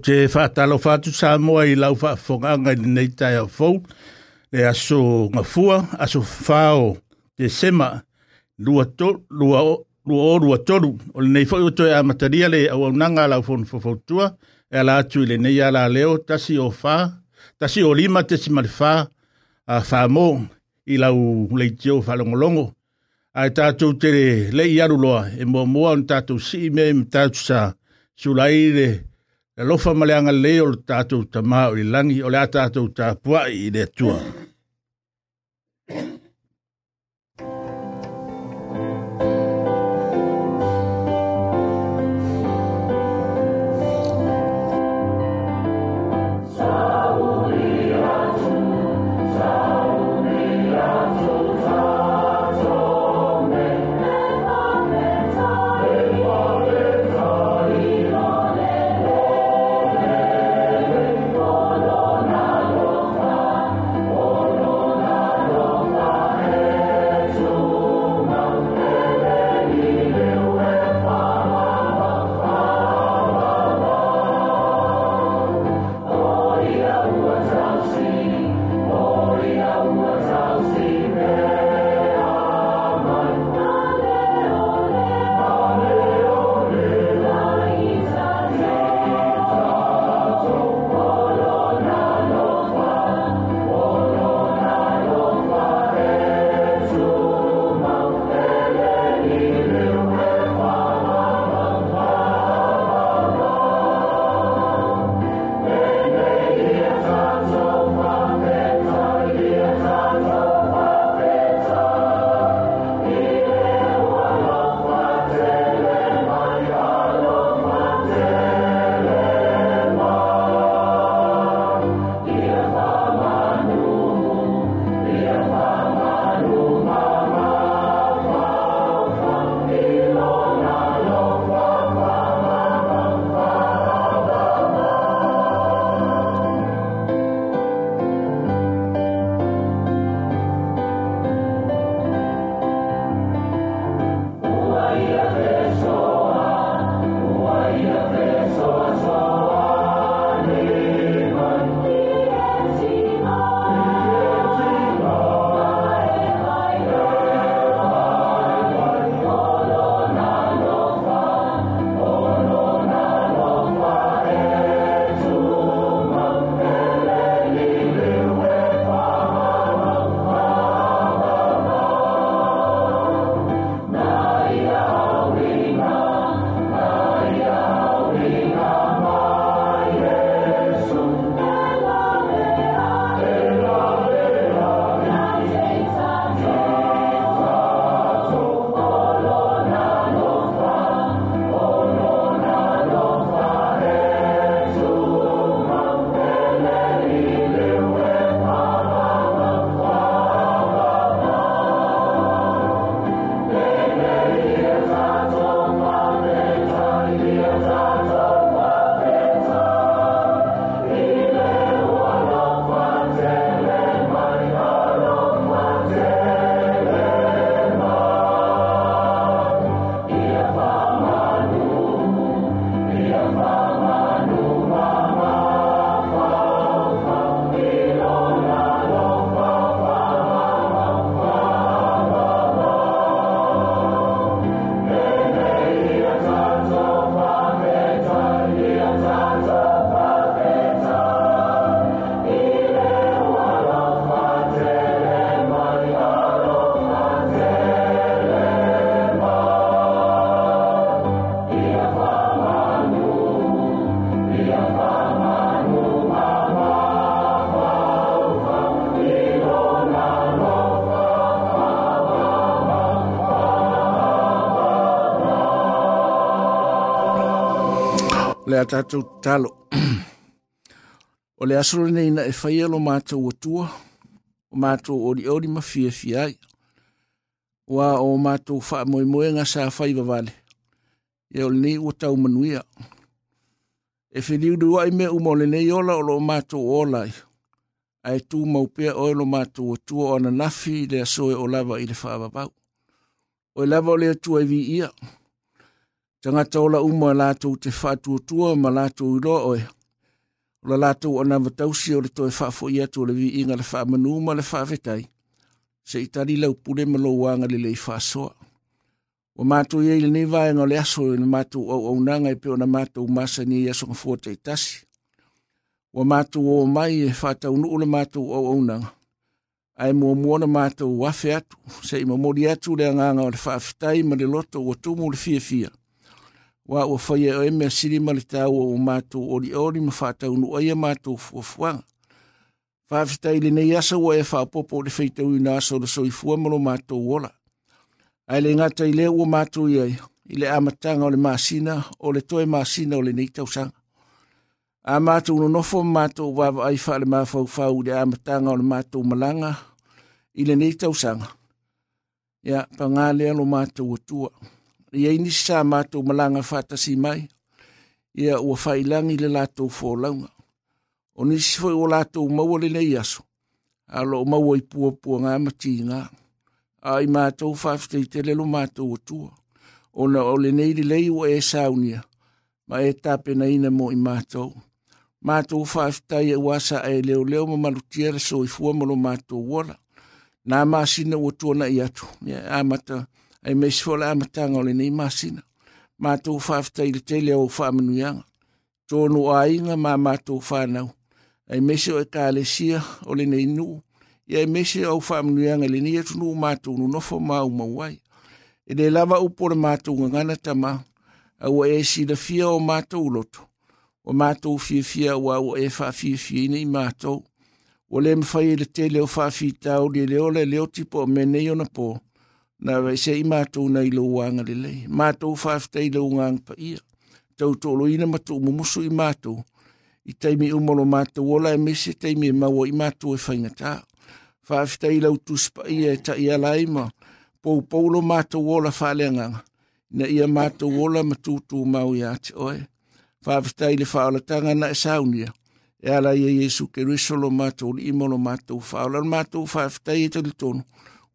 E te faatalofa atu sa moa i laufaafofoga aga i lenei taeaofou le aso gafua aso 4ao tesema 2ua o 23 o lenei foʻi o toe a matalia le auaunaga a laufona fofou tua e ala atu i lenei alaleo tasiolia tesimali4a famo i lau leitio faalogologo ae tatou te leʻi alu loa e muamua ona tatou sii mea matautusa sulai le lofa ma le anga lei o le tātou tamā i langi o le a tātou tāpua i le tua. a tātou talo. o le asoro nei na e whaia lo mātou atua, o mātou ori ori ma fia fiai, wā o mātou wha moe moe ngā sā whai wavale. E o nei o tau manuia. E whiriu du ai me umo le nei ola o lo mātou olai. Ai tū maupea oe lo mātou atua o na nafi le asoe o lava i le wha O e lava o le atua i vi ia. ia. Tanga tau la uma la tau te whātua tua ma la tau i loa oe. La la tau ana vatausi o le toi whaafo i atu le vi inga le whaamanu ma le whaavetai. Se i tari lau pure ma lo wanga le lei whaasoa. Wa mātou iei le nei vāenga le aso i le mātou au au nanga i peo na mātou masa ni i aso nga fuata i tasi. Wa mātou o mai e whātau nuu le mātou au au nanga. Ai mua mua na mātou wafe atu, se i mamori atu le anganga o le whaafitai ma le loto o tumu le fia fia. wa o fai e me siri mali tau o mātou ori ori ma whātau nu aia mātou fuafuanga. Whāwhitai le nei asa wa e whāpopo o le feitau i nā sora soi fua malo mātou wola. Ai le ngata i leo o mātou i ai, i le amatanga o le māsina, o le toe māsina o le nei tausanga. A mātou no nofo mātou wawa ai whāle mātou fau le amatanga o le mātou malanga, i le nei tausanga. Ia, pa ngā lea lo mātou o tua. Ia, ia ini sa mātou malanga whātasi mai, ia ua whailangi le lātou fōlaunga. O nisi fwoi o lātou maua le nei aso, alo o maua i pua pua ngā mati ngā, a i mātou whaftei te lelo mātou o tua, o na o le nei lei o e saunia, ma e tāpena ina mo i mātou. Mātou whaftei e wasa e leo leo ma malutia le so i fua molo mātou wala, nā māsina o tua na i atu, ia yeah, amata, mātou ai me si fola amatanga o le nei masina. Mā tō whaafta i le tele o whaamanuianga. Tōnu a inga mā mā whanau. Ai me si e o e ka le sia o le nei nu. I ai me si o whaamanuianga le nei atunu o mātou nu nofo mā o mawai. E le lava upora mātou ngangana ta mā. Au e si le fia o mātou loto. O mātou fia fia wa o e wha fia fia inei mātou. O le mwhai e le tele o whaafi tau le leo le leo tipo o menei o na pōu na wa se i mātou na i lau wanga le lei. Mātou whaafta i lau ngang pa ia. Tau tolo ina matu umumusu i mātou. I teimi umolo mātou ola e mese teimi e maua i mātou e whaingatā. Whaafta i lau tus pa ia e ta ia lai ma. Pou poulo mātou ola whaaleanganga. Na ia mātou ola matutu mau i ate oe. Whaafta i le whaalatanga na e saunia. E ala ia Jesu ke risolo mātou li imolo mātou whaala. Mātou whaafta i e, e tali tonu.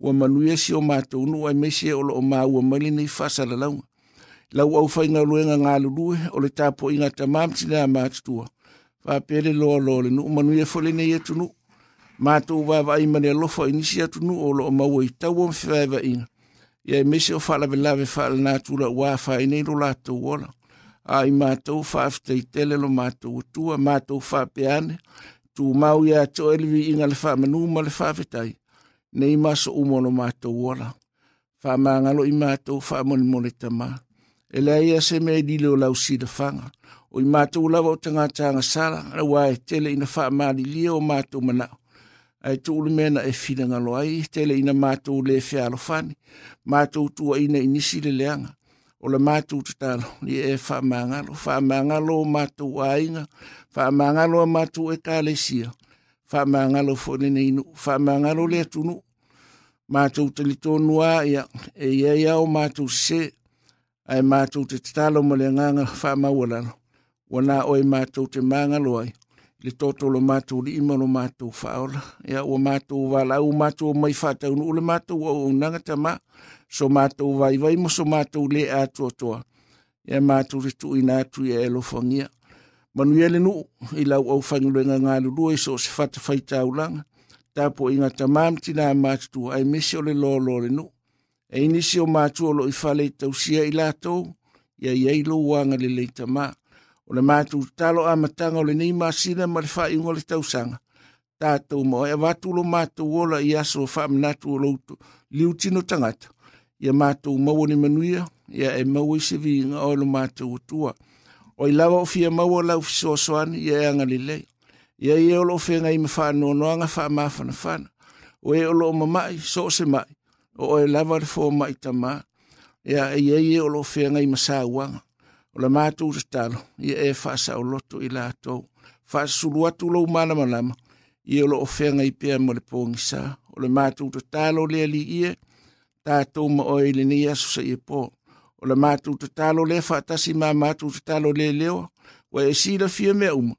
ua manuia si o mātou nu ai mese o loo māua mali nei faasalalauga lau au faigaloega galulue o le tapoʻiga tamamatinā matutua faapele loaloa le nuu manuia foi lenei atunuu matou vavaai ma le alofa i nisi atunuu o loo maua i taua ma fevaevaʻiga ia e mese o faalavelave faalanā tulauā fai lo latou ola a i matou faafetaitele lo matou atua matou faapeane tumau iā toe le viiga le faamanu ma le faafetai nei maso umono mato wala. Fa mangalo i mato fa mole mole tama. E la ia se me di lo lau si da fanga. O i mato ula vau tanga tanga sala. Ala wa e tele ina fa mali li o mato mana. Ai tu ulu mena e fina ngalo ai. E tele ina mato ule e fe alo fani. Mato utua ina inisi le leanga. O la mato utatalo. Ni e fa mangalo. Fa mangalo o mato ainga. Fa mangalo o mato e kalesia. Fa mangalo whamangalo fo ni ne inu, whamangalo le atunu. Mātou te li tonu a, ia, e ia ia o mātou se, ai mātou te talo mo le nganga whamawalano. Wana oi mātou te mangalo ai, le toto lo mātou li ima mātou whaola. Ia o mātou wala, o mātou mai whataunu, o le mātou o unangata ma, so mātou vai vai mo so mātou le atua toa. Ia mātou re tu ina e atu ia elofangia manuia le nuu i lau au faigaluega galulua i so o se faafaitaulaga tapo i gata mamatinā matutua ae mesi o le lolo le nuu e inisi o matua loo i fale i tausia i latou ia i ai lou uaga lelei tamā o le matu talo amataga o lenei masina ma le faaiuga le tausaga tatou ma oe avatu lo matou ola i aso faamanatu o lou liu tino tangata. ia matou maua ni manuia ia e maua i e se viiga o lo matou atua o i lawa o fia maua lau fisoasoani ia e agalilei ia ia o loo fegai ma faanoanoaga faamafanafana o e o loo mamaʻi so o se maʻi o e lava le fomaʻi tamā ia e iai e o loo feagai ma sauaga o le matou tatalo ia e faasaʻoloto i latou faasasulu atu lou malamalama ia o loo feagai pea ma le pogisā o le matou tatalo le aliʻie tatou ma oe i lenei aso saʻia po o le mātou tatalo le whaatasi mā mātou tatalo le leo, wa e sila fia mea uma.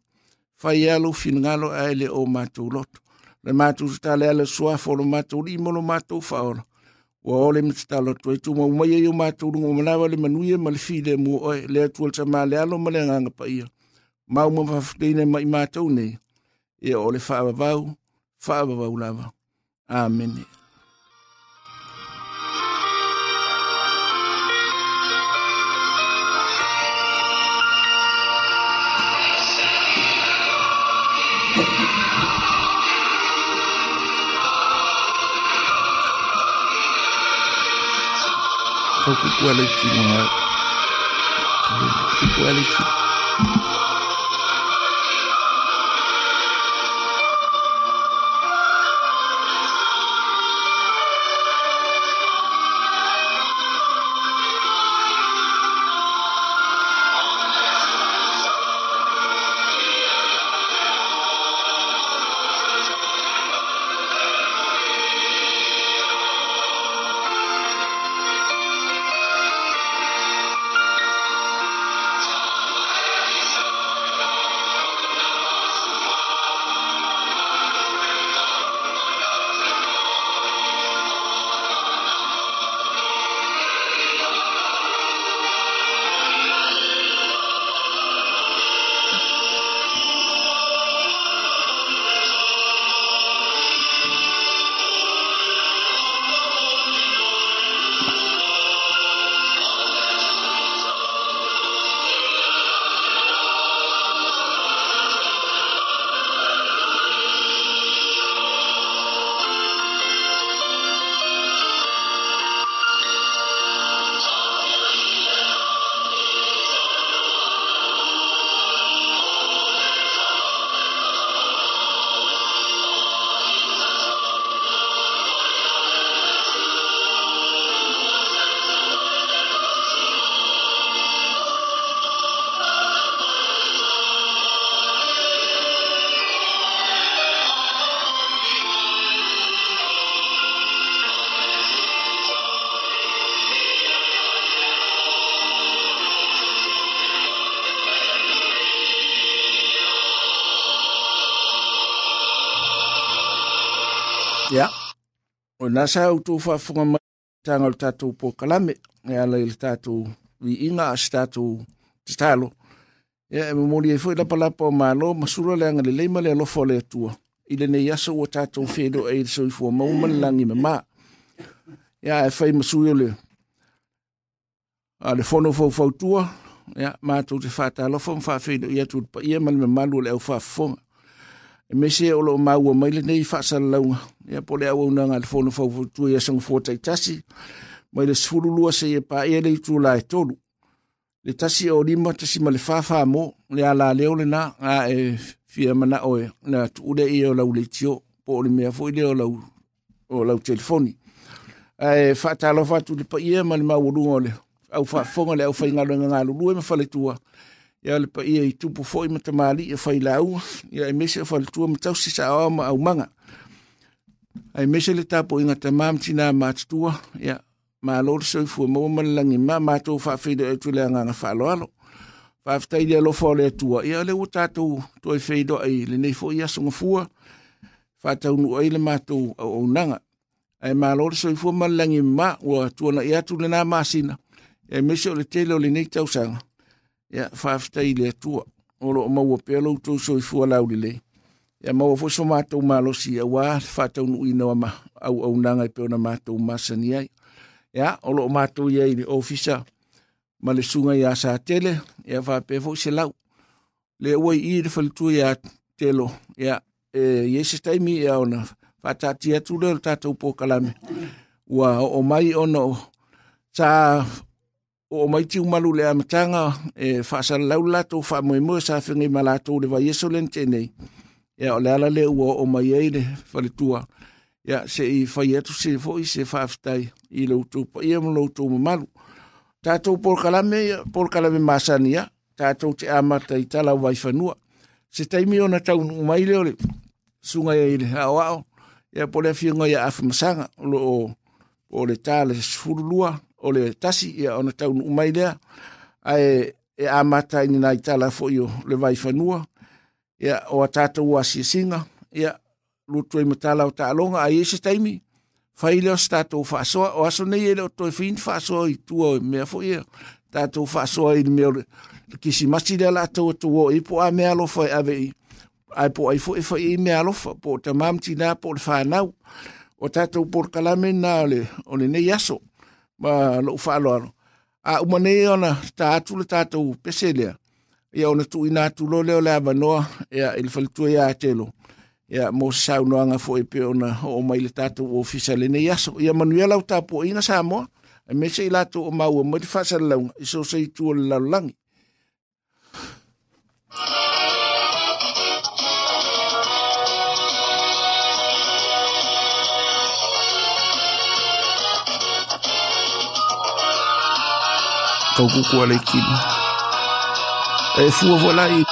Whai alo finngalo ae le o mātou loto. Le mātou tatale ala suafo lo mātou limo lo mātou whaora. Wa ole mtatalo tu e tuma umaia yo mātou rungo manawa le manuia ma le file mua oe le atual ta mā le alo ma le nganga pa ia. Mau ma whafteine ma i mātou nei. Ia ole whaavavau, whaavavau lava. Amen. Coucou quality. ona sa utou faafofoga mai taga o le tatou pokalame e ala i le tatou viiga a se tatou tatalo ia e, e momoli ai e foi lapalapa o malo ma sula le agalelei ma le alofa o le atua i lenei aso ua tatou feloa ai e le soifua mau ma le lagi mamā ia e fai masui o le a le fono faufautua ia matou te faatalofa ma faafeiloʻi atu le paia ma le mamalu o le ʻaufafofoga me se o lo maua mai le nei faasalalauga ia po le auaunaga a tu ya sang fo tai tasi mai le sefululua e pa paia le itula e tolu le tasi o lima tasi ma le fa mo le o le na a e fia manao o na tuu iya o lau le tio po le mea foʻi le o lau o lau telefoni ae fa tu le paia ma le maualuga o le au faafofoga le au faigaloega galulue ma faletua ia le pa ia i tupu foi ma tamali e fai lau ia e mese fa le tua matau o ma au manga ai mese le tapo inga tamam tina ma tutua ia ma lor soi fu ma langi ma ma to fa fe de tu le nga fa lo alo ia lo fo le tua ia le uta tu to e fe ai le nei fo ia songa fa tau nu ai le ma o nanga ai ma lor soi fu ma langi ma wa tu na ia tu na ma sina e mese le tele le nei tau ia faafetai le atua o loo maua pea loutou soifua laulelei ia maua foʻi so matou malosi auā faataunuuina ua auaunaga i pe ona matou masani ai ia o loo matou iai i le ofisa ma le suga iā sa tele ia faapea foʻi se lau le ua iʻi le falitua iā telo ia e iai se taimi ia ona faatatia atu lea o le tatou pokalame ua oo mai ona sa o mai tiu malu le amatanga e whaasa laulato wha moe mua sa whingi malato le wa yeso len tenei Ia o le ala le ua o mai ei le whale tua. Ia se i whai atu se fo i se whaaftai i loutou pa ia mo loutou ma malu. Tātou porkalame, porkalame māsani ia. Tātou te amata i tala wai whanua. Se taimi ona taunu umai leo le sunga ia i le hao ao. Ia pole awhi ngai a afimasanga o lo o le tā le sfurulua o le tasi ia ona tau umai lea ae e amata i nai tala fo i o le vai fanua ia o a tātou asiasinga ia lutu i matala o taʻaloga a iese taimi fai lea o se tatou faasoa o aso nei e le o toe fiini faasoa i tua e mea foʻi ia tatou faasoa i le mea o le kisimasi lea latou atou o i po a mea alofa e ave i ae po ai foʻi e faia i mea alofa po o tamā matinā po o le fanau o tatou polokalame na o le nei aso ma lo faaloalo a uma nei ona taatu le tatou pese lea ia ona tuuina atu lo lea o le avanoa ia i le faletua iā telo ia mo se saunoaga foʻi e pe ona oo mai le tatou ofisa lenei aso ia manuia lau tapuaʻiga sa moa e me seʻi latou o maua mai le faasalalauga i so se itua le lalolagi Kou kou kou ale E fwo vola yi.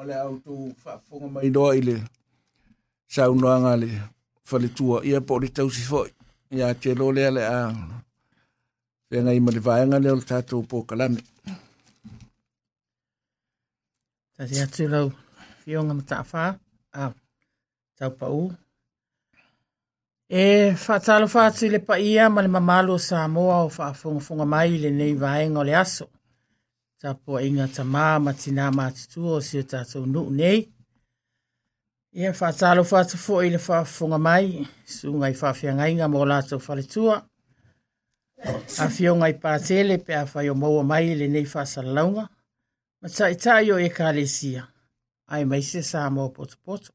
o le au tu whaafunga mai doa i le saunoanga le whaletua ia po le tausi fhoi. Ia te lo le a whenga i mali vaenga le o le tātou po kalame. Tati atu lau whionga ma tāwha a tau pa u. E whātalo whātu le pa ia ma le mamalo sa moa o whaafunga funga mai le nei vaenga le aso. tapua inga tamā ma tinā matutua o sio tatou nuu nei ia faatalofa atu foʻi i le faafofoga mai suga i faafeagaiga mo latou faletua afioga i patele pe a faiomaua mai lenei faasalalauga ma taʻitaʻi o ekalesia ae mai se sa mo potopoto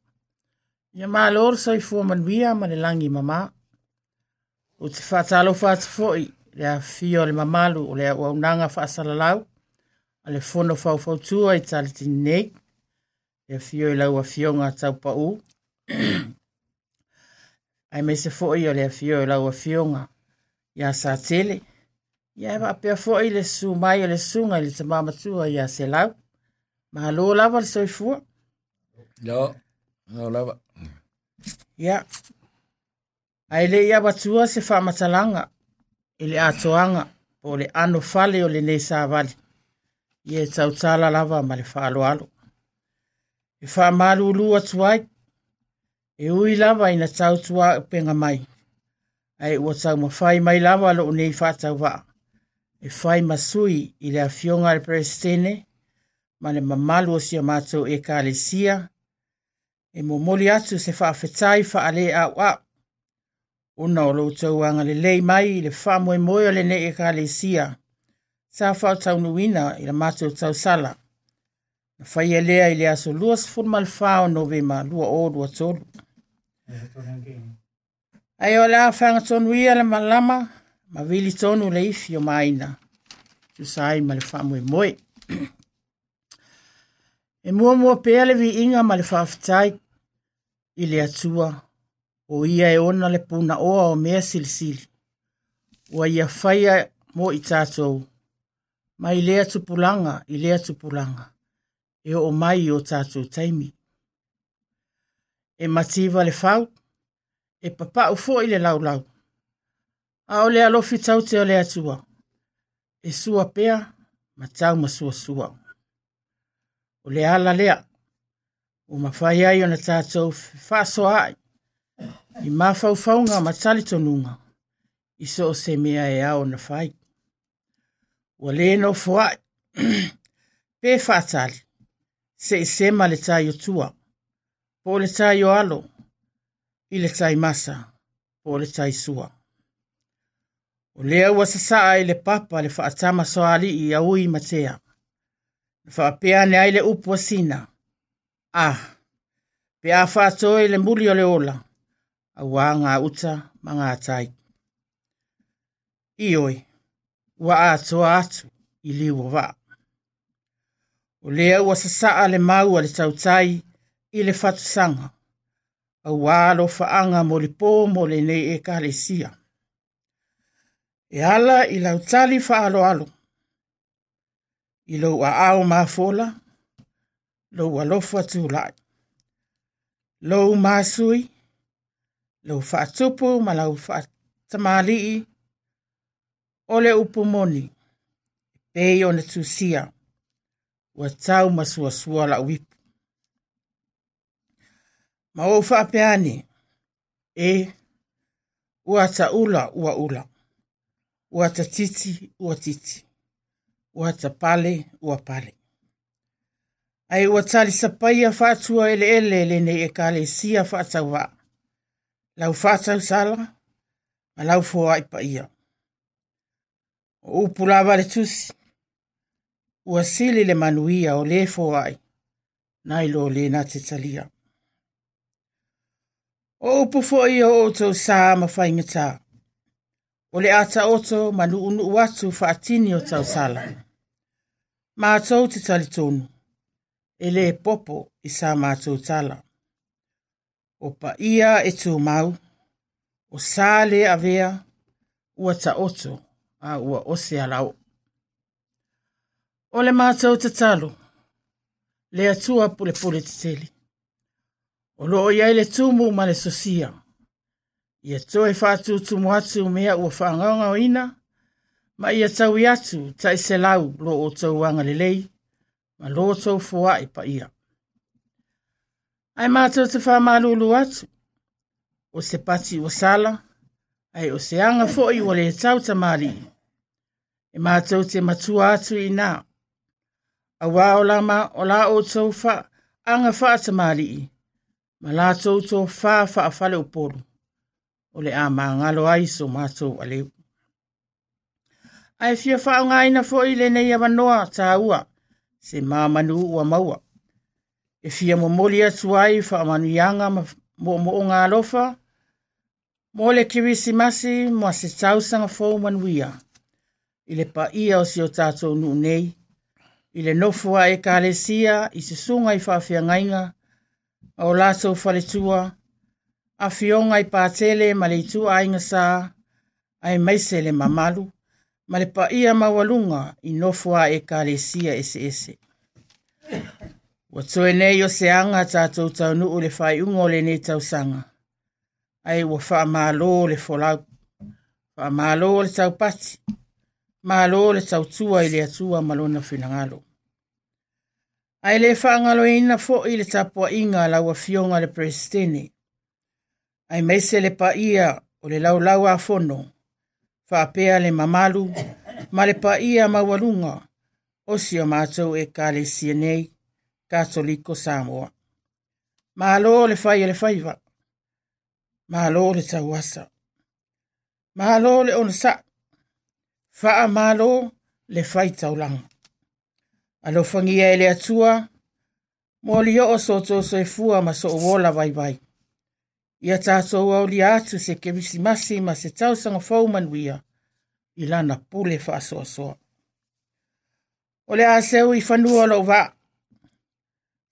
ia malo le soifua manuia ma le lagi mamā o te faatalofa atu foʻi le afio o le mamalu o le auaunaga faasalalau a le fono faufautua i talitini nei ia fio i lau afioga taupaʻū ae maise foʻi o le fio i lau afioga iā sa tele ia e faapea foʻi le su mai o le susuga i le tamā matua iā selau malo lava le soifua lava ia ae leʻi avatua se faamatalaga i le atoaga po le ano fale o lenei savali ye e tautala lava ma le faaaloalo e faamālūlū atu ai e ui lava ina tautuaupega mai ae ua taumafai mai lava loo nei faatauvaa e fai masui i le afioga a le peresetene ma le mamalu o sia matou ekalesia e momoli atu se faafetai faalē aʻuaʻu una o loutou agalelei mai i le faamoemoe o lenei ekalesia sa faataunuina i le matou tausala na faia e lea i le aso lua sefulu o novema lua o lua tolu ae o le a ia le malama ma vili tonu le ifi o maaina tusa ai ma le faamoemoe e muamua pea le viiga ma le faafetai i le atua o ia e ona le puna oa o mea silisili ua ia faia mo i tatou ma i lea tupulanga i lea tupulanga. E o mai o tātou taimi. E mativa le fau, e papa ufo i le lau A o le alofi tau te o le atua. E sua pea, ma tau ma sua sua. O le ala lea, o mawhai ai o na tātou whasoa ai. I mawhau faunga ma tali tonunga. I so se mea e ao na whaiki. Ua lē no fuai. Pe faatali seʻisema i sema le tai o tua. Po le taioalo I le taimasa po o le taisua O lea ua sasaa i le papa le whaatama soali i aui matea. Le faapea ane ai le upu asina a ah, pe a faatoe i le muli o le ola. auā ngā uta ma ngā tai. Ioi. wa atoa atu i liu wa. O lea ua sasaa le mau a le tautai i le sanga, A walo faanga mo le po mo le nei e ka le sia. E ala i lau tali fa alo alo. I lau a ao maa fola. Lau a lofa tū lai. Lau maa sui. Lau fa atupu ma lau fa tamalii. Lau o le upumoni pei ona tusia e, ua tau masuasua lauipu ma ou faapeane e ua ula ua ula ua titi ua titi ua tapale ua pale ai ua ele paia faatua eleele lenei ekalesia faatauvaa lau faatausala ma lau foaʻi paia upu lava le tusi ua sili le manuia o le foaʻi na i le na te talia o upu i o outou sā ma faigatā o le a taoto ma nuʻunuʻu atu faatini o tausala matou te talitonu e lē popo i sa matou tala o pa ia e mau. o sā lē avea ua taoto a ua o se alao. O le mātou te le atua pule pule te tele. O loo iai le tumu ma le sosia. Ia toi whātu tumu atu mea ua whaanganga o ina, ma ia tau atu ta i se lau lo o tau wanga le lei, ma lo o tau fua i e pa ia. Ai mātou te wha malulu atu, o se pati o sala, ai o se anga fo i o le tau ta e mātou te matua atu i nā. A wā o lama o lā o tau wha, anga wha ata māli i, ma lā tau tō wha wha a whale o poru. O le a mā ngalo ai so mātou a leu. Ai fia wha ngā ina fo i le nei awanoa tā ua, se mā manu ua maua. E fia mo moli atu ai wha manu ianga mo mo o ngā lofa, mo le kiwisi masi mo se tausanga fo manuia. ia ile pa paia o si o tātou nuu nei, Ile le nofua e ka i se sunga i whawhia ngainga, o lātou whaletua, a fionga i pātele ma le itua ainga sā, a e maise le mamalu, ma le paia mawalunga i nofua e ka le sia ese ese. Wa tue nei o se anga tātou tau nuu le whai ungo le nei tau sanga. Ai wa wha le folau, wha le tau pati. malo le tautua i le atua ma lona finagalo ae lē faagaloina foʻi le tapuaʻiga laua fioga le peresetene ae maise le paia o le laulau afono faapea le mamalu ma le paia maualuga osi o matou ekalesia nei katoliko samoa malo le fai e le faiva malo le tauasa malo le onasaʻi faa malo le fai taulanga. Alo fangia ele atua, moli o o soto so e fua ma so wola vai vai. Ia tato ua o atu se kemisi masi ma se tau sanga fau manuia, ilana pule faa soa soa. Ole a seu i fanua lo va,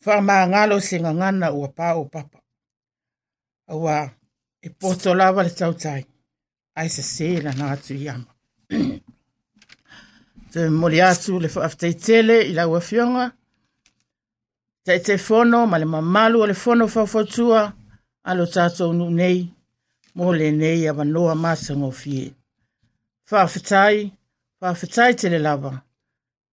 faa ma ngalo se ngangana ua pao papa. Awa, e poto lava le tau tai, aise se la natu iama. te moli atu le tele i lau afioga taʻitefono ma le mamalu o le fono faafoatua a lo tatou nuu nei mo lenei avanoa masagofie faafetai faafetai tele lava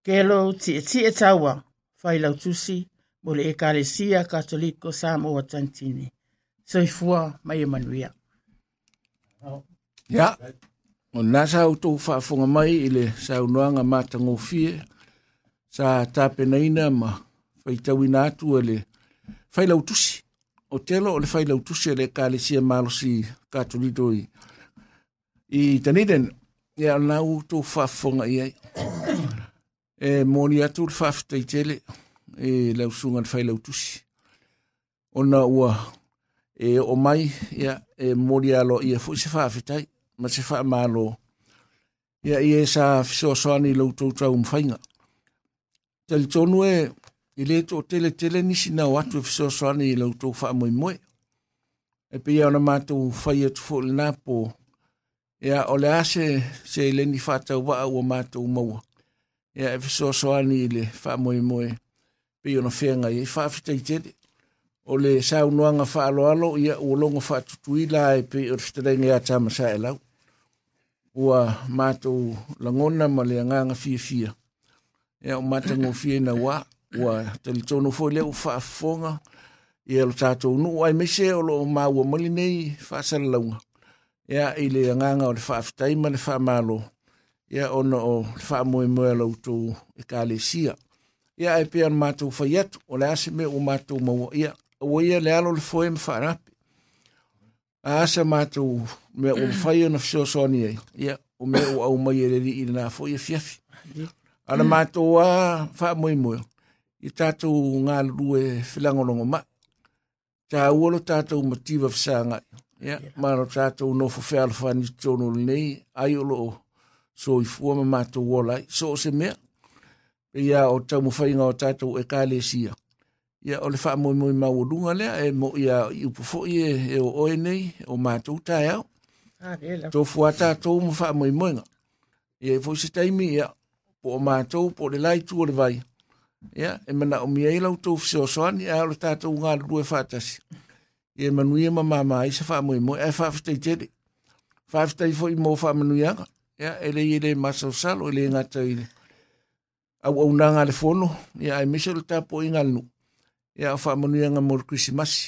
kelo tiʻetie taua failautusi mo le ekalesia katoliko sa moa tantini soifua mai e manuia ia yeah. o nā sāu tō whaafonga mai i le sāu noanga mātā ngofie, sā tāpena ina ma whaitaui nā atua le whailau tusi. O telo o le whailau tusi le kā le sia mālosi kātulido i, i Dunedin, e o nā u tō whaafonga i ai. e mōni atu le whaafta i tele, e leo sunga le whailau tusi. O nā ua e o mai, ia, e mōri alo i a fuise whaafetai ma se fa ma lo ya ye sa so so ni lo to to um fainga tel tonu e ile to tele tele ni sina watu so so ni lo to fa mo mo e pe ya na ma to fa ye to fol na po ya ole ase se ile ni fa ta wa wa ma to mo ya e so so ni ile fa mo mo e pe yo no fenga ye fa fa tele o le sau noanga wha alo alo ia e o longa wha tutuila e pe ur fitarenga ia tama sa e lau ua mātou langona ma le anganga fia fia. Ea o mata ngō fia na wā, ua tali tono fōi leo whaafonga, ea lo tātou nu, ai mese o lo mā ua mali nei whaasara launga. Ea i le anganga o le whaafitai ma le whaamalo, ea ona o le whaamoe mua lau tō e kā le sia. Ea e pēan mātou fai atu, o le ase me o mātou maua ia, o ia le alo le fōe mwharapi. Aasa mātou me o fai ona fio so ni ai ya o me o au mai e ere ni ina fo ye fief ana ma a fa mo mo i ta to nga lu e filango ma ta o lo ta to motiva fsanga ya ma lo ta no fo fa alfa ni to no ni ai o lo so i fo ma to o lai so se me ia o ta mo fai nga o ta to e kalesia ia o le faamoemoe maualuga lea e mo ia iupu foʻi e, e o oe nei o matou taeao Ah, to fuata to mo fa mo mo nga ye fo se tai mi ya po ma to po le lai tu le vai ya e mana o mi ai lau to fo so so ni al ta to nga lu fa e ta si ye manu ye ma ma ai se fa mo mo e fa fa te te fa fa te fo mo fa manu ya ya ele le ye le ma so sa lo e le nga tai au au nga le fono ya e mi ta po inga lu ya fa manu ya nga mo krisimasi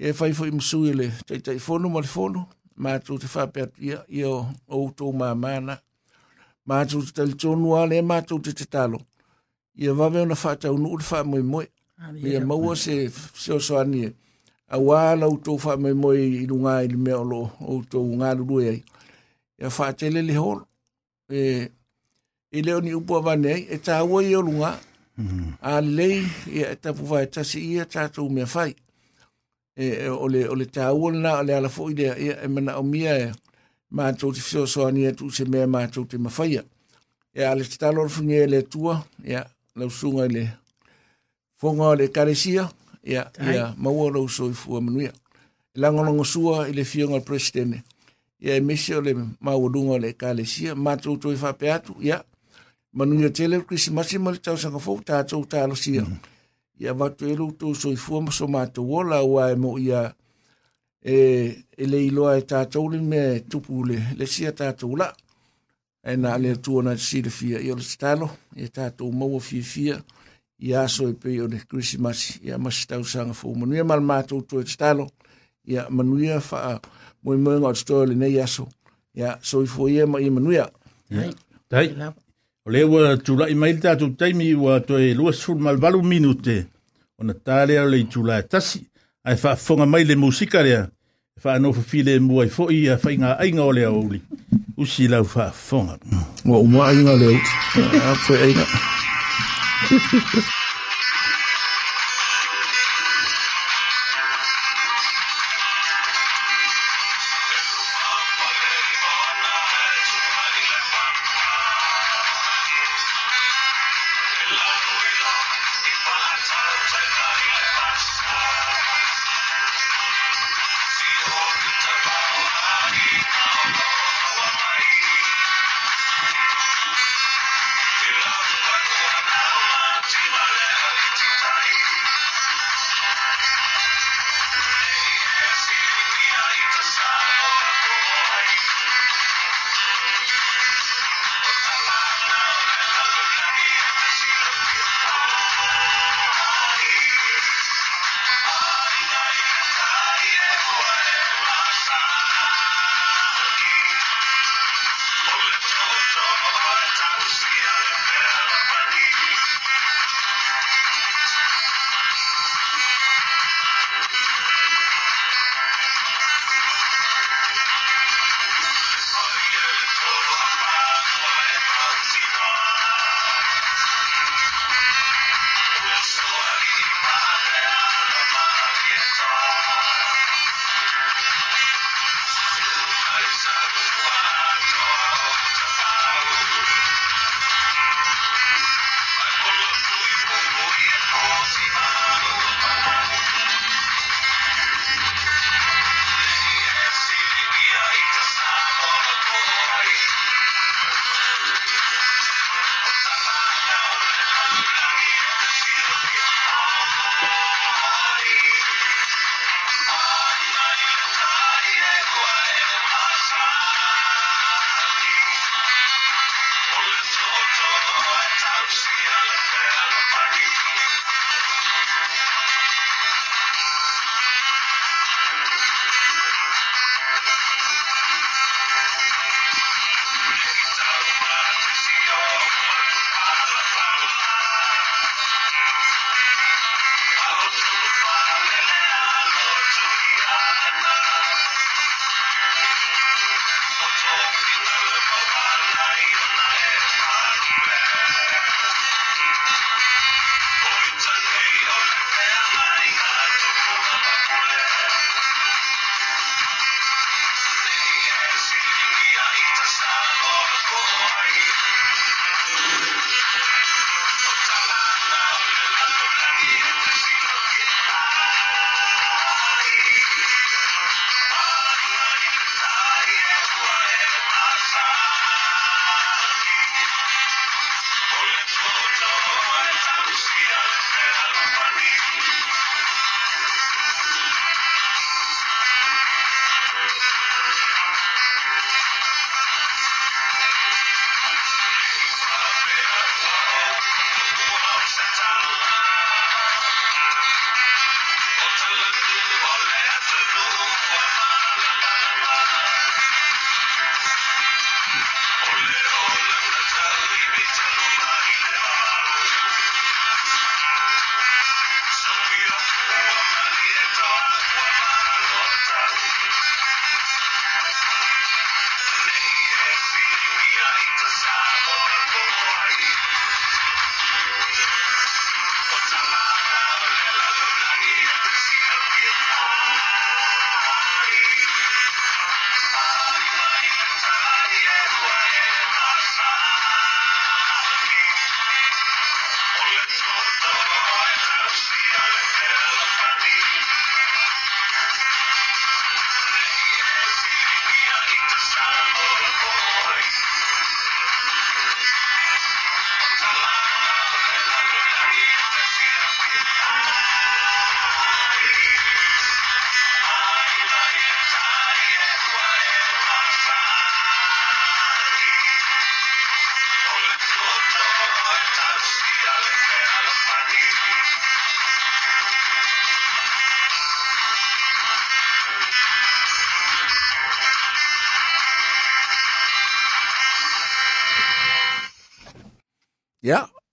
ye fa fo i msu ye le tai tai fono mo le fono mātou te whāpeatia i o outou ma mana. Mātou te tali tonu ale, mātou te te talo. Ia wawe ona whātau nuu te whāmoe moe. Ia maua se seo soa nie. A wāla outou whāmoe moe i runga i li mea olo outou ngā lulu ei. Ia whātele li hol. E, e leo ni upua wane ei, e tā ua i o runga. Mm-hmm. A lei, e tapu vai tasi ia tātou mea whai. Mm e øh, o le o le tāua le ala foʻi lea ia e manaʻomia e matou te fesoasoani atu se mea matou te mafaia ia le tatalo alofugea e le atua ia lausuga i le foga o le ekalesia ia ia maua lou soifua manuia e lagolago sua i le fioga o le presidene ia e mesi o le maualuga o le ekalesia matou toe faapea atu ia manuia tele o krisimasi sanga le tausagafou tatou talosia mm -hmm ia watu e loutou soifua ma so matou ola ua e mo ia e, e le iloa e tatou le mea e tupu le, le sia tatou la e na le atua na silefia ia o stalo tatalo e ia tatou maua fiafia ia aso e pei o le krisimasi ia masi tausaga fou manuia ma le matou toe tatalo ia manuia faamoemoega o le ne lenei so ia soifua ia ma ia manuia Right. O le ua tula i te tātou teimi ua to e lua sul malvalu minute. O na tālea le i tula e tasi. Ai wha fonga mai le musika rea. E wha anō file mua i fōi a wha inga ainga o lea ouli. Usi lau wha fonga. Ua umua ainga leo. A pwe ainga. Ha ha ha.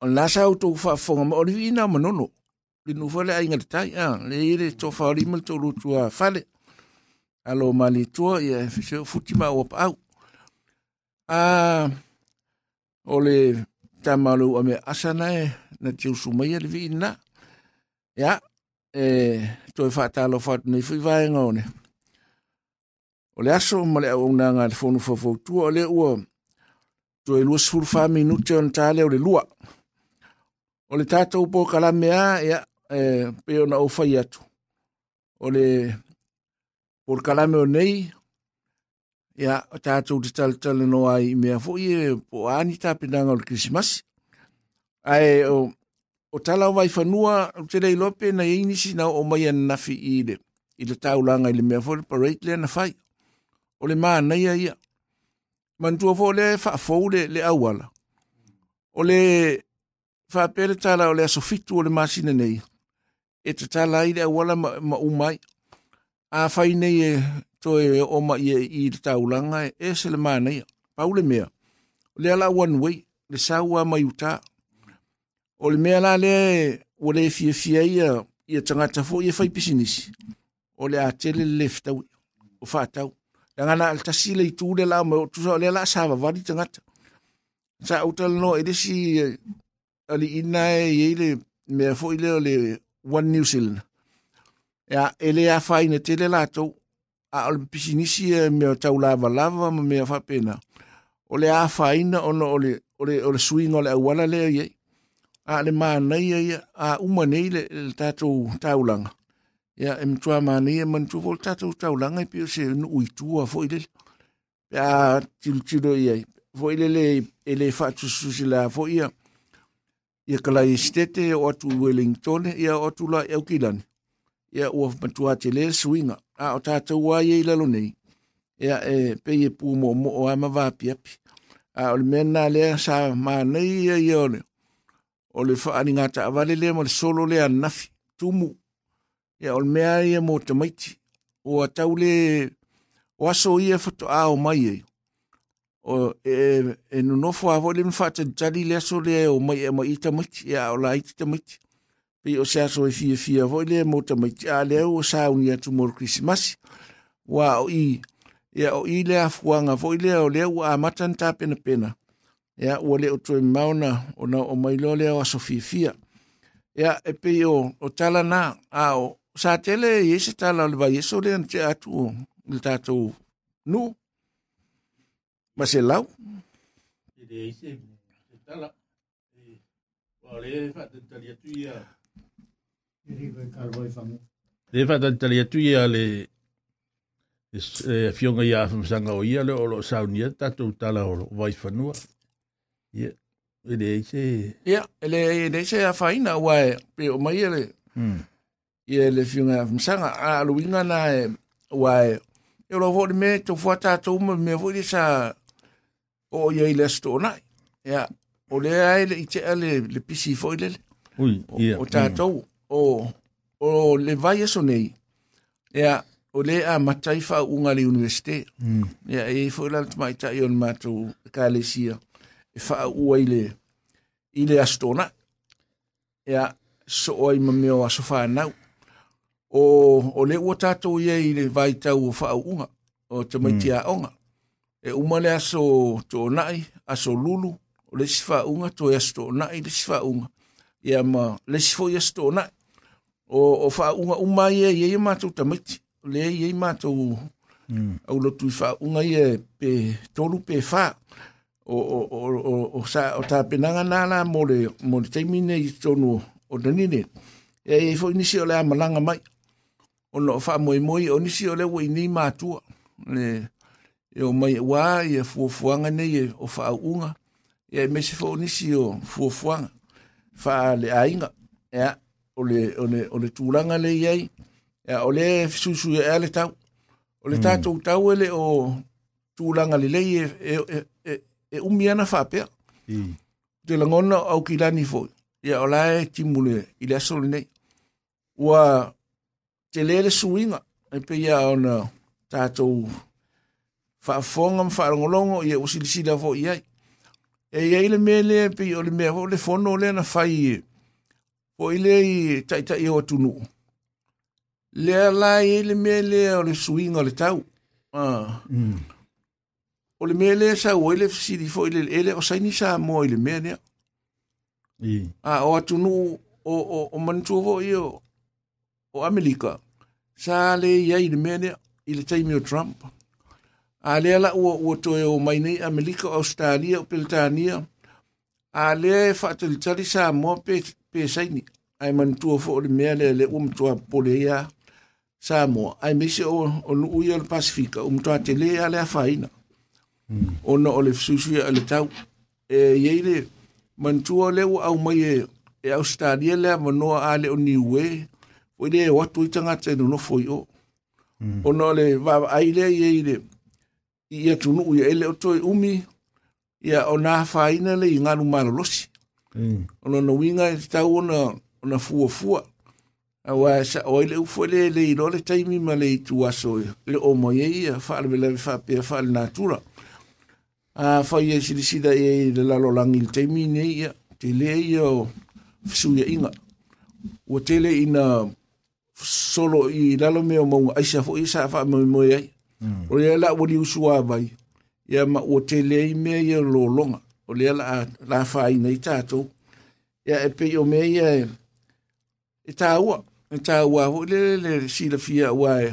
ona sa outou faafofoga o le fiina manono le nufua le aiga le tai a le i le tofaalima le tolutua fale alo malitua ia e feseo futi ma ua paau a o le tama o le ua mea asa nae na tiusumaia le viina ia e toe faatalofa atu nei foi vaega one o le aso ma le auaunaga le fonufafoutua o le ua toe lua sefulu faminuti ona tā lea o le lua o le tatou pō kalame a ia e, pe ona o fai atu. O le pō kalame o nei, ia o tātou te tale tale ai i mea foʻi e pō ani tāpenanga o le krisimasi. ae o, o tala wai whanua o te rei lope na i nisi nau o mai ananafi nafi i le. I le taulanga i le mea fo le pareit le na fai. O le manaia naia ia. Mantua fo le whaafou le, le auala O le whapere tala o lea so fitu o le masina nei. E te tala i rea wala ma, ma umai. A whai nei e to e oma i e, i te taulanga e, e se le mana i. Pau le mea. O lea la one way, le saua mai uta. O le mea la lea e o le fia fia ia i a tangata fo i a whai pisinisi. O le a tele le leftau i. O whātau. Nga na altasi le i tūle la o me o tūsa o lea la sawa wadi tangata. Sa utal no e desi... Uh, ali inai at me i ile le one new zealand ya ele a fa ina tele la to a ol pisinisi me tau lava lava me fa pena ole a fa ina ono ole ole ole swing ole wala le ye a le mana ye a umane er tatou taulang. ya em tua mani man og jeg siger, nu pe se og få i det. Ja, til Få i det, eller le ele fa tu få i det. ia kalai e stete ia o atu Wellingtone ia o atu la Eukilan ia ua matua te le suinga a o tātou ai e ilalo nei ia e pei e pū mō mō o ama vapi api a o le mena lea sa mā nei ia ia o le o le whaani avale lea mo le solo lea nafi tumu ia o le mea ia mō tamaiti o atau le o aso ia whato a o mai ia o e e no no fo avo le mfata tali le so le o mai e mai ta mai ya e o lai ta mai pe o sa so fi e fi avo le mo ta mai a le o sa un ya tu mor christmas wa o i ya e o i le afuanga fo le o le o amata ta pena pena ya o le o tu mauna o na o mai lo le o so fi fi ya e pe o o tala na a o sa tele ye se tala le va ye so le atu le tatou nu no. ma se lau le fatatali atu ia le e fioga ia afamasaga o ia le o loo saunia tatou tala o loo vaifanua ia e leai se ia e leai se afaina aua e pe o mai ele ia le fioga afamasaga aluiga na e ua e e o loo foʻi le mea toufoa tatou ma mea foʻi le sa o ye ile sto na ya o le ai le ite ale le pisi fo ile le o ta to mm. o o le vai eso nei ya o le a matai fa unga mm. e e le universite ya e fo la mai ta yon matu ka le sia e fa u ile ile a sto na ya so oi ma meo a so fa na o o le o ta to ye ile vai ta u fa unga o te mai mm. tia onga mm e uma le aso to nai aso lulu le sifa unga to ya sto nai le sifa unga ya ma le sifo ya sto na o o fa unga uma ye ye ma to tamit le ye ma to mm. au lo tu fa unga ye pe to lu pe fa o o o o, o sa o ta penanga na na mo le mo le termine i to no o deni ne e ye fo inisi o le amalanga mai o no fa moi moi o nisi o le wo ni ma tu le eh. e o mai wā i e fuafuanga nei e o whaaunga. E me se fo nisi o fuafuanga. Wha le ainga. Ya o le, o le, o le tūranga le iai. Ea, o le susu e ale tau. O le hmm. tātou tau ele o tūranga le lei e, e, e, e, e umiana whapea. Mm. Te langona au ki lani fo. Ia o lae timule i le asole nei. Ua te lele suinga. E pe ia ona tātou faafoga ma faalogologo ia ua silisila foʻi ai e iai le mea lea pei o le mea o le fono o lea na fai foʻi lea i taʻitaʻi o atunuu lea la iai le mea lea o le suiga o le tau mm. o le mea lea sau ai le fesili foʻi le leʻele o saini sa moa i le mea lea a o atunuu o, o, o manatua foʻi o, o amelika sa lē iai i le mea lea i le taimi o trump mm a le la u u to e o mai nei amelika australia o britania a le fa te tali sa mo pe pe sai ni ai man tu fo le me le le um tu a polia sa mo ai me se o o u ia le pacifica um tu a te hmm. le a le a faina o no o le susu ia le tau e ye le man tu o le au mai e e australia le mo no a le o ni we e e o hmm. le o tu tanga te no no foi o o no le va ai le ye le ia tunu ia ele o toi umi ia o nā whaina le i ngaru mara losi. Mm. Ono na winga e tau ona, ona fua fua. Awa e sa o ele ufo e le le i lole taimi ma le i tu aso e, le o mo ye ia whaare me lewe whaapea whaare nā tura. A whai e sirisida e le lalo langi le taimi ne ia te le ia o fisuia inga. O tele ina solo i lalo me o maunga aisha fo isa whaamu mo ye ia. Mm. o le ala ua liu sua vai ia ma ua telei mea ia lologa o le ala la fainai tatou ia e pei o mea ia e, e tāua e tāua hoi lelele silafia ua e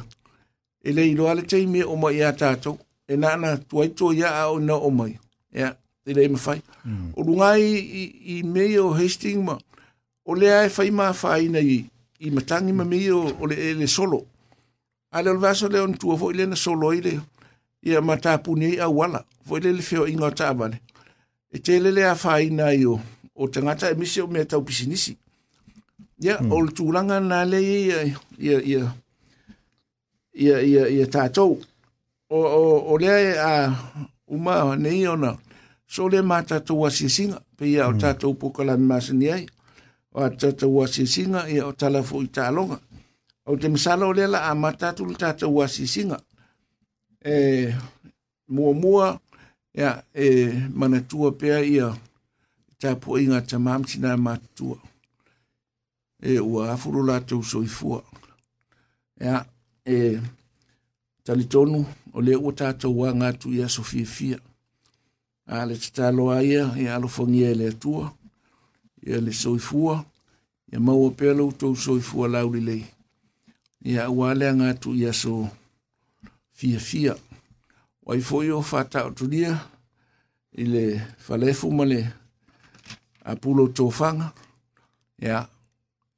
e lei loa le teimia o mai ia tatou e naana tuaito ia a o na o mai ia e lei mafai mm. o lugai i mea o hasting ma o lea e fai mafāina i i matangi ma mea o e le solo ale le vaso le on tuo foi le na solo ile ia mata puni a wala foi le le feo inga ta vale e te le le a fai na io o te ngata e misio me tau pisinisi ia mm. ol tu langa na le ia ia ia ia ia ia, ia tatou o, o, o le e a uma ne ona so le mata to wasi singa pe ia mm. o hmm. tatou pukala masini ai o tatou wasi singa ia o talafu i talonga ta o te masala o le la a matatu le tatou asisiga E, muamua mua, ia, e, manatua pea ia, tāpua i ngā tamamti nā matua. E, ua afuru latou soifua. Ia, e, talitonu, o le ua tatou wā ngātu ia sofifia. A le tataloa ia, ia e le atua, ia le soifua, ia maua pea loutou soifua laulilei. ia ua leaga atu ia so fiafia ai foi o fataotulia i le falefu ma le apulo tofaga ia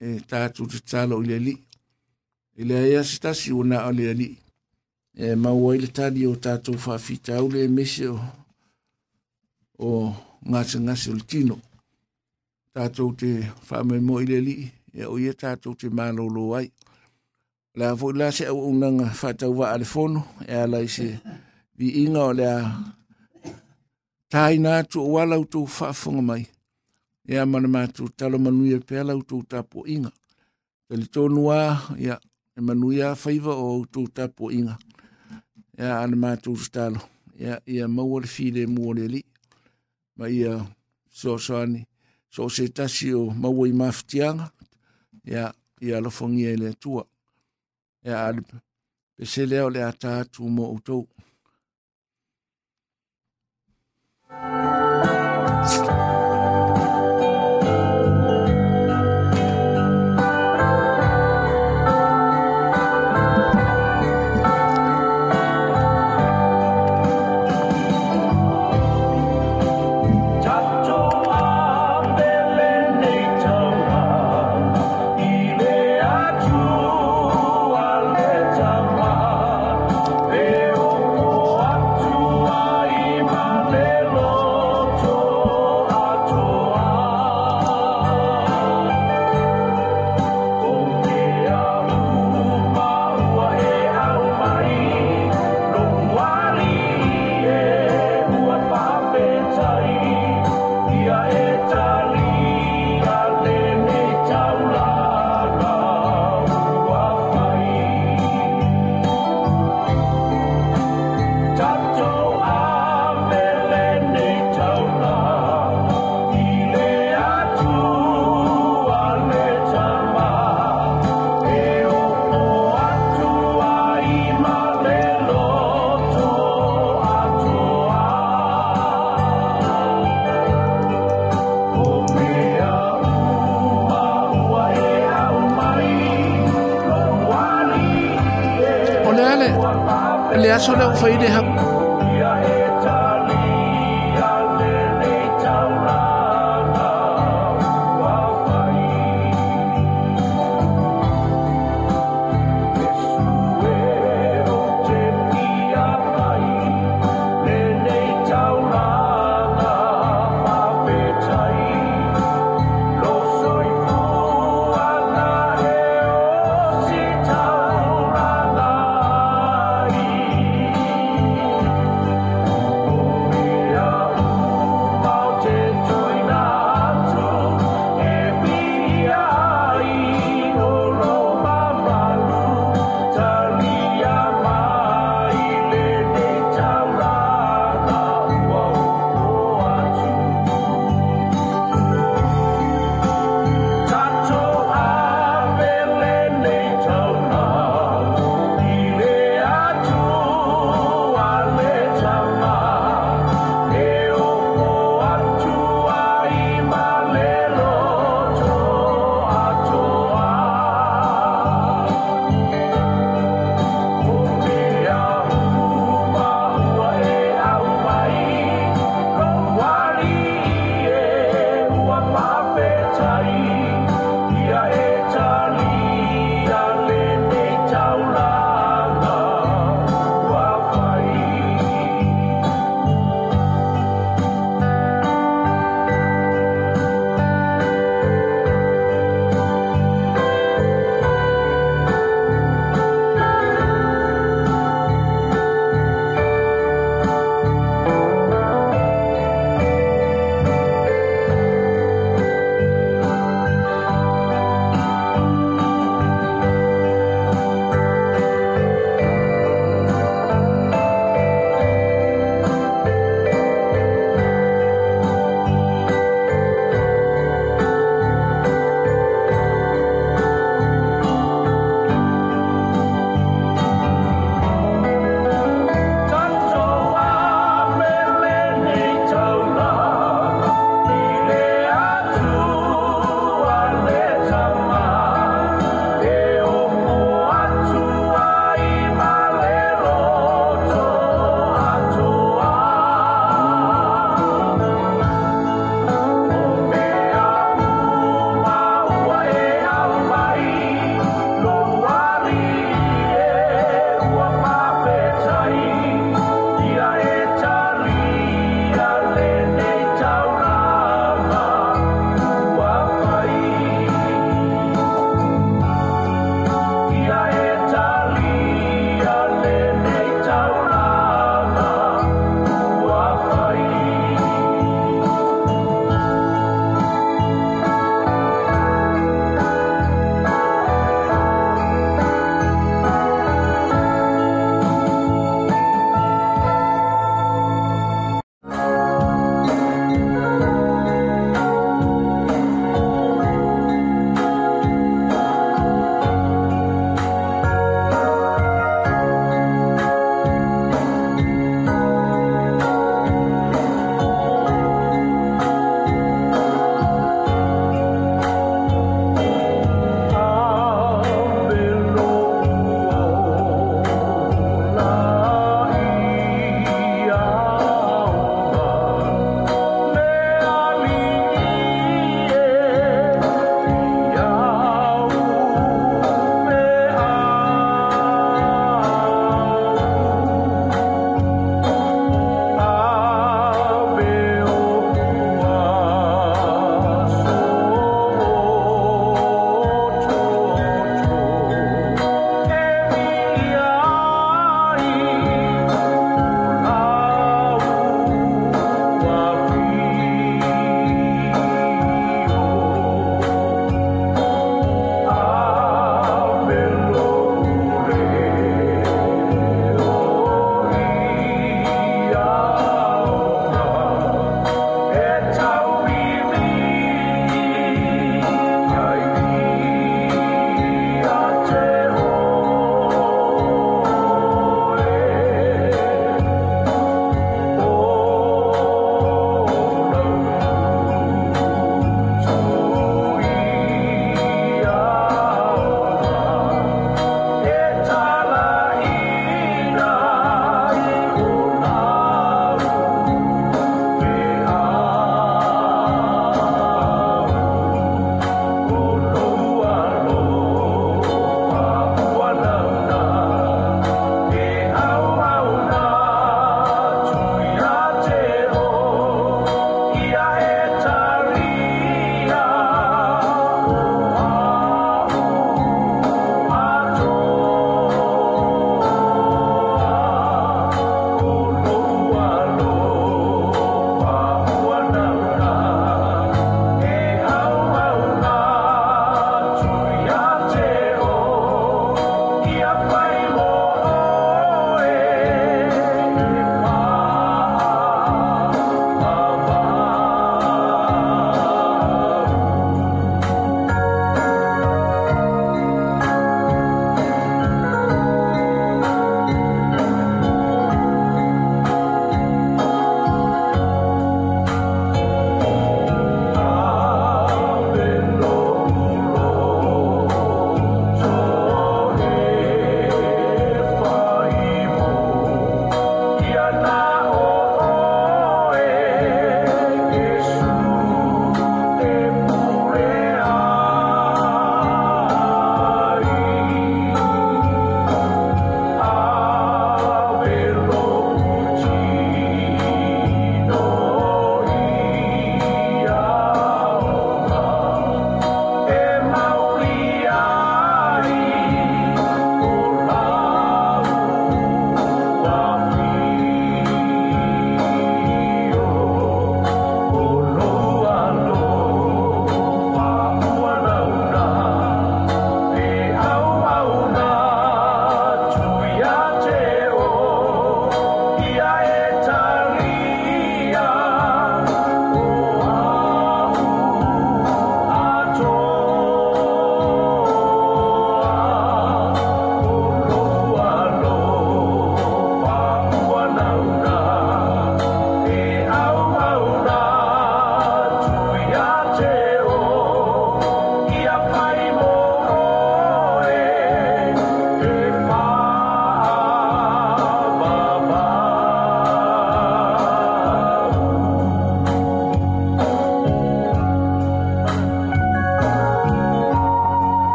e tatou tatalo i le alii i le aia se tasi ua naao le alii e maua ai le tali o tatou faafitau le mese o o gasegase o le tino tatou te faamaimoa i le alii e o ia tatou te malōlō ai la fo la se una fa ta wa al fono e la se vi ingo la taina tu wala tu fa fonga mai e a mana matu talo manu ia pe ala tu ta inga e le tonu a e manu ia faiva o tu ta po inga e a ana matu tu talo e a ia fi le mua ma ya so so ani so se tasi o maua i mafitianga ia ia lofongia i tua e ale pe se leo le a tātou mō utou. Thank you.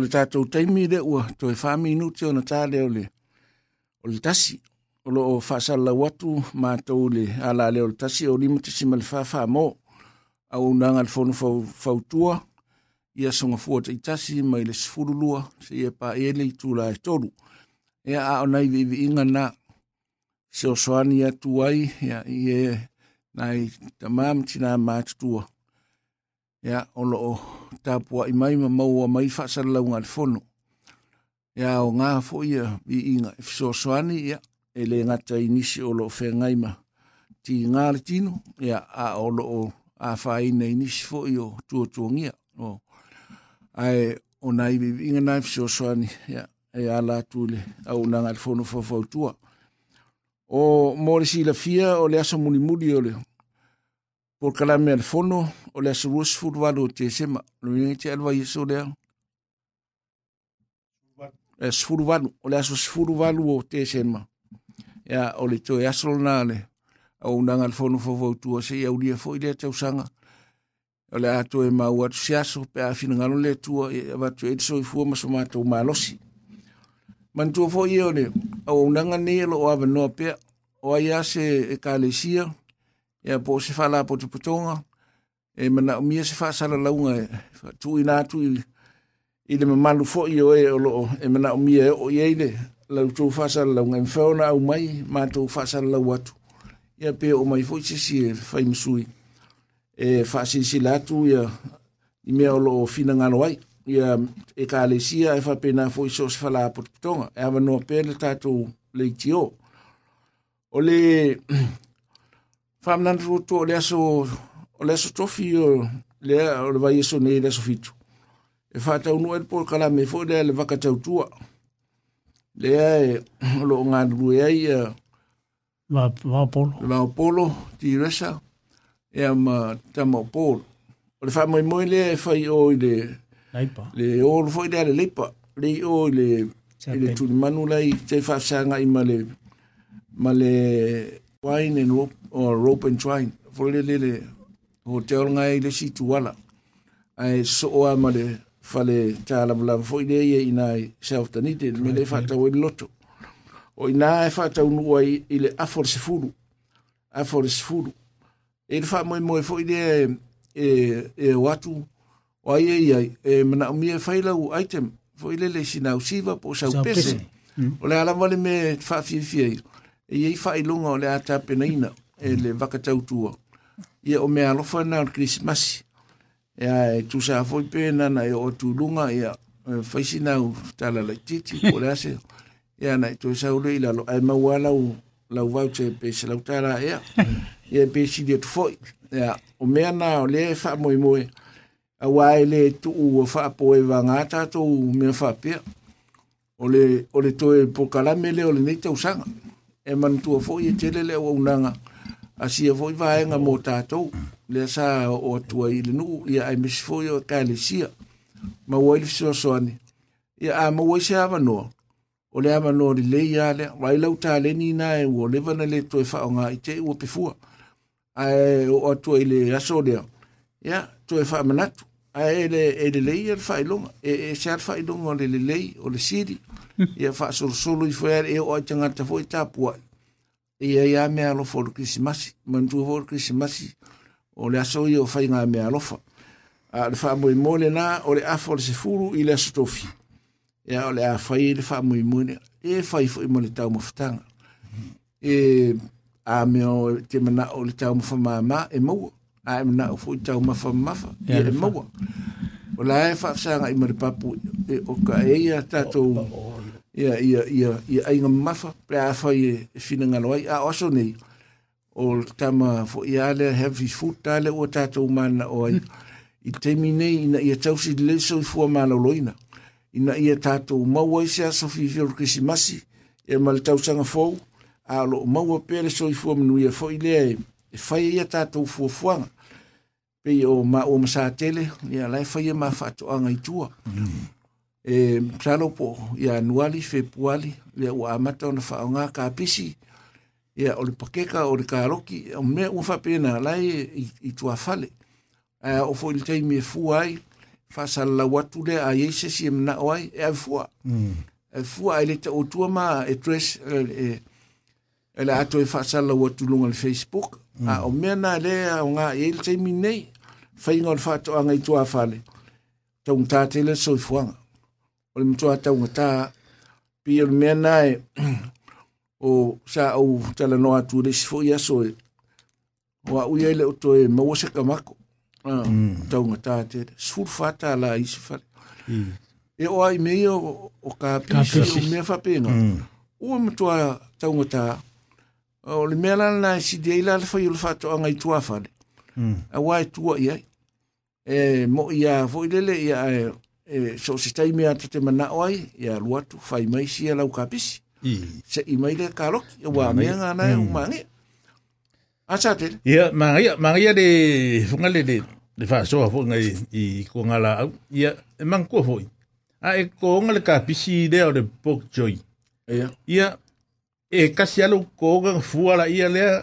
le tātou taimi re ua to e whāmi inu te ona tā leo le o le tasi o lo o whāsala watu mātou le ala leo le tasi o lima te sima le whāwha mō a unanga le whonu whautua ia songa fua te itasi mai le sifuru lua se ia pā ele i tūla e toru ea a o nei vivi inga nā se o soani atu ai ia i e nai tamam tina mātutua ia o lo o tapua i mai ma maua mai fasa la unga fono. ya o ngā fo ia i inga e fiso soani ia e le ngata inisi o lo fe ngai ma ti ngā le tino ya a o lo o a whaina inisi fo i o tuatuangia. O ai o nai i inga nai fiso soani ia e ala tule a unga ngā fono fo fautua. O mōre si la fia o le aso muni muri o leo. Por kalame al fono o le asuruas o te sema. Lo ni te alwa yeso lea. es asfurualu. O le asu asfurualu o te sema. ya o le to ya solo na le. Au unanga al fono fofo o se iau lia fo i lea tausanga. O le ato e ma tu se aso pe a ngalo le tua e tu e tso i fua ma mātou malosi. Mantua fo i o le. Au unanga ne lo o no pe O ai ase e kālesia. Au ia po se fala po te potonga e eh, mana o mia se fa sala launga e tu ina tu i le mamalu fo i o e o lo e eh, mana o mia e o i ele la tu fa sala launga e fauna au mai ma tu fa sala lau atu ia pe o mai fo se si e fai msui e fa si si la tu ia i mea o lo fina ngalo ai ia e ka le sia e fa pena fo i so se fala po te potonga e no pe le tatou le tio o le famnan ru to le so le so le o le vaiso e fa ta un wel kala me fo le le le e lo nga ru e ai e, polo va polo ti e am e, ta o le fa mo mo le o le le o le fo le le o le le tu manu le fa sanga i male male wine and rope o rope and twine for le le le hotel ngai e le situ wala ai so o ma le fa le tala bla fo ide ye ina self the needed me le fa ta we lotto o ina fa ta un wai ile a for se fulu a for se fulu e fa mo mo fo ide e e watu o ai ai e mana mi e fa ile u item fo ile le sina u siva po sa u pese mm. o le ala mo e le me fa fi fi e ye fa ile ngo le ata penaina e le vakatau tua. Ia o mea alofa na o Christmas. Ia e tu sa foi pena na e o tu lunga ia e na u tala la titi o le ase. Ia na e tu sa ule ila lo ai maua la u la u vauche pe se la utara ia. Ia pe si dia tu foi. Ia o mea na o le e fa moi moi. A wai le tu u o fa po e vangata to u mea fa pia. O le, o le toe pokalame le o le neita usanga. E manu tua foi e telele o unanga. Ia asia foi vaenga mo tatou le sa o tua i le nuu ia ai mesi foi o kalesia ma ua i le fesoasoani ia a maua i se avanoa o le avanoa lelei ia lea ai lau taleni inā e ua leva na le toe faaaogāi tei ua pefua ae o atua i le aso lea ia toe faamanatu ae le e lelei ia le faailoga e, e se a le faailoga o le lelei o le sili ia faasolosolo i foi ae le e o ai tagata foi tapuaʻi ia ia me alofa o le krisimasi manitua foi o le krisimasi o le aso ia o faiga mea alofa a le faamoemoe lenā o le afa o le sefulu i le asotofi ia o le a fai le faamoemoe lea e fai foʻi ma le taumafataga e a mea o te manaʻo o le taumafa mamā e maua a e manaʻo foʻi taumafa mamafa ia e maua o la e faasaga i ma le papu e oka e ia tatou ia ia ia ia ainga mafa pe a fai e fina ngalo ai a oso nei o tama fo ia le heavy foot tale o tatou mana o ai hmm. i temi nei ina ia tausi leso i fua mana loina ina ia tatou maua i se aso fi fiol kisi masi e mal tausanga fou a lo maua pere so i fua manu ia fo i lea e fai e ia tatou fua fuanga pe o ma o masatele ia lai fai ia ma fatoanga i tua mm e plano po ya nuali fe puali le o amata ona fa nga ka pisi ya o le pakeka o le karoki o me o fa pena lai i, i tua fale e o fo le tei me fu ai fa sa la watu le a yese si e mna oai e ai fua mm. e fua ai le te o tua ma e tres e, e, e la ato e fa sa la watu lunga le facebook mm. a o mea na le a o nga e le tei mi nei fa inga o le fa to anga i tua fale Tau ngtate le soifuanga. o le matua taugatā pia o le mea na mm. e o sa ou talanoa atu leisi foʻi aso e o aʻui ai le o toe maua sekamako taugatā tele sefulu fatala isi fale e o ai mei o kapisi o mea faapega ua matua taugatā o le mea lalana e sidi ai la le fai o le faatoʻaga i tuā fale auā e tuaʻi ai e moʻi iā foʻi lele ia ae e so se tai mea te te mana oi ia luatu fai mai sia lau kapisi se i mai le karok e wa mea ngā nae umange mm. a sa te ia mangi mangia de funga le de le fa so fo ngai i ko ngala au ia e man ko foi a e ko ngale kapisi de o de pok joy ia ia e kasi alo ko ngang fuala ia lea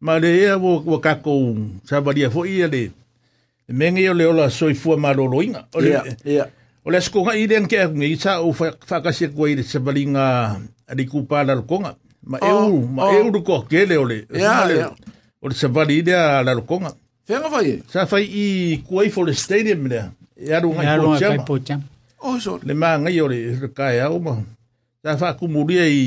ma le ea wo, wo kakou sa valia foʻi ia le mege o le ola soifua malōlōiga o le yeah, yeah. o le asikoga i leaga keakuge i sa ou faakasi aku ai le savaliga alikupalalokoga ma eu oh, ma oh. eu luko kele ole yeah, le, yeah. o le savali i lea lalokoga fega fai sa fai i kuai fo le stadium lea e aluga i potiama le magai o le kaeau ma Ta fa kumuria i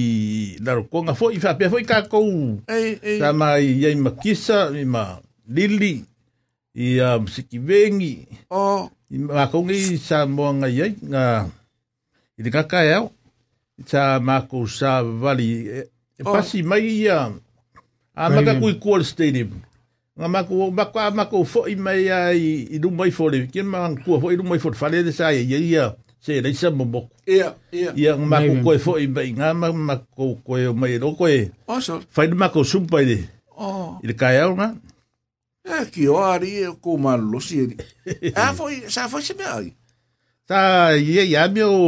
la ro konga fo i fa pe fo i ka ko. Ei ei. Ta mai ye ma kisa i ma lili i a um, siki vengi. O. Oh. I ma ko ngi sa mo nga ye nga i ka ka ya. Ta ma ko sa vali e, e oh. pasi mai ya. Um, a ma ka ku i kol stadium. Nga ma ko ma ko ma ko fo i mai ai i du mai fo le ki ma ku fo i du mai fo fa le sa ye ye ya. ya. se nei ờ. à, à, sa mo ia ia ia ma ko koe fo i ba inga ma ma ko koe o mai ro koe o so fai ma ko sumpa i o i le kai au ma e ki o ari ko ma lo si a fo sa fo se me ai ta ia ia me o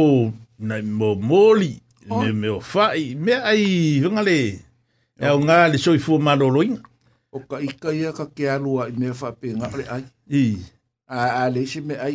na mo moli me me o fai me ai vanga le e o nga le soi fo ma lo loinga o ka ika ia ka ke alua i me fa pe nga ai i a a le si me ai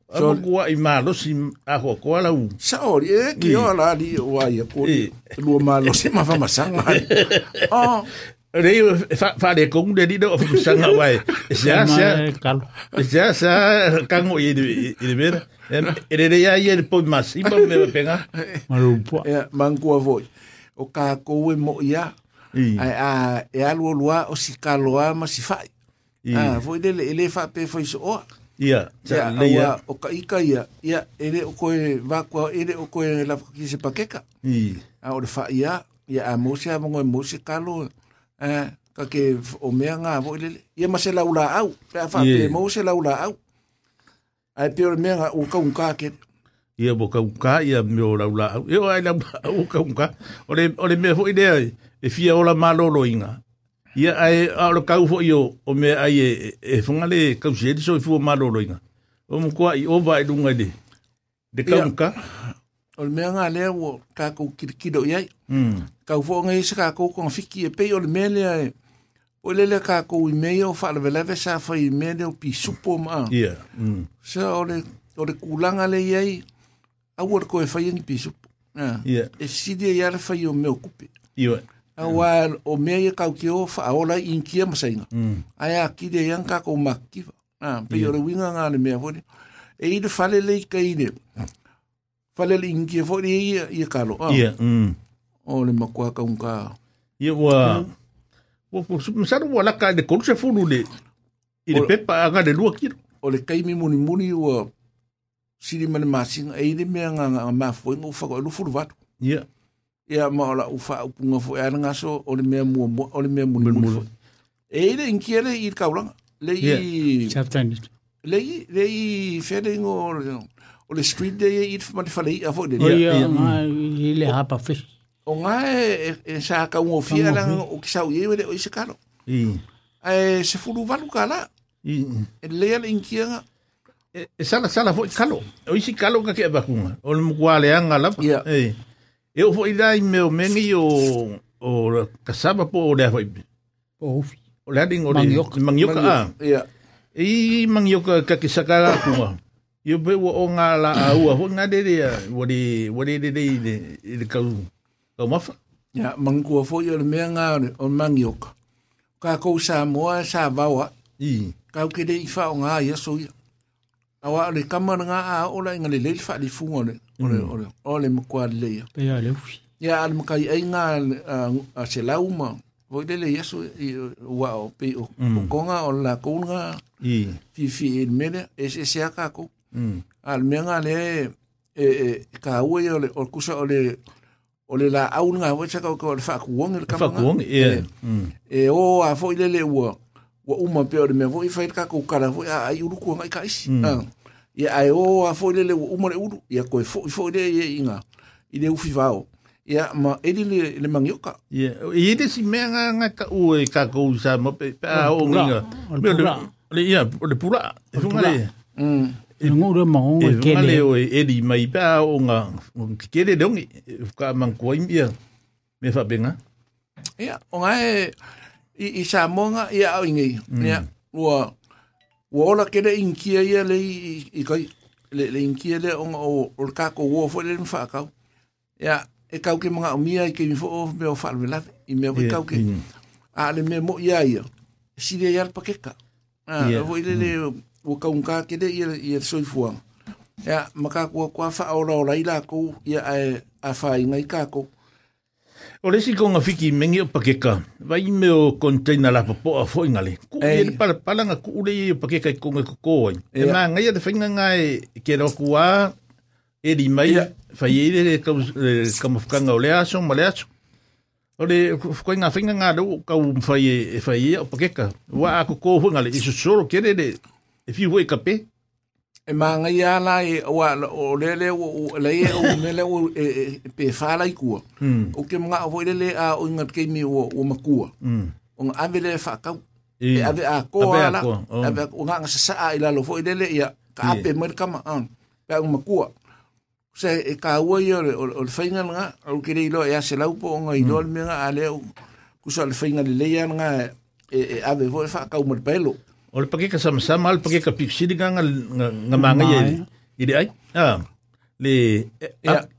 so ko i malo si a ho ko la u sa o e ki o la di o ai ko di lu malo si ma fa ma sanga oh Rei fa fa de kong de di do fa sanga wai. Ya ya. Ya ya kango i di i di ver. Ele de ya ye po masiba me pega. Marupo. Ya mangu avoi. O ka ko mo ya. Ai a e alu lua o sikaloa ma si fai. Ah, foi dele ele fa pe foi so. Ia, ia, ia, o ka ika ia, ia, ere o koe vakua, ere o koe la ki se pakeka. I. A ore wha ia, ia a mose a mongo e mose kalo, eh, ka ke o mea ngā vo ilele. Ia ma se laula au, pia wha pe mose laula au. Ai e pe ore mea ngā o ka unka ke. Ia bo ka unka, ia me o laula au. Ia o ai laula au ka unka. Ore, ore mea fo ilea, e fia ola malolo inga. Ia ai a kau fo io o me ai e, e funga le kau se so fu maloloinga. O mo ko ai o vai dunga de. De kau ka. O me nga le o ka ko kirkido ia. Mm. Kau fo nga isa ka ko ko fiki e pe o le mele ai. Hmm. O le le ka ko i me o fa le le sa fa i me o pi supo ma. Ia. Mm. Sa o le o le kulanga le ia. A wor ko e fa i pi supo. Ia. E sidi ia le fa i o me o Ia. awal wā o ya mm. ya mm. mea ye kau ki o awala i nkia masainga. Ai a ki de yang ka ko ah Pe i winga ngā ne mea ni E i de lei ka i ne. Whale lei nkia e fo i ia i kalo. Ia. Mm. O le makua ka unka. Ia wā. Msara wala ka de koru se fulu le. I pepa anga de lua kiro. O le mi muni muni ua. Siri mani masinga. E i de mea ngā ngā mafuenga ufako. E, e lufuru vatu. Ia. ia e maola ufa upunga fo ia e nga mea mua mua ole mea muni muni e ile le i le i le i le i fere ngo o le street day e i fa le a fo le oh, ia ile o nga e sa ka un o ki sa uye o se kalo i valu kala i le le inkia nga e sala sala fo kalo o isi kalo ka ke o le mkwale anga Eu vou ir lá em meu mengi e o o kasaba po o leva. O ah. o lá ding o mandioca. Mandioca. Ah. Yeah. E mandioca ka kisakala kuma. Eu be o onga la a ua ho nga de de wo de wo de de de de ka ka mafa. Ya mangua fo yo me nga o mandioca. Ka ko sa moa sa vawa. I. Ka ke de ifa o nga ya so Awa le kama nga a ola inga le leil fa li funga ole. Ole, ole, ole mkua le ya. Ya, le ufi. Ya, al mkai ai nga a se la uma. Voi le le yesu wa o pe o. Konga o la konga. Fi fi il mele, es es ya kako. Al menga le e ka ue ole, o kusa ole, ole la au nga, wai saka o ka fa kuong il kama nga. Fa kuong, e. E o a fo ile le ua. wa uma pe ore me voi fai ka ku kala voi a i uru ku ngai ka isi mm. uh, ya ai o a foi le uma le uru ya ko fo fo le ye inga i le ufi vao ya ma edi le le mangioka ya yeah. i de si me nga nga ka u e ka ku sa mo pe pa o nga le ya le pula e fu ngale mm e ngo re ma ngo e ke le e edi e mai pa o nga ke le dongi e ka man ko i me fa benga ya o nga e yeah. i, i sa monga ia au ingi. Mm. Ia, ua, ua ola kere inkia ia le i, i kai, le, le inkia le onga o, o le kako uo fo le mwha kau. Ia, e kau ke mga umia i ke mifo o me o whalwe lawe, i mea wai kau ke. A le mea mo ia ia, sire mm. ia le pakeka. A, yeah. vo ile le, ua kaunga kere ia, ia soifuanga. Ia, makakua kua wha aora o laila kou, ia a, a whainga i kako. Ia, O le si konga fiki mengi o pakeka, vai me o konteina la papo a foi ngale. Ku e le pala palanga ku ule i o pakeka i konga koko oi. E maa ngai a te whainga ngai ke roku a, e li mai, fai e le kamafukanga o le aso, ma le aso. O le fukoi ngā whainga ngā rau kau mwhai e fai e, e o pakeka. Wa a koko hui ngale, i su soro kere le, e fi e hui e kape. Mm e manga ia la e wa o lele o lele o mele e, o e pe fala e i kua hmm. o ke manga o lele a o ngat ke mi o o makua hmm. o nga avele fa ka e, e ave a ko ala ave oh. o nga sa sa ila lo fo lele ia ka pe mer ka ma an ah. ka o makua se e ka o ia o le fainga nga hmm. o ke le ilo ia se la upo nga ilo le nga ale ku sa le fainga le le ia nga e ave vo fa ka o mer pelo Ol pakai kesama-sama, ol pakai kepiksi dengan ngamanga manga ye. Ide ai. Ah. Le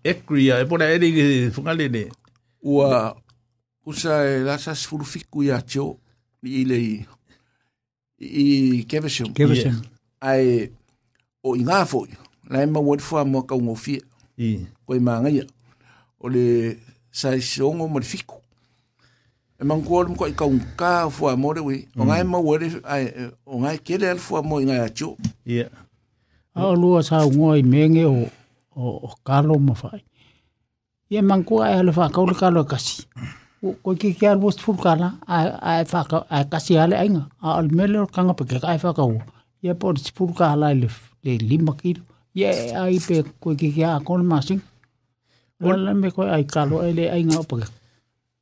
ekria e pora ere ke fungale ne. Ua usa e lasas furfiku ya cho ile i kevesham. Kevesham. Ai o inga foi. La ma wot fo mo ka ngofia. I. Ko manga ye. Ole sai songo mo fiku. e manguo le mko i kaun ka fua mo le wi o ngai mo wele ai o ngai kele al fua mo ngai achu yeah a lua sa ngo i menge o o kalo mo fai ia manguo ai le fa ka le kalo kasi ko ki ki al bus ful kala ai fa ka ai kasi ale ainga a al mele ka nga pe ka ai fa ka o ia por ful kala le le lima kilo ia ai pe ko ki ki a kon masing wala me ko ai kalo ele ainga o pe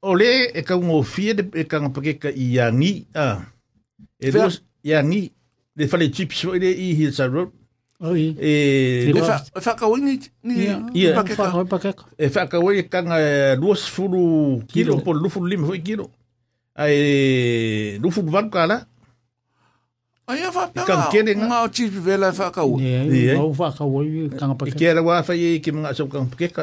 o le e ka ngō fie de e ka ngā pakeka i Yangi. Ah. E Fair. dos Yangi. Le whale chips o i le i hi sa road. Oh, yeah. E, e, e whaka wai ni, ni yeah. pakeka. E whaka wai e ka ngā eh, luas furu kilo. kilo. Po lufu lima hoi kilo. A e lufu lima hoi kilo. Ai afa pa. Nga o chip vela fa ka u. E ai. Au fa ka u ka nga pa. E ke ala wa fa ki nga so ka pa ka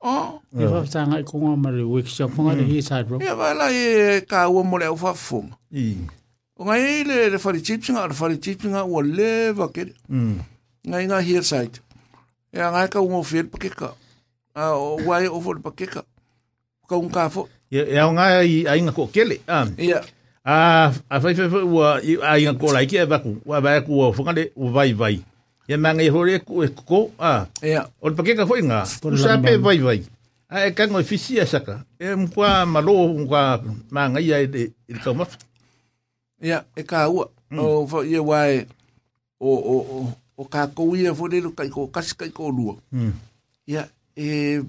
Oh. Yeah. Ia fa sanga ko nga mari workshop nga mm. he side bro. Ia yeah, la e ka u mo le fa fu. I. O nga ile le fa chips nga fa chips nga u le va ke. Mm. Nga here side. Ia nga ka u mo fil pa ke ka. A o wa o fol pa ka. Ka un ka fo. Ia ia nga ai ai nga ko kele. Ah, a fa fa wa ai nga ko la ke va ku va ku fo nga le u vai vai ya mangi hore ko e ko a ya ol pake ka foi nga ku sa pe vai vai a e kan o fisia saka e m kwa malo m kwa mang ai de il ka mof ya e ka u mm. o fo ye wai o o o o ka ko u ye de lu ka ko ka ska ko lu ya e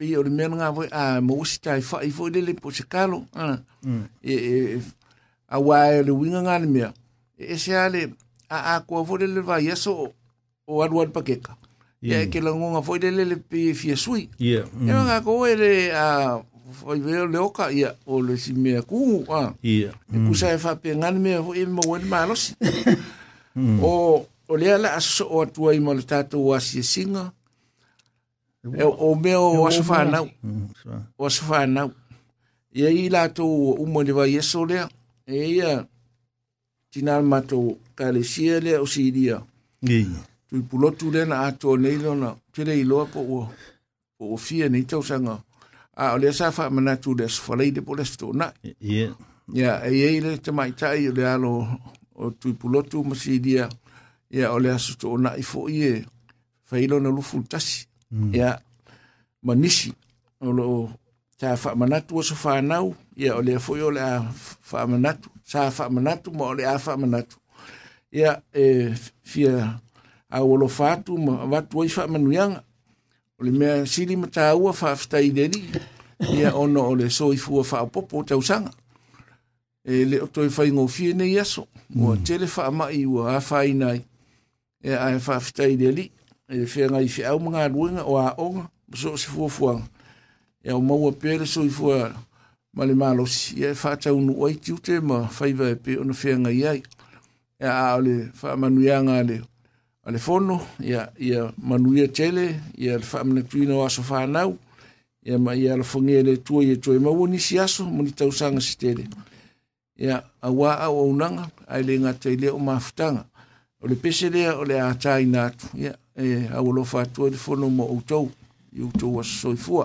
pe o le men nga vo a mo si ta fa i de le po se kalo a mm. e, e e a wai e le winga nga ni me e se ale a a ko de le vai ya o aru al pakeka. Yeah. Ia ke langonga foi lele mm. le pe fia sui. Ia. Mm. Ia nga ko ele a foi veo le oka ia o le si mea kungu a. Ia. E kusa mm. e fa pe ngani mea foi ma wen malosi. mm. O o lea la aso o atua i ma le tātou a si singa. E o mea o aso whanau. Mm, o aso whanau. Ia i lātou umo le vai eso lea. E ia tina matou kalesia lea o siria. Ia. tui pulotu le na ato nei lona tele iloa po o po o fia nei tausanga a o le sa fa mana tu des falei de poles to na ia e. ia e ei le te mai tai o le alo o tui pulotu dia ia o le aso to na i fo ie failo na lufu tasi mm. ia manisi o lo ta fa manatu o so fa nau ia o le fo o le fa manatu sa fa manatu mo le a fa manatu ia e fia a wolo fatu ma watu oi fa manu yanga. le mea siri ma ta fa fta i deri. Ia ono le so i fua fa apopo ta usanga. E le oto i e fa ingo fie ne yaso. Mm. tele fa ama i ua a fa i nai. E a fa fta i deri. E le fea ngai fi au mga aruenga o a onga. So si fua fuanga. E au maua pere so i fua ma le malosi. E fa ta unu oi tiute ma faiva e pe ono fea ngai ai. E a ole fa manu yanga leo a le fono ia ia manuia tele ia le famne pino a sofa nau ia ma ia le fonge le tuo ia e tuo ma woni si aso mo ni tau sanga si tele ia a wa a o nanga ai le nga tele o maftanga o le pese le o le ata ina ia e a wolo fa tuo le fono mo o tau i o tuo wa soifua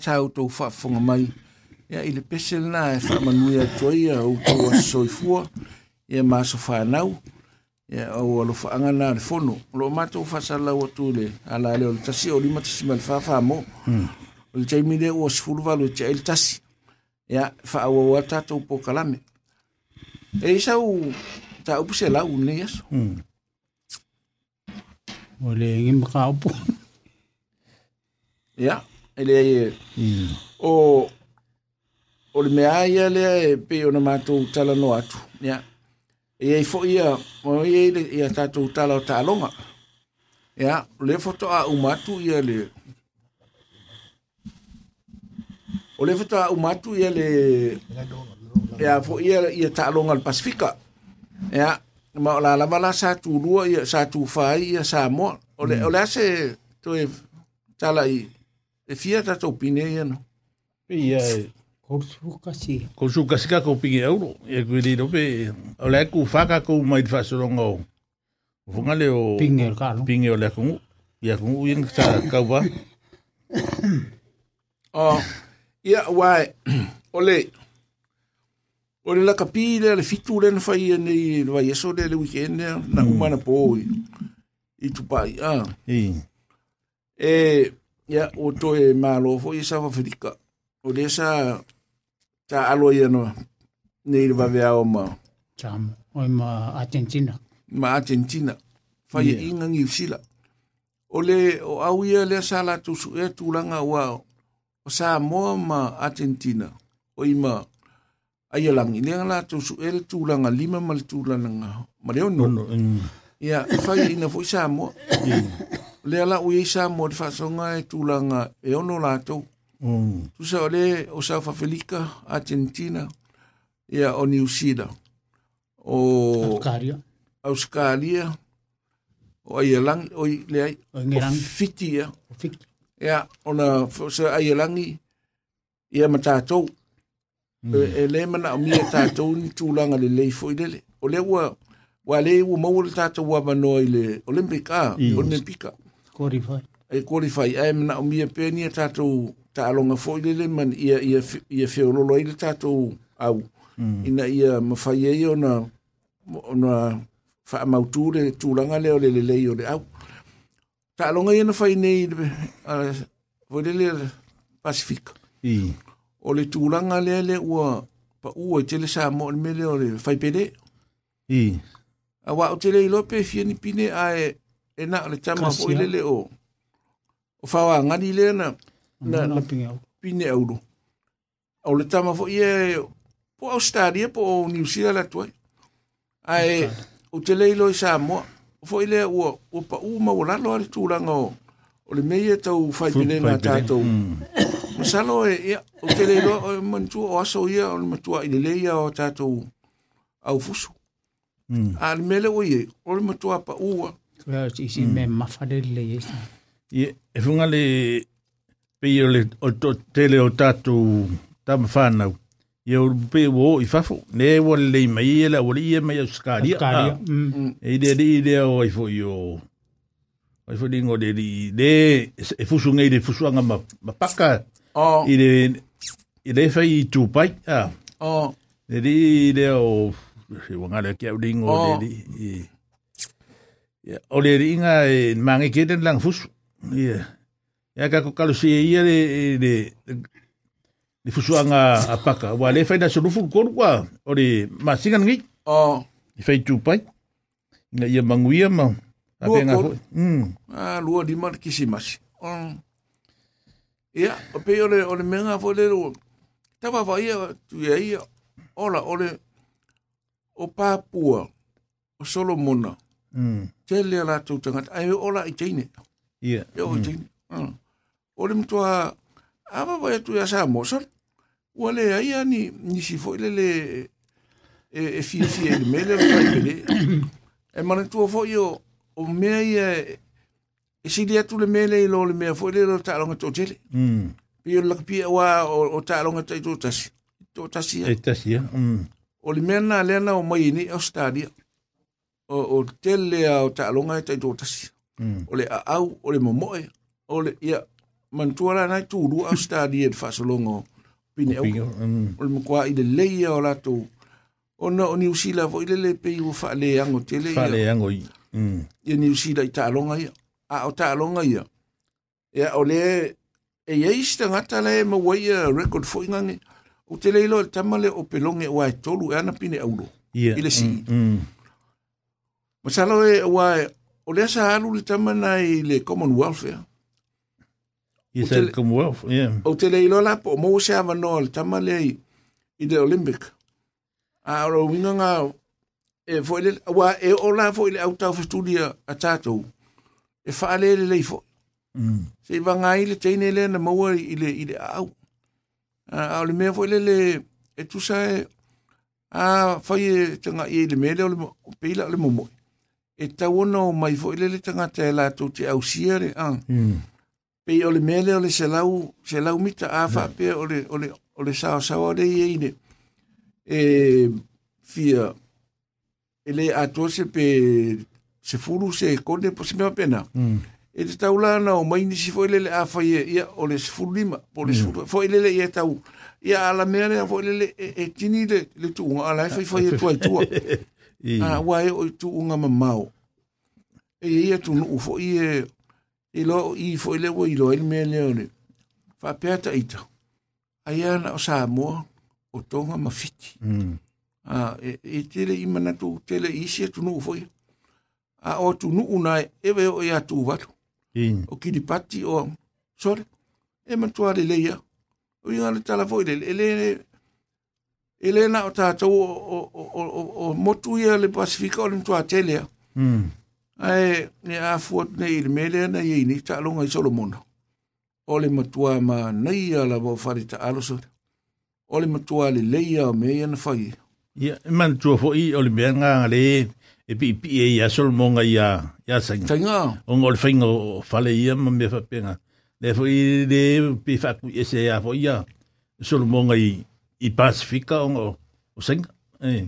tātou tau whaafunga mai. Ia i le pese lana e whaamanui atua ia au tau a soifua ia maso whanau. Ia au alo whaangana le whono. Lo mātou whasalau atu le ala leo le tasi o lima tasi mal whawha mo. Hmm. O le taimi leo o sifuru valo e te tasi. Ia whaau au tātou po kalame. E isau ta upu se lau ne iaso. Mm. O le ngi e upu. ele e mm. o o le mea ia lea e pe ona matou tala no atu ia e ai fo ia o e ia tala talonga ia le foto a umatu ia le o le foto a umatu ia le ia fo ia ia talonga le pasifika ia ma o la lava la sa tu lua ia sa tu fai ia sa mo o le o le to e tala e fia ta to pine ia no ia eh, kousukasi kousukasi ka ko pinge euro e ko ni pe o le ku fa ka ko mai fa so longo funga le o pinge ka no pinge o le ku ia ku ia ta ka va o ia wai ole O le lakapi le le fitu le na whaia nei le vai eso le le weekend na eh, mm. umana po i pai Ah. E eh, ia o toe malo foʻi sa fafilika o lē sa taalo ia no nei le vaveao ma tamo oe ma argentina ma argentina faiaʻiga yeah. giusila o le o au ia lea sa latou suʻea tulaga ua o sa samoa ma argentina o ima aia lagi lega latou suʻea le tulaga lima ma le tulaga ma le ono ia mm. faiaʻiga foʻi samoa le ala u isa mo te whasonga e tulanga e ono lātou. Mm. Tu sa ole o fa felica Argentina, ia o New Zealand. O Australia. Australia. O lang o le ai. O Ngerang. O Fiti ia. O Fiti. Ia, ona sa Ierlangi, ia matatou. Mm. E, e le mana o mia to ni tulanga le le i lele. O le ua, wa le wo maua le wa banoi le olimpica ah, olimpica Olympica. Ah. Qualify. E qualify. E mna o mia pēni e tātou ta alonga fōi lele man ia, ia, ia whiololo i le tātou au. Mm. Ina ia mawhai e o na, na whaamautu le tūranga leo le lele i o le au. Ta alonga i na whai nei uh, voilele Pasifika. I. O le tūranga leo le ua pa ua i tele sa mo le mele o le whaipere. I. Awa o tele i lope fia ni pine ae e na le tama o i lele o. O whawa ngani le na, na, na pine auro. O le tama fo i e, po Australia, po o New Zealand la tuai. Ai, o te leilo i sa mua, o fo i le ua, ua pa u ma ua lalo ari tūranga o, o le meia e tau fai pine na tātou. Masalo mm. e, ia, e, o te leilo, o mantua o aso ia, o le matua i le leia o tātou au fusu. Mm. Ai, mele o i e, o le matua pa ua, Well, it's easy mm. me mafare le yesa. Ye, e funga le pe le o to tele o tatu tam fana. o pe wo i fafo. Ne wo le mai ele wo le mai skaria. Skaria. E de de de o i fo yo. O i fo dingo de de de e fusu ngai de fusu anga ma paka. I de i de fai i tupai Ah. Oh. De de o oh, se wanga le kia dingo oh, de oh. de. Oleh o le ringa e lang fusu. Ia, ia kaku kalu si e ia le, le, le anga apaka. Wa le fai da sorufu koru kwa o le masingan ngi. Oh. I fai tupai. na ia manguia ma. Lua koru. Mm. Ah, luo lima kisimasi. Oh. Ia, o pe ole, ole menga fo le ro. ta va vai tu ia ia. Ola, ole, o Papua, o Solomona. Mm. Mm. Te mm. Ah. le la tu tanga ai ola i tine. Yeah. Yo mm. tine. Mm. Ole mtoa ava vai tu ya sa mosa. Ole ai ani ni si fo le le e e fi fi e mele le fai pele. E mane tu fo yo o me ai e si dia tu le mele i lo le me fo le lo ta longa to tele. Mm. Pio la pia wa o, o ta longa tai tu tas. Tu tas ya. E tas ya. Mm. Ole mena lena o mai ni o stadia. Mm. o o tele o ta longa te to tasi o le au o le momoe o le ia mantuara na tūru au stadi e fasolongo pine au o le mkwa i le leia o lato o na o New Zealand fo i le le pei o fa le ango tele fa le ango i ia New Zealand i ta longa ia a o ta longa ia ia o le e eis tangata le mawaia record fo ingange o te leilo le tamale o pelonge o ai tolu e ana pine au lo i le si Masalo e wa o le sa alu le tama na i e le Commonwealth ya. I le Commonwealth, yeah. O te le ilo la po mo se ava no le tama le i le Olympic. A ro winga nga e fo e le wa e o la fo e le auta fo studia a tato. E fa le le le fo. Mm. Se va nga i le tene le na mo i le i le au. A o le me fo le le e tu sa a fa ye tanga le mele o le pila le mo mo. e tau ona o mai foʻi lele tagata e latou te ausia le a hmm. pei o le mea lea o le selau selau mita a faapea o le ole o le saoasaoa lei ai le e fia e lē atua se pe sefulu se kone po se mea pena hmm. e te tau la ana o mai nisi foʻi lele a faia e, ia o le sefulu lima po le sefulu hmm. foʻi lele ia e tau ia ala mea lea foʻi lele e, e tini le tuugaala e faifaia tuaitua a ah, wa e o tu unga ma mau e ia tu nu fo i e i lo i fo i le wo i lo el me le ne fa peta ita ai ana o sa mo o tonga ma fiti mm. E, e, tele i mana tu tele i se tu nu fo i a o tu nu una e ve o ia tu va mm. o ki pati o sore e ma tu ale leia o i ngale tala fo i le e le le, le, le e le na o tātou o, o, o, o motu ia le Pasifika o le mtua tele Mm. Ai, ne a fuat ne i le mele na i ni ta longa i Solomona. O le matua ma nei a la wau whare ta aloso. O le matua le leia o mea na whai. Ia, e man tua fo i o le mea ngā le e pi pi e ia Solomona ia, ia sanga. Tainga. O ngol whainga o whale ia ma mea whapenga. Le fo i le pi whaku ese ia fo ia Solomona i i pasifika o o senga. Eh.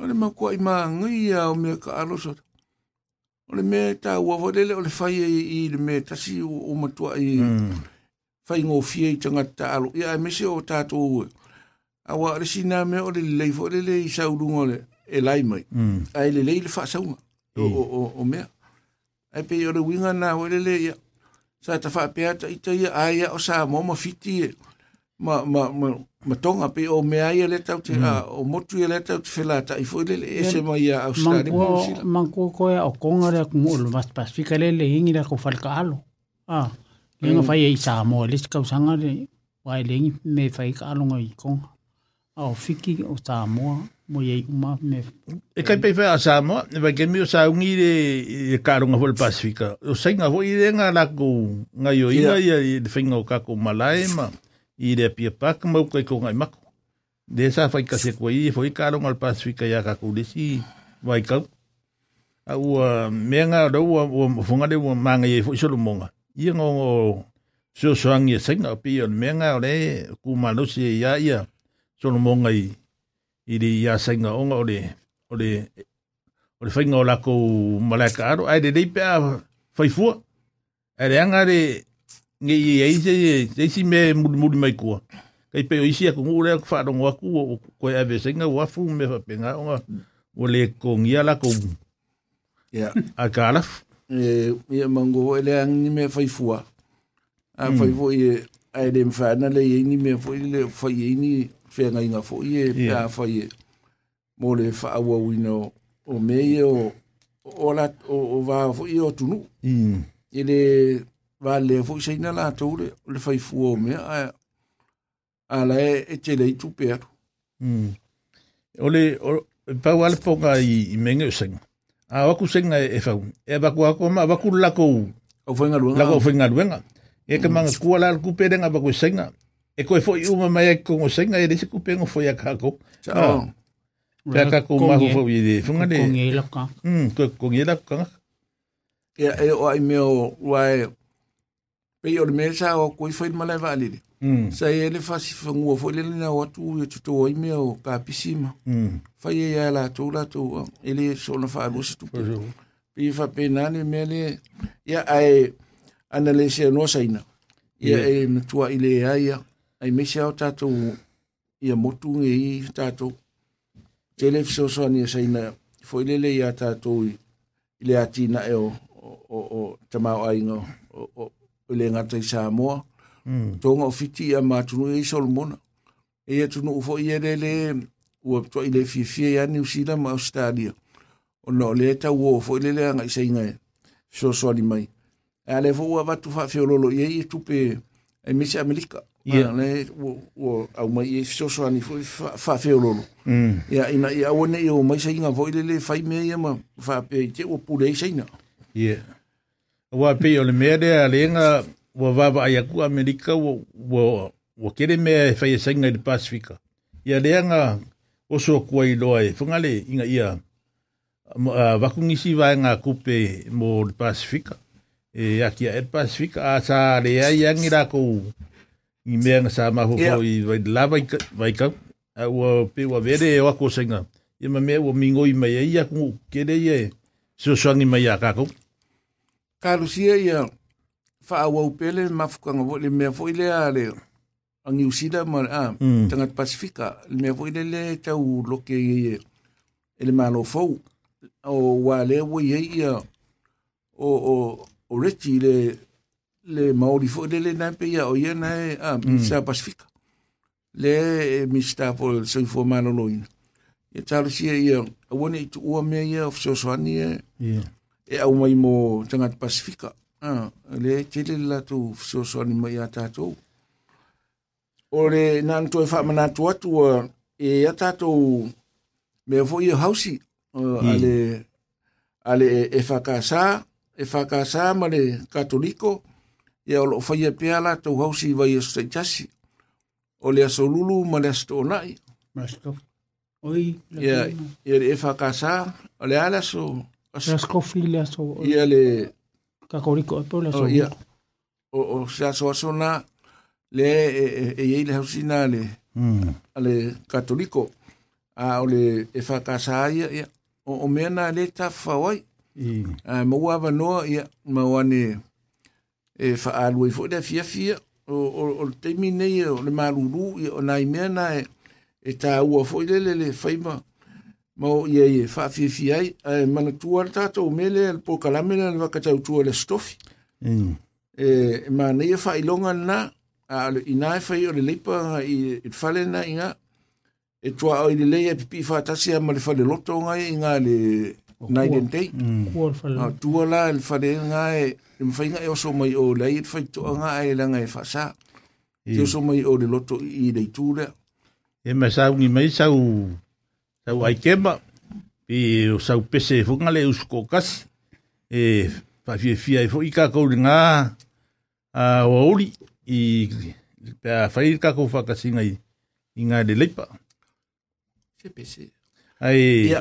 Ole ma i ma ngai a o mea ka aloso. Ole me ta ua vodele ole fai e i le me tasi o, o matua i mm. fai ngō fie i tanga ta alo. Ia e mese o tato ue. Awa re sina me ole le leifo le le i saurunga le e lai mai. Mm. Ai e le le i le fa saunga mm. o, o, o mea. Ai pe i le winga nā ole le ia. Sa ta fa peata i ta ia aia o sa moma fiti e. ma ma ma ma tonga pe o mea ia le tau te mm. o motu ia le tau te whelata i fwile le ese mai a Australia mo usila. Mangua koea o konga rea kumu mas lumas pasifika le le ingi rea kufalka alo. Ah, lenga fai mm. e sa mo le sika usanga le wai lengi me fai ka alo ngai konga. A o fiki o sa mo mo ye uma me. E kai pei fai a sa moa, e vai kemi o sa ungi le karunga fo le pasifika. O sainga fo i renga la ngai o inga ia le whinga o kako malae ma. i le pia paka mau kai ko ngai mako. De sa fai kase kua i, foi karo ngal pasifika ya kakulisi, vai kau. A ua mea ngā rau ua whungare ua mānga i fo solo monga. Ia ngō ngō sio soangi e senga pi on mea ngā ore ku manusi e ia ia solo monga i i ri ia senga onga ore ore ore whainga o lako malaika aro. Ai re reipe a whaifua. Ai re angare nge i e se se si me muri muri mai kua kai pe o isia kungu le fa do ngwa ku o ko e ave senga wa fu me fa penga o o le ko ngia la ko ya a kala e e mango ele ang me fa fua a fa fo e ai dem fa na le ni me fo le fa ye ni fe nga inga fo ye pa fa ye mo le fa wa wino o me o o la o va fo ye o tunu ele va le fo se na la to le le fai fu o me a a la e te le tu pe mm o le pa wal po ga i menga sen a wa ku sen e fa e ba ku ko ma ba ku la ko o fo nga luenga la ko fo nga luenga e ke manga ku la ku pe nga ba ku sen e ko fo i uma mai ko o sen e se ku pe ngo fo ya ka ko Pea ka ko ma fo i de funga de. Ko ngi la ka. Mm, ko ngi la ka. Ya e o ai me o wa pei o le mea e mm. sa e o koe malai vaalele sa ia le fasifagua foʻi lele na o atu ia totou ai mea o kapisi la fai ai a latou latou e lē soona faaluasi tupu pei faapena le me le ia ae ana le seanoa saina ia e natuaʻi le ai ia ai maisi ao tatou ia motu gei tatou tele fesoasoania saina foʻi lele iā tatou i le a tinaʻe o o o tamaoaiga o o le ngata i Samoa. Mm. Tō ngā whiti a mātunu e isa olumona. E e tunu ufo i ere le ua toa i le fie fie i ani usila ma Australia. O nā o le eta ua ufo i le e. le anga isa inga e. Sio so ni mai. E ale fo ua watu wha fio lolo i e i tupe e misi Amerika. Yeah. Ma, le, ua, ua, au mai e sio so ani fo i wha fio lolo. Mm. Ia ina i awane i o mai sa inga vo i le le fai mea i ama wha pe i te ua pule isa ina. Yeah. Wa pe o le mea dea lenga wa wawa ai aku Amerika wa, wa, wa kere mea e whaia e sainga i Pasifika. Ia leanga oso kua i loa e whangale inga ia uh, wakungisi vai ngā kupe mō le Pasifika. E akia e Pasifika a sa rea i angi rākou i mea ngā sā maho yeah. i vai lawa vai kau. A ua pe ua vere e wako sainga. Ia ma mea ua mingo i mai e ia kungu kere e. Sio mai a kākou. Kalusia ia whaawau pele mafukanga wo le mea fo ile a le a New Zealand ma a mm. tangat Pasifika le mea fo ile le tau loke i ele malo fau o wa le wo ye ia o o o reti le le maori fo le le na pe ia o ia na e a mm. sa Pasifika le mi sta fo so fo malo loin e talusia ia a wone i mea ia of so e e au mai mo tangata pasifika ah, le tele le latou fesoasoani mai iā tatou o le na ana toe faamanatu atu uh, e ia tatou mea foʻi o e hausi ale hmm. ale e, e fakasā e fakasā ma le katoliko ia e o loo faia e pea latou hausi vai aso taʻitasi o le aso lulu ma le aso toʻonaʻi ia le e fakasā o le a le aso Raskofilja Ia le... Ka koriko e pula so. Ia. O, o sea so asona le e eh, e eh, e le hausina le mm. ale katoliko a o le e whakasa ia ia o, o mea le ta whawai mm. a maua wanoa ia mauane e whaalu e de fia fia o, o, o teimi nei o le maruru ia o nai mea nā e, e tā le le whaima mo ye i fi ai, ai mana ta tātou mele al pō kalamena al waka tau tuar stofi. Mm. E, ma nei e na, a alo i nai whai le i, it whale na i e tua au i le lei e pipi whātasi a le loto ngai i ngā le night and day. A tua la le whale ngā e, fa inga yo so mai o le e fa toa ngā e langa e sa yo so mai o le loto i le tūra. E ma saungi mai tau ai kema i o sau pese funga e le e usko kas e fafie fia e fuka kou ringa a o auri i pia fai ka kou whakas inga i inga le leipa se pese ai ia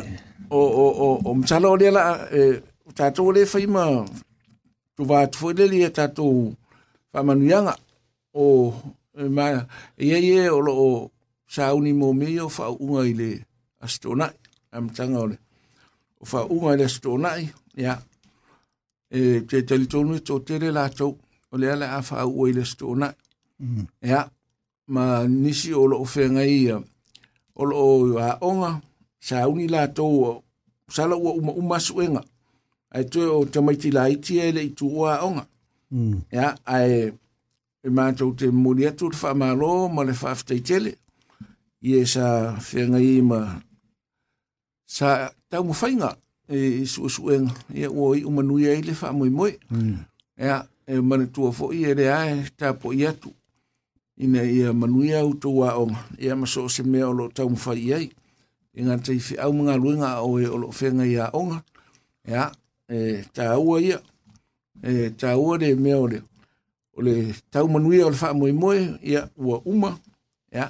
o o o o mtala o lela e, o tatou le fai ma tu va tu le li e tatou whamanuianga o ma e e o lo o sa unimo meio fa unga i le astona am tanga ole fa unga le astona ya e te te li tonu e to te le la to ole ala afa u le astona ya mm-hmm. ma nisi ole o fenga ia ole o a onga sa uni la to sa la u ma suenga ai to o te mai ti la iti ele i tu a onga ya mm. ai e mātou te mūri atu te whamalo, ma le whaafteitele, i e sa whiangai ma sa tau mo fainga e, e su e, su en e o i umanu ye le fa moi moi hmm. e, e a e mane tu fo i re a ta po ia tu i ia manu ia u tu a o e a maso se me o lo tau mo fai ai e ngan tei fi au mga luenga o e o lo fenga ia o nga e a ta ua ia e ta ua le me o le o le tau manu ia o le fa moi moi ia ua uma e a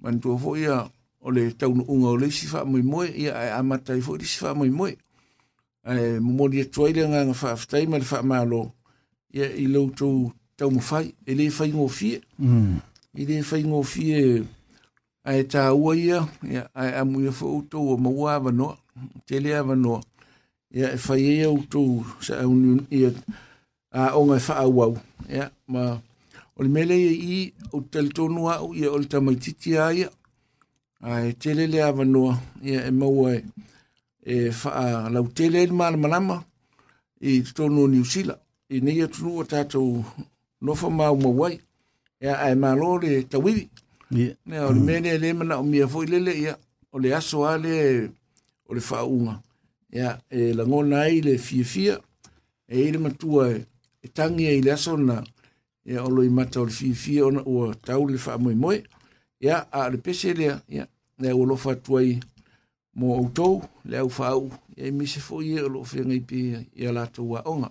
mane tu fo ia o le taunuʻuga o lei sifa amoemoe ia ae amatai foʻi le sifa amoemoe ae momoli atu ai le agaga faafetai ma le faamālō ia i loutou taumafai e lē faigofie mm. i lē faigofie ae tāua ia ia ae amu ia fo outou o maua avanoa tele avanoa ia e fai ai outou saaunia aʻoga e faaauau e ia ma o le mea leiaiʻi e ou talitonu aʻu ia o le tamaitiiti a ai tele le avano ia e mau e e fa lau tele le mal malama i to no new sila i nei atu o tato no fa mau a ai mm. e ai malo le tawi ne o mene le mana o mia foi lele ia ole le aso ale o le fa unga ia e la ngona ai le fie fie e ile matua e, e tangi e ile aso na ia o lo i mata o le fie fie o tau le fa moi moi ia a le pese lea ia le au lofa tuai mo outou le au fau e mise fo ye lo fe ngai pe ya la tua onga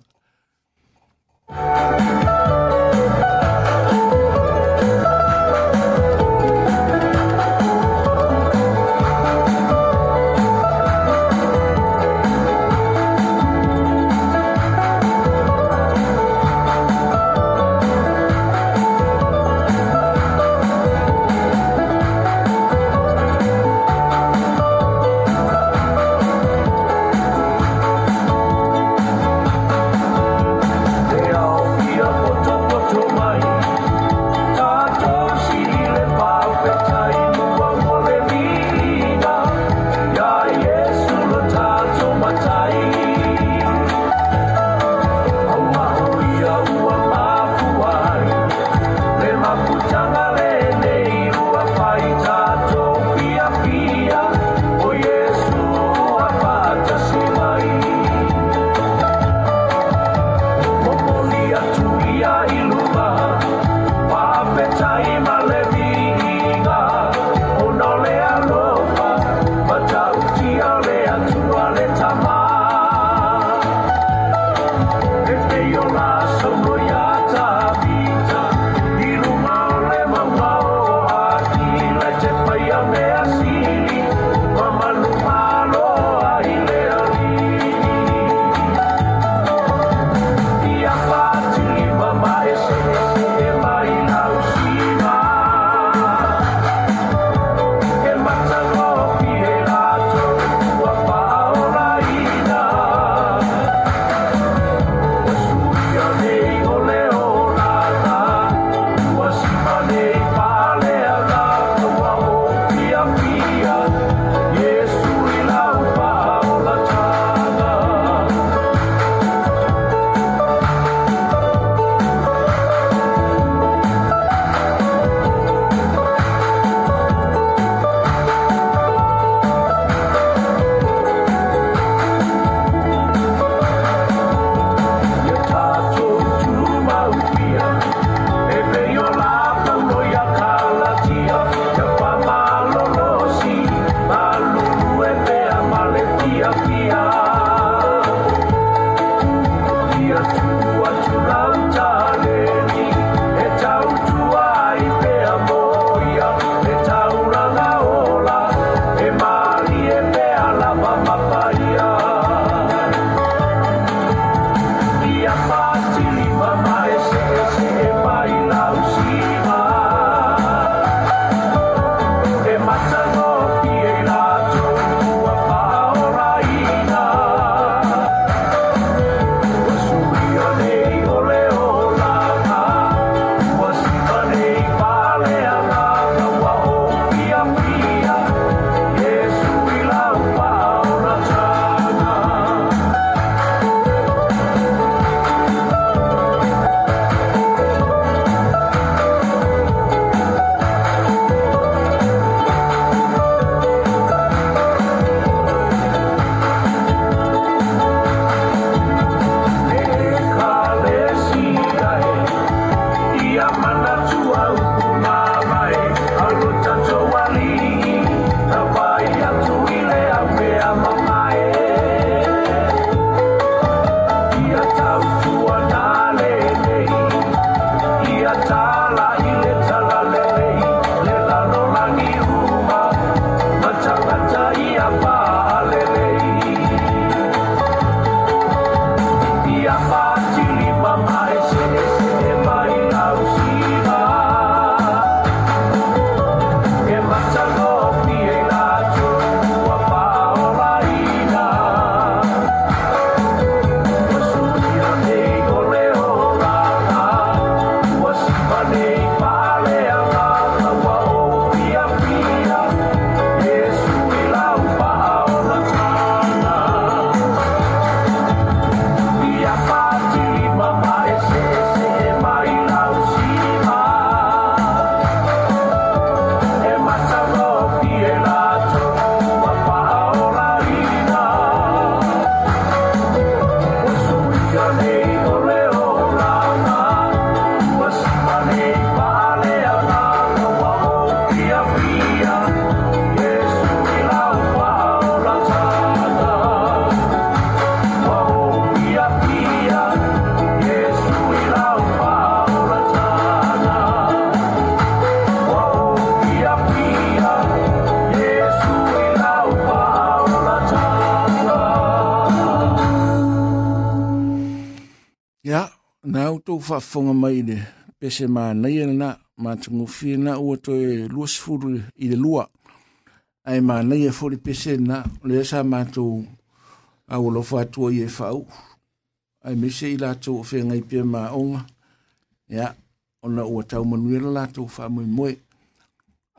whaafonga mai le pese ma nei ana nā, mā tungu whia nā ua tō e lua sifuru i le lua. Ai ma nei e fōri pese na le asa ma tō a ua lofa atua i e whau. Ai mese i lātou o whia ngai pia mā onga. Ia, ona ua tau manuera lātou fa mui moe.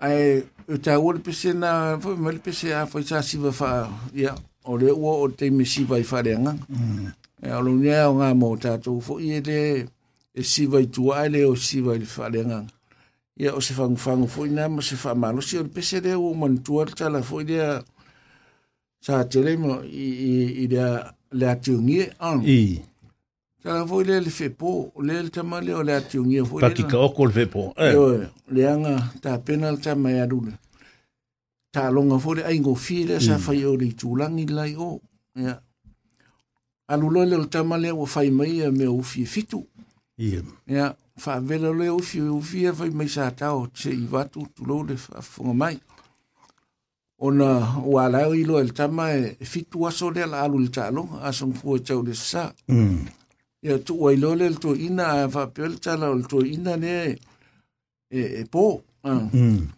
Ai, e tau ua le pese na fōi mā le pese a fōi tā siwa fa ia, o le ua o teime siwa i wharenga. Ia, mm. o lo o ngā mō tātou fōi e le... Mm. e siva i tua e leo siva i le whalengaga ia o se fagofago foʻi na ma se faamalosi o le pese lea ua manatua le tala foʻi lea sa tele ma i lea le atiugie on tala foʻi lea le feepō lea le tama lea o le atiugie foʻi pakika oko le feepō ioe eh. leaga tapena le tama e alule taaloga foʻi le aigofie lea sa fai o le itulagi lai o ia aluloa le o le tama lea ua fai mai ia e mea ufi e fitu Ia. Ia, whaavela le ofi o fia vai mai sa tau se i watu tulo le whafunga mai. Ona Na, alao ilo el tama e fitu aso le ala alu le talo, aso mfua e tau le sa. Mm. Ia tu wai lo le to ina, e whapeo le tala le to ina ne e, e, e po. Uh. Mm.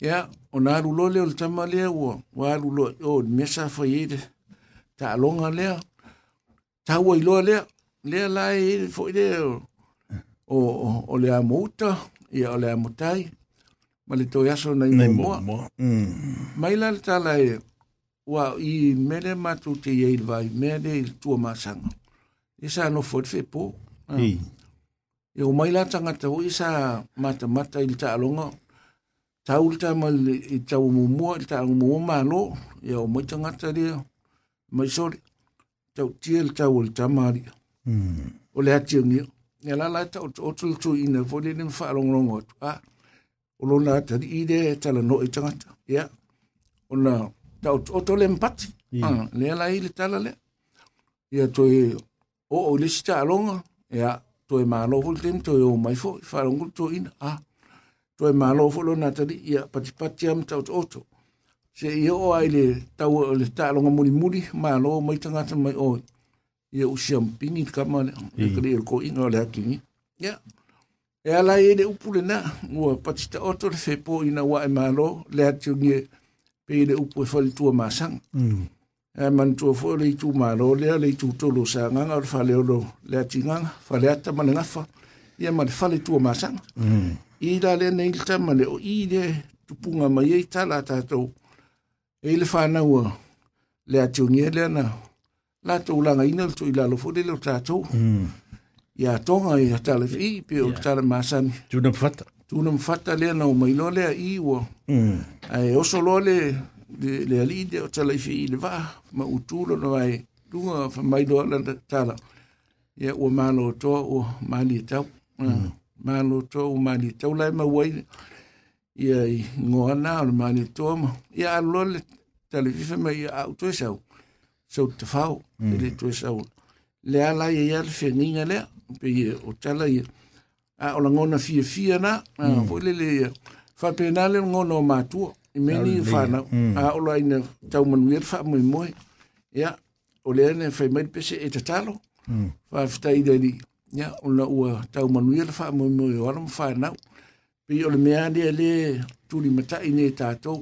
Ia, ona alu lo le le tama le ua, wa alu lo o mesa whaide, ta alonga lea, tau wai lo lea, lea lai fo ideo o, o, o le a mouta, i o le a motai, ừ. ma le toi aso nei mua mua. Mai la le tala e, wa i mele matu te iei vai, mele i tua masanga. E sa no fod fe po. Mm. E o mai la tangata o i sa mata mata i ta alonga, taul ta ma i tau mumua, i tau mumua malo, e o mai tangata rea, mai sori, tau tia i tau o le tamari. Mm. O le hatia ya la la ta o tu tu in the for the fa long long what o lo na ta di ide ta la no ita ta ya o tau ta o to mm. le mpat ah le la ile ta la le ya to o o le sta long ya to e ma lo vol tem to o mai fo fa long to in Ah. to e ma lo fo lo na ta di ya pati pati am ta o to se yo ai le ta o le ta long mo ma lo mai ita mai o ia usia mpingi kama le e kare e ko inga le hakingi ia e ala e le upu le na ua patita oto le fepo ina wa e malo le atu nge pe le upu e fali tua masang hmm. e mantua fo le itu malo le le itu tolo sa nganga le fale olo le ati nganga fale ata male ngafa ia male fale tua masang hmm. i la le nei tama le o i le tupunga mai e tala tatou e le whanau le atu nge le na la tō langa ina tō i lalo fō lelo tātou. Ia tonga i hatale fi, pe o tala māsani. Tūna mwhata. Tūna mwhata lea nau mai lo lea i ua. Ai oso lo le, le ali de o tala i fi i le wā, ma utūlo no ai tunga fa mai lo ala tala. Ia ua mālo toa o māli tau. Mālo toa o māli tau lai ma wai. Ia i ngoana o māli toa ma. Ia alo le tala fifa mai au tuesau. Sau te whao. mm. le to sa o le ala ye yal fe ninga le pe ye o tala ye a o langona fie fie na mm. le le fa penale ngono ma tu i meni fa na mm. a o la ina tau manu ye fa moi moi ya o le ne fe mai pe se eta talo fa mm. fta ida ni ya o la o tau manu ye fa moi moi o la fa na pe o le mea le le tu li mata ine tato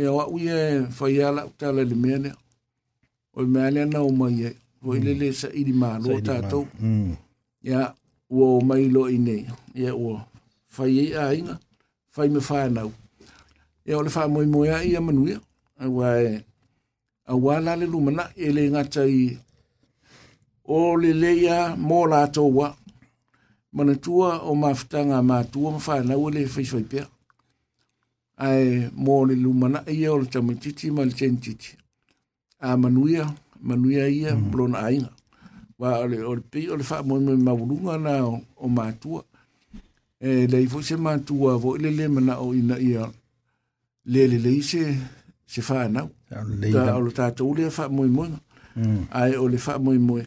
e o ye fa ya la tala le mea ne o me ale na o mai o ile le sa ili ma lo ta to ya wo mai lo ine ya wo fai ai e ai fai me fai na e, e o le fa mo mo ya i a manu ya a wa a wa la le lu mana ele nga tai o le e le ya mo la to wa mana tua o maftanga ma tua ma fai na o le fai fai pe ai mo le lu mana e o le tamititi ma tentiti a manuia, manuia ia, mm. blona ainga. Wa ole, ole pei, ole wha moe me maurunga na o, o mātua. E lei fo se mātua, vo ele le mana o ina ia, le le le se, se wha anau. Ta ole tātua ule a wha moe moe. Mm. Ai ole wha moe moe.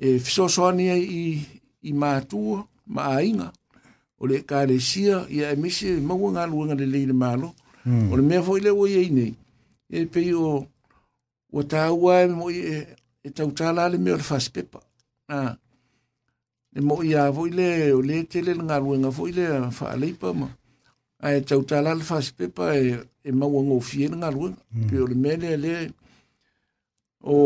E fiso soania i, i mātua, ma ainga. Ole ka le sia, ia e mese maunga luenga le le le malo. Mm. Ole mea fo ele o iei nei. E pei o ua tāua e mo'i e, e tautāla le mea o le fasipepa le mo'i a fo'i le o le tele le galuega fo'i le fa'aleipa ma ae tautāla le fasipepa e e maua gofie le galuega mm. pe o le mea lea le o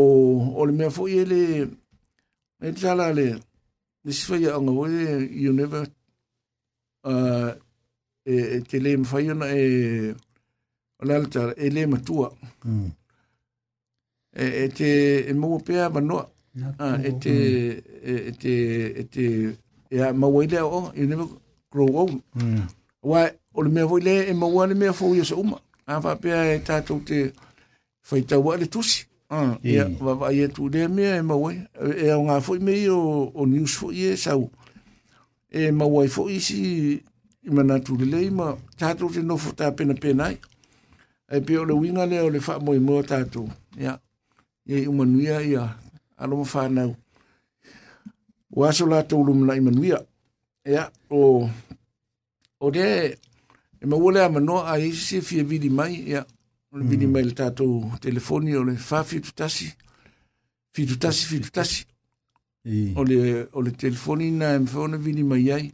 o le mea fo'i ele e le tala le le sifaiaʻoga foi le uneva uh, e, e tele mafai ona e o le ala tala e lē matua mm. E, e te e mo pe ava no e te e, e te e te e a mo o you never grow old mm. why o le me vo e mo wale me fo ye so ma ava pe a ta e to te foi ta wale tus a ah, e va va ye tu de e mo e a nga foi me o o news foi e sa e mo wai fo isi i mana tu le ma ta to te no fo pena pena e pe o le winga le o le fa mo mo ta ya yeah. e umanuia ia aloma fanau ua aso latou lumanai manuia ea o o le e maua le amanoa ai se fia vili mai ia o le vili mm. mai le tatou telefoni o le fafitutasi fitutasi fitutasi o le o le telefoni na e mafeona vili mai ai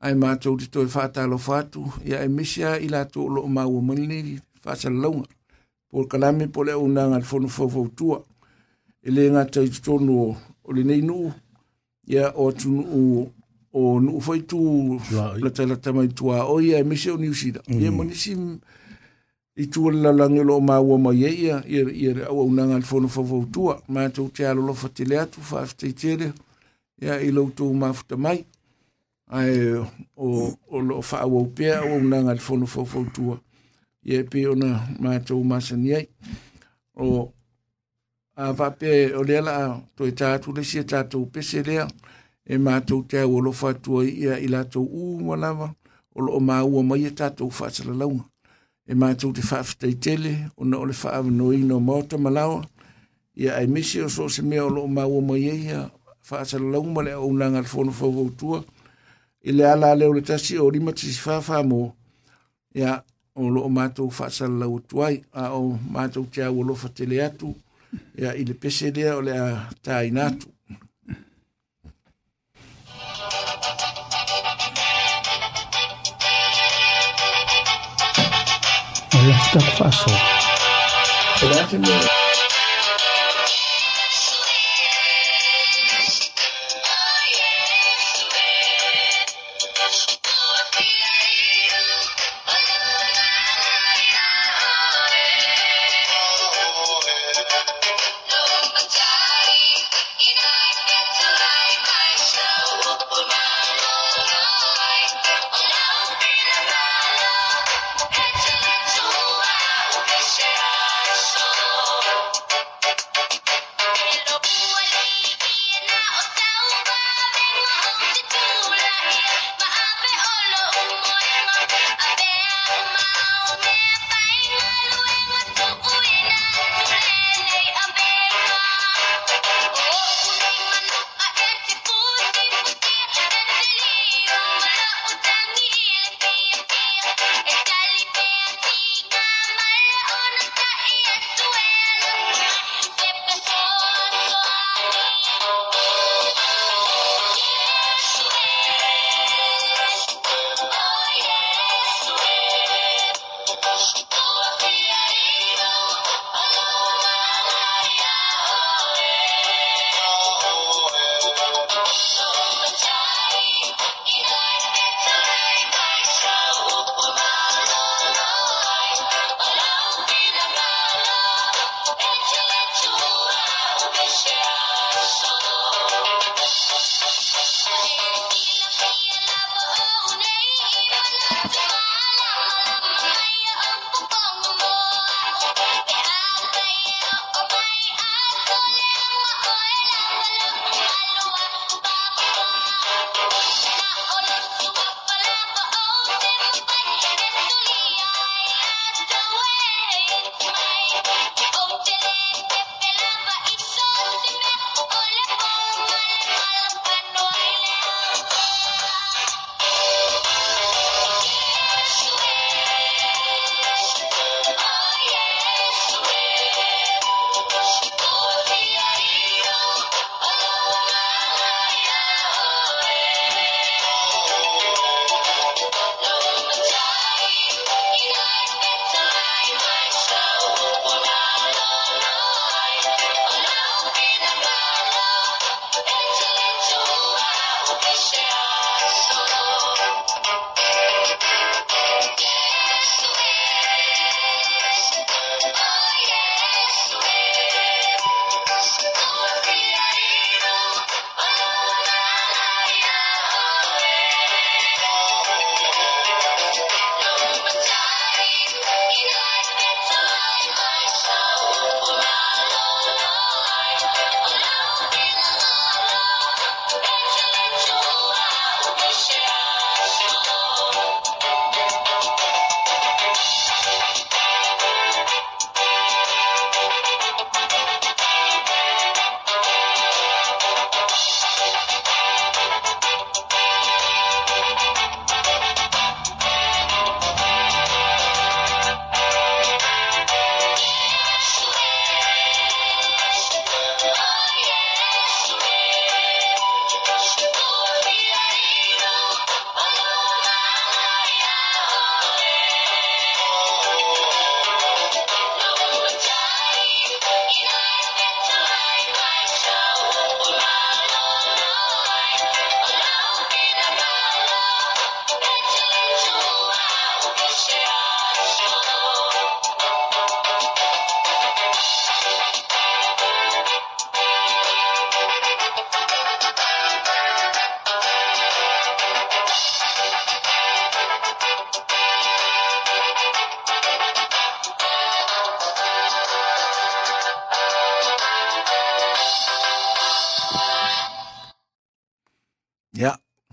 ae matou te toe faatalofa atu ia e mesi a i latou o loo maua mai lenei faasalalauga po kalame po e le una ngal fonu fo fo tua ele nga tai tonu o le nei nu ya o tunu o o nu foi tu la tela tama tua o ye mise o niusida ye mm. mo nisim i tu la langelo ma o ma ye ya ye ye o una ngal fonu fo fo tua ma tu tia lo fo tile tu fa fte tile ya i lo tu ma fte mai ai o o lo fa o pe o una ngal fonu fo fo tua ye pe ona ma to masa ni ai o a va pe o le la to ta tu le si ta tu pe se le e ma to te o lo fa tu i i la to u ma la va o lo ma u ma ye ta tu fa se la lu e ma to te fa te tele o no le fa av no i no ma to ma la o ia ai misi o so se me o lo ma u ma ye ia fa se la lu ma le o na ngal fo no fo tu i le ala le o le ta si o ri ma ti fa fa mo ia o lo loo mātou whaasalau tuai, a o mātou te au alofa te le atu, ia i le pese lea o le a tāina atu. Faso. Olafta Faso.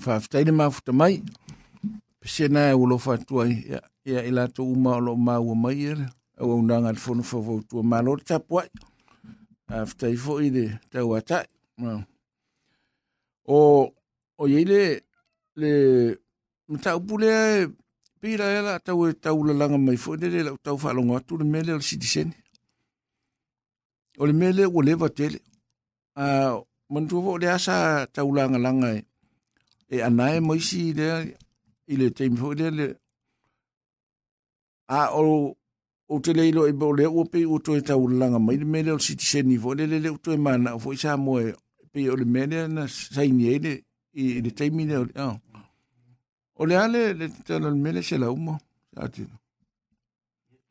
faafetaina mafutamai pesena e alofa atu ai ia i latou uma o loo maua mai ia le auaunaga le fono fauvautua malo le tapu ai afetai foʻi le tauataʻi o o iai le le mataupu lea e pila e laatau e taulalaga mai foʻi le le lautau faalogo atu le mea lea o le sitisene o le mea lea ua leva tele a manutua foʻi le a sa taulagalaga e e anaye mwisi i de, i le temi fo, a ou, ou te le ilo e bole ou pe, ou to e ta ou langa mai, le me le ou sitiseni fo, le le le ou to e mana, ou fo i sa mwoye, pe ou le me le, sa inyei de, i le temi le, ou le a le, le te la ou me le, se la ou mo, a te.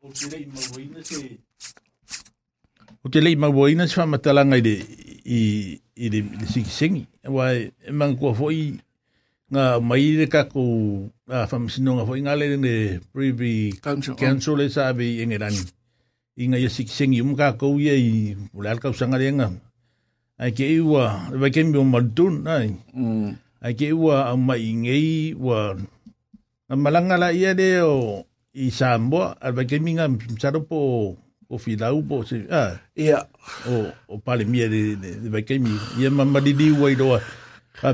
Ou te le ima woyina se, ou te le ima woyina se, waman tala nga i de, i de, i de sikiseni, wane, iman e kwa fo i, i, nga mai le ka ku a famisinonga foi ngale ne privy council, oh. council le sa be engerani inga ye sikseng yum ka ko ye i ulal ka usanga lenga ai ke iwa ba ke mi maltun ai mm. ai ke iwa ma ingei wa malanga la ia de o i sambo al ba ke mi nga msaro po o filau po se ah ia o o pale mi de de ba ke mi ia ma ma di di wa i do a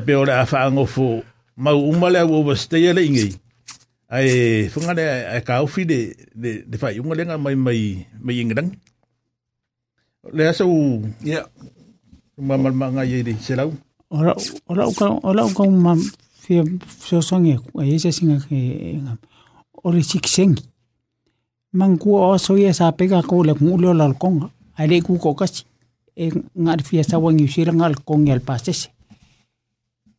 pe ora fa ngofo mau uma le o stay le ingi ai funga le ai ka ofi de de de fa yunga le mai mai mai ingdang le aso ya ma mal ma nga yidi selau ora ora ka ora ka ma fi so songe ai se singa ke ngam ore sikseng mangu o so ye sa pega ko le ngulo lal konga ai le ku ko kasi e ngar fi sa wangi sira ngal konga el pasese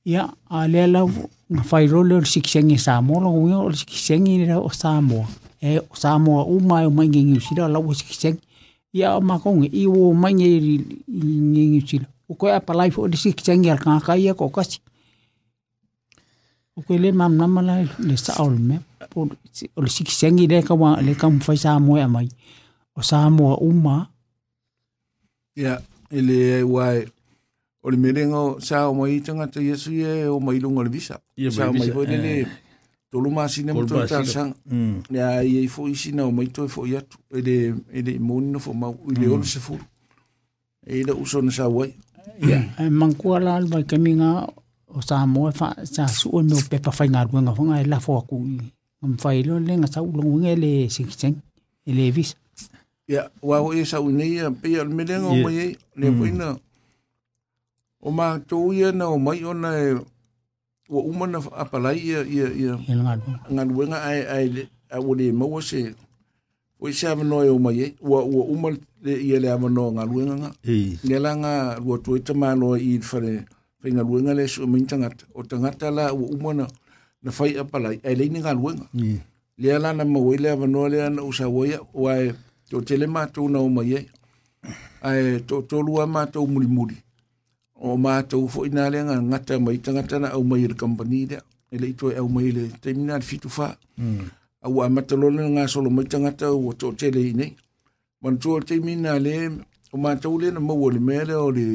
ia a lea lau na whairo leo sikisengi Samoa la winga o sikisengi ni o Samoa e o Samoa uma e o mai ngi ngiusila lau o sikisengi ia o makongi i o mai ngi ngiusila o koe a palai fo o sikisengi al kangaka ia ko kasi o koe le mam nama la le saol me o le sikisengi le kawa le kamwhai Samoa e mai o Samoa uma ia ele wai o le merenga sa o mai tangata Yesu e o mai lunga le visa. Sa o mai hoi lele eh. tolu masine mo tolu tansang. Nea mm. i e fo isina o mai toi fo iatu. E le, e le moni no fo mau i le mm. ono se furu. E le uso na sa wai. E mangkua la alba i keminga o sa mo e fa sa suo no pepa fai ngā ruenga whanga e la fo aku i. Mwhai lo le ngā sa ulongu nge le singkiseng e le visa. Ya, wa o e sa unei a pia le merenga o mai e le poina. Mm. o ma to ia na o mai ona e o uma na apalai ye ye ia nga luenga ai ai a wole mo se o se ava no e o mai o e, o uma le ia le ava no nga luenga nga le la nga ro to ita ma no i fare fainga luenga le so min tanga o tanga tala o uma na na fai apalai ai le nga luenga le la na mo le ava no le na o sa wo ia o ai to tele ma to na o mai e, ai to to lua ma to muli muli o mātou fo ina le ngā ngata mai tangata na e hmm. au mai le company lea. Ele i toi au mai le te mina le fitu wha. Au a matalole ngā solo mai tangata o tō tele i nei. Mantua te mina le o mātou le na maua le mea le o le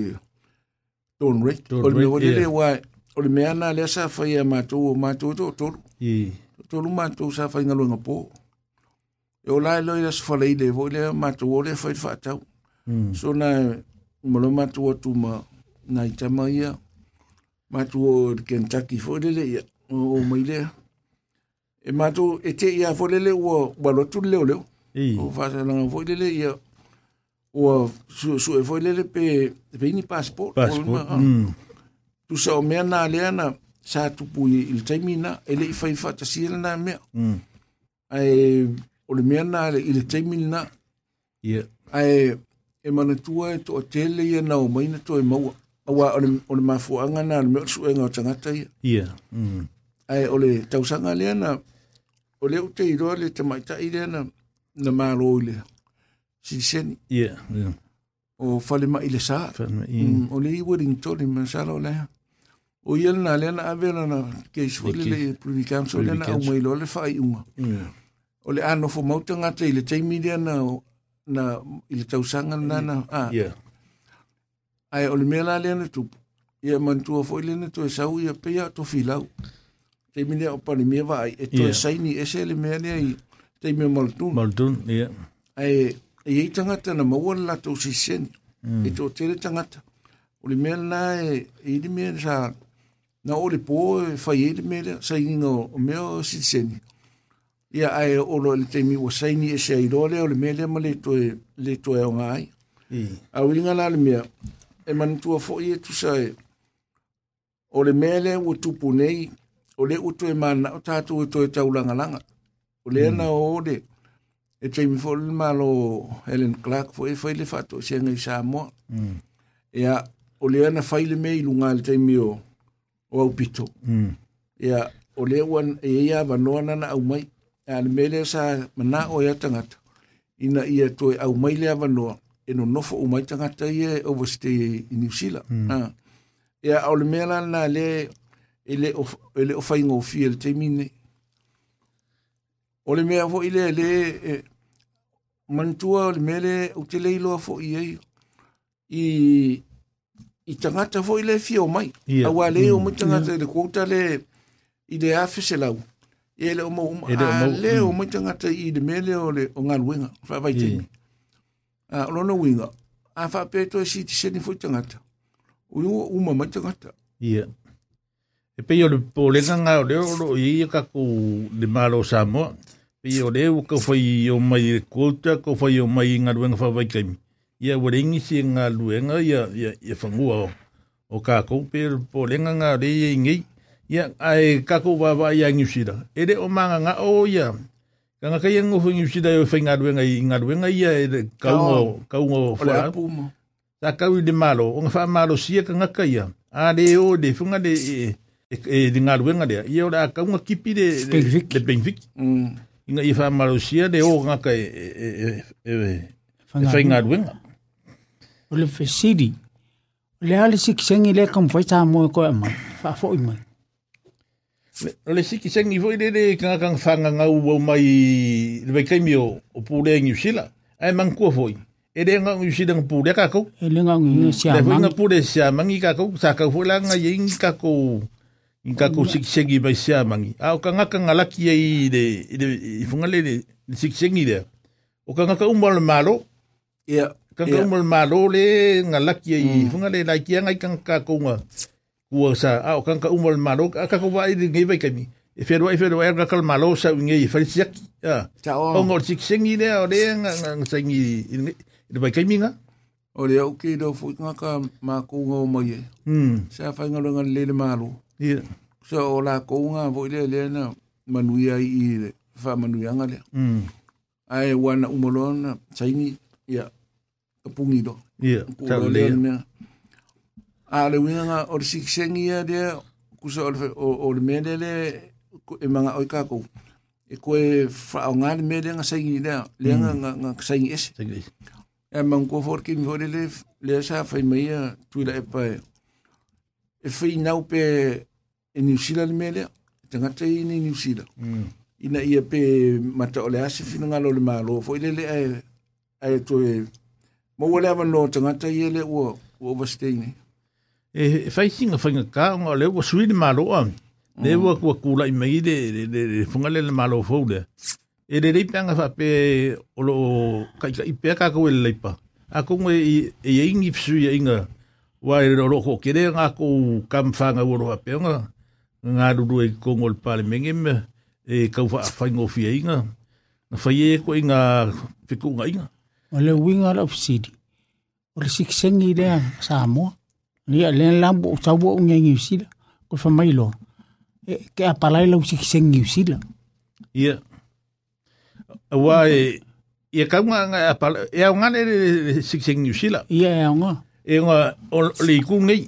Don Rick. O le mea le wai. O le mea nā lea sa whai a mātou o mātou tō tōru. Tōru mātou sa whai ngalo ngā pō. E o lai loi la sifalei le vo le mātou o le whai whātau. Hmm. So nā malo mātou atu mātou nai tama ia mātua o Kentucky fōrele ia o, o mai lea. E mātua e te ia fōrele ua warotu leo leo. I. O whāsalanga fōrele ia ua su, su e fōrele pe, pe ini passport. Passport. Mm. Tu sa o mea nā lea na sa tupu i il taimina e le i whaifata sila nā mea. Mm. Ai o le mea nā le i le taimina. Yeah. Ai e manatua e to tele ia na o maina to e maua. Awa ole ole mafuanga na me o enga o tangata ia. Ia. Mm. Ai ole tausanga le na ole o te iroa le tamaita i le na na malo i le. Siliseni. Ia. Ia. O fale mm, ma i le sa. Fale ma i. Mm. Ole i Wellington i masala o lea. O ia na le na avela na keisuele le Privy Council le na au mai lo le fai unga. Ia. Ole anofo mautangata i le teimi le na na i le tausanga na na. Ia. ai o le mea lā lea na tupu ia manatua foʻi lea na toesau ia peia tofilau taimilea o panemia vaai e toesaini ese le mea lea i taimia malatunu ae iai tagata na maua le latou sesiseni mm. e toʻatele tagata o le mea lanā e, e i le mea sa na o le pō e fai ai e le mea lea saigiga o mea o sesiseni ia ae olo i le taimi ua saini ese ai loa lea o le mea lea ma le toe aoga ai auiga la le mea e manutua foʻi e tusa e o le mea lea ua tupu nei o le utu e mana o tatou e toe taulangalanga o le ana mm. o le e taimi foʻi le malo helen clark foʻi e fai le faatoʻasiaga i samoa mm. ia o le ana fai le mea i luga le taimi o o aupito mm. ia o lea ua e ia avanoa nana aumai a le mea lea sa manaʻo ia e tagata ina ia toe aumai le avanoa e no nofo o mai tangata i e overstay i New Zealand. Mm. Ha. Ah. E a ole mea lana le ele e o ele o faingo fi ele te mine. Ole mea fo ile le eh, e, mantua ole mea le o te leilo fo i ei. I i tangata fo ile fi o mai. Yeah. Awa le mm. o hmm. mai tangata yeah. le kouta le i le afese lau. Ele o mo um, a, o le o hmm. mai tangata i le mele o le o ngaluenga. Fa vai te yeah. a uh, lona winga a fa peto si ti se ni fu tangata u u ma ma tangata ia e pe yo le pole na nga le o i ka ku de malo samo pe yo le u ko foi yo mai ko ta ko foi yo mai nga wen fa vai kem ia wore ngi si nga luenga ya ya e fa ngua o ka ku pe pole na nga le ngi ia ai ka ku va va ia ngi si da ere o manga nga o ia Kanga kai ango hui usida yo fai ngadwe ngai ngadwe ngai ia e kaungo kaungo fora. Ta kau de malo, onga fa malo sia e kanga kai ia. A de e o de funga de e, e de ngadwe ngade. Ia ora kaunga kipi de de Benfic. Mm. Inga i fa malo sia de o nga kai e e e fai ngadwe nga. Ole fesidi. Le ale siksengi le kam fai ta mo ko ama. Fa fo imai le siki sengi foi lele kanga kanga whanga ngau wau mai lewe kaimi o, o pūlea ngi usila. Ai mangkua foi. E le ngau ngi usila ngi pūlea kākou. E le ngau ngi siamangi. Le foi ngi pūlea siamangi kākou. Sa kau foi la ngai ingi kākou. Ingi kākou siki sengi mai siamangi. A o kanga kanga laki e i le, i le, i funga lele siki sengi lea. O kanga ka umalo malo. Ia. Kanga umalo malo le ngalaki e i funga le lai kia ngai kanga kākou ngai ua sa a o kanka umo le malo a kaka wa i ngi vai kami e fero e fero e kaka malo sa ngi i fai siak a o ngor sik singi le o le nga nga singi i vai kami nga o le o ke do fu nga ka ma ko ngo mo ye mm sa fai nga nga le le malo ye so o la ko nga vo le le na manuia i le fa manuia nga le mm ai wana umolona singi ya pungi do ya ta le a le winga nga o le sikisengi ia lea kusa o le mea lea le e manga oi kākou e koe whaonga le mea lea nga saingi lea lea nga, mm. nga, nga saingi ese e mang kua fōrki mi hore le lea sa whai mai a tuila e pae e whai nau pe e New Zealand mea lea tangata i ni New Zealand mm. ina ia pe mata o le ase whina ngalo le mālo fo ile le ai e to e mo wala van no tangata ia le ua overstay ni e faisinga e, fainga ka nga le wa sui mm. le maloa le wa kua kula i mai le le funga le malo fou le e le leipa nga fa pe o lo ka i pe ka ko le leipa a ko ngue e e ingi fisu ia inga wa e lo ko kere nga ko kam fa nga wo lo pe nga nga du du e ko ngol pa le mengem e ka fa fa ngo fi inga na fa ye ko inga fiku nga inga o le winga of city o le siksengi le sa mo Nia le la bo sa bo nge ngi sila. Ko fa mai lo. E ke a palai lo si sen ngi sila. Ia. Wa e e ka nga nga pa e nga le si sen ngi sila. Ia e nga. E nga o le ku ngi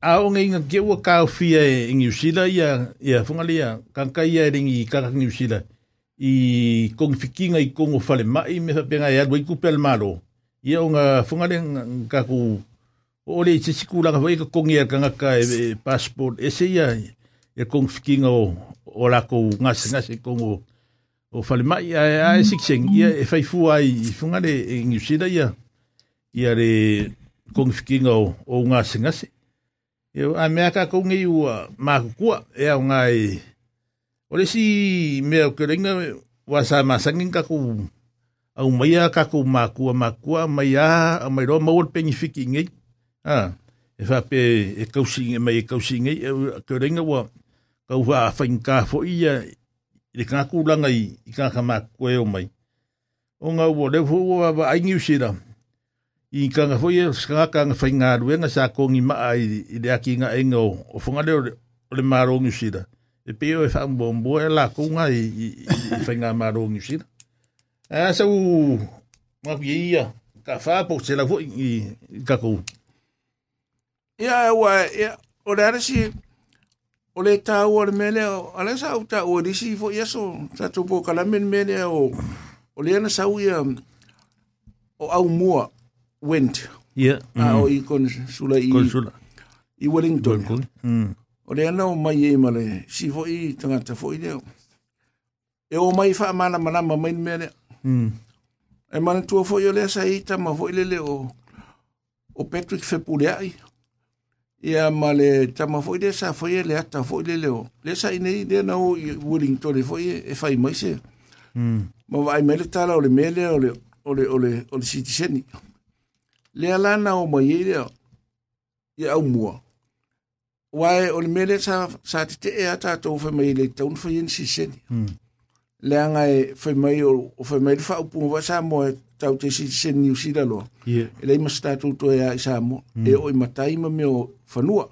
a o ngi nga ke wa ka fi e ngi sila ia ia funga lia kan ka ia ringi ka ngi sila. i kong fikinga i kong fale mai me sa penga ya wai ku pel malo ia nga funga le ka ku o le te sikulanga wai ka kongi ar kangaka e, e passport e se ia e kong fikinga o, o lako ngase ngase kong o o fale mai a, a e mm. sikseng ia e faifua i funga le e ngusira ia ia le kong fikinga o, o ngase ngase e a mea ka kongi ua makukua e au ngai o le si mea o kerenga wa sa masangin ka ku au maia ka ku makua makua maia a mairo maul pengifiki ngai Ah, e fa pe e kausinga mai e kausinga i ke renga wa kau wha whain ka fo ia i ka kūlanga i i ka kama koe o mai. O ngā ua lefo ua wa aingi usira. I ka ngā fo ia skangaka ngā whain ngā ruenga sa kongi maa i, i le aki ngā enga o. O whunga leo o le mārongi usira. E peo e whaambombo e la konga i, i, i whain ngā mārongi usira. E asa u ngā ia ia. Ka whāpok se la fo i, i, i ka kou. ia ua ia o le alesi o le tāua o le mele o ala sa au tāu lisi risi fo ia so sa tupo kalamen mele o o le ana sau ia o au mua went ia yeah. o mm. i konsula i konsula i Wellington mm. o le ana o mai e ma le si fo i tangata fo i leo e o mai fa mana mana ma mai mele mm. e mana tua fo i o le sa i tama fo i le o o Patrick Fepulea i ia ma le tama foi le sa foi le ata foi le leo le sa inei le na o Wellington le foi e fai mai se mm. ma vai mai le tala o le mele o le o le o le o na o mai le ia au mua wai o le mele sa sa te te e ata to fe mai le taun foi en siseni mm. le anga e fe mai o fe mai le fa o pu va sa moa tau te si se New Zealand loa. Yeah. E lei mas tātou to a i mm. e oi matai ma meo whanua.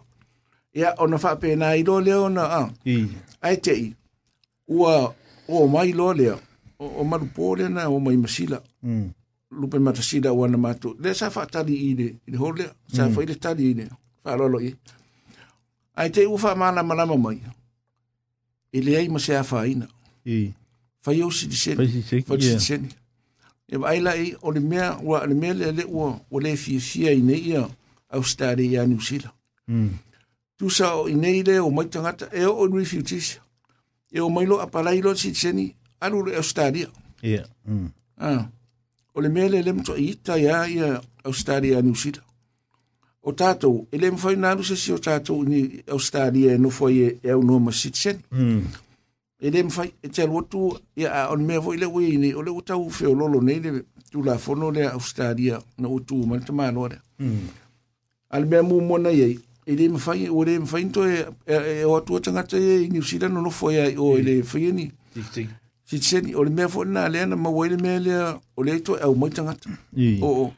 Ea ona whapena i lo leo na a. I. Ai te i. Ua o mai lo leo. O, o marupore na o mai masila. Mm. Lupe matasila wana matu. Le sa whatari i le, i le hole, sa mm. whaile tari i le. Wharolo i. Ai te ufa mana malama mai. E aí ai ma se a I. Whai o si di seni. si seni. Ewa aila e, wale mele le ou wale fi siya ine i a ou stadi ya nusila. Hmm. Tusa ou ine i le ou maitangata, e ou ou nui fi utisya. E ou mai lo apalai lo chitseni, anou lo ou stadi ya. Yeah. Hmm. Ha. Wale mele lem to i ita ya, ya ou stadi ya nusila. Ou tatou, elem fay nanou se si ou tatou ni ou stadi ya nou fwaye e ou e, e noma chitseni. Hmm. Hmm. e le mfai e te alua tu ia on mea foʻi le ua ini o le ua tau feololo nei le tulafono le australia na wotu ua tuma le tamāloa lea a le mea mumuana iai e lē mafai ua lē mafai nito e o atua tagata ia e i new zealand no lofo ia o hmm. e le si sitiseni o le me fo na le na ma maua me le to e o mo tanga aumai o o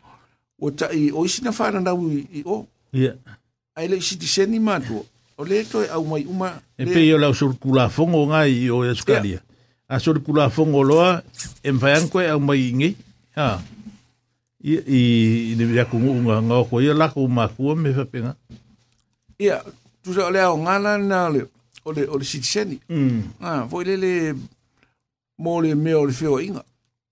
ua i o isi na na wi o ai le ae leʻi sitiseni matua o le to au mai uma e pe yo la sur fongo nga i o escalia a sur fongo loa en fayan ko au mai ngi ha i i de ya ku nga nga ko yo la ku ma ku me fa penga ia tu sa le au ngana na le o le o le sitseni ah mm. foi le le mo le me o le feo inga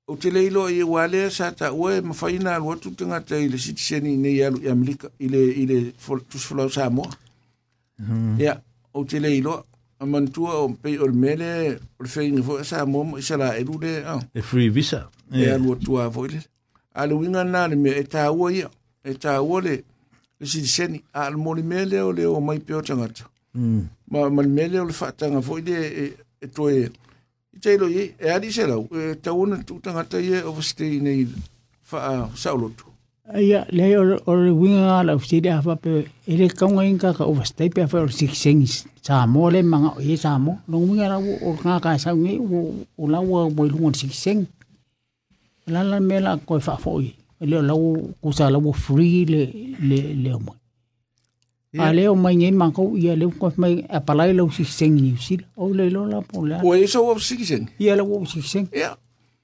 o te leilo i ua lea sa taʻua e mawhaina alu atu tagata i le sitiseni nei alu i amelika i le tusfolau samoa ia o te leiloa a mantua o pei o mele o le whainga fo sa momo i sara e rure au. E free visa. E alua tua fo ile. A le winga nā le mea e tā ua ia. E tā ua le le siriseni. A le mori mele o le o mai peo tangata. Ma mali mele o le whaatanga fo ile e toe. I teilo i e adi se lau. E tauana tū tangata i e overstay nei wha saulotu. Ia, le o le winga ngā lau siri a whape, e le kaunga inga ka overstay pe a whae o sik sengis. Sā mō le manga o e sā mō. Nong winga rau o ngā kā sau ngi o lau a boi lunga sik seng. Lala me la koe whafoi. Le o lau kusa lau free le, le, le o mai. A le o mai ngai mangau ia le koe mai a palai lau sik seng ni usila. O le lo la po le. O e sau o sik seng? Ia lau o sik seng. Ia.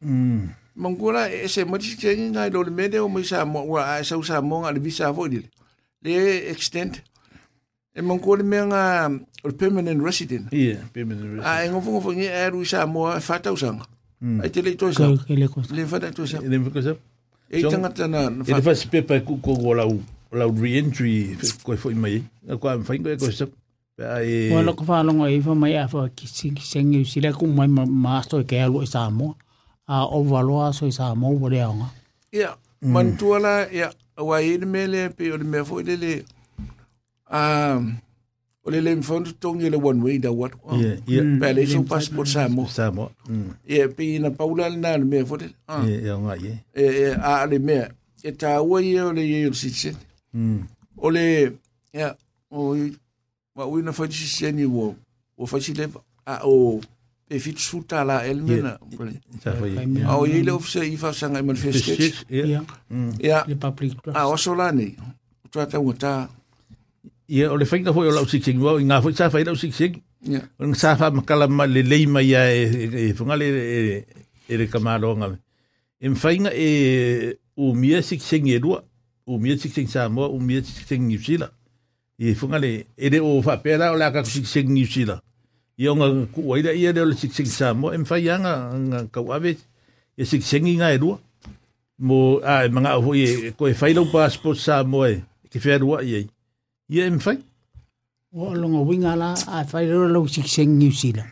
Mm mangula e se mati tani na lo le mede o misa mo wa sa usa mo nga le visa fo dile le extent e mangula me nga o permanent resident yeah permanent resident a ngo fo fo ni e ru sa mo fa ta usa ai hmm. e te le to sa le fa ta to sa le fa sa e tanga tana fa e fa spe pa ku ko wala u la re-entry ko fo mai ko am fa ngo ko sa Wala ko whanonga i wha mai a wha kisengi sila ku mai maasto i e kea lua i Samoa. a o valoa so isa mo mo le anga ya mm. man tuala ya wa ile e mele pe o me fo ile e le um o le le mfondo tongi e le one way da wat ya ya pe mm. so passport sa mo sa mo mm. ya pe na paula na le me fo le ya ah. ya nga ye e a le me e ta wa ye o le ye o sitse o le ya o wa wina fa tsiseni wo o fa tsileva a o e fit Befitsutala elmena. Au ile ofisa ifa sanga manifestet. Ya. Ya. le A osolani. Tuata uta. Ia o le fainga foi o la siksing wau inga foi safa lau siksing. Ya. Un safa makala ma le leima ya e funga le e le kamalo nga. Em fainga e o mie siksing e lua. O mia siksing Samoa, o mie siksing New Zealand. E funga le e de o fa pera o la ka siksing New Zealand. ia nga ku ai da ia le sik sik sa mo em fai nga nga ka ave e sik sengi nga e rua mo a manga ho ye ko e fai lo passport sa mo e ke fer rua ye ia em fai o lo ngo winga la a fai lo lo sik sengi usila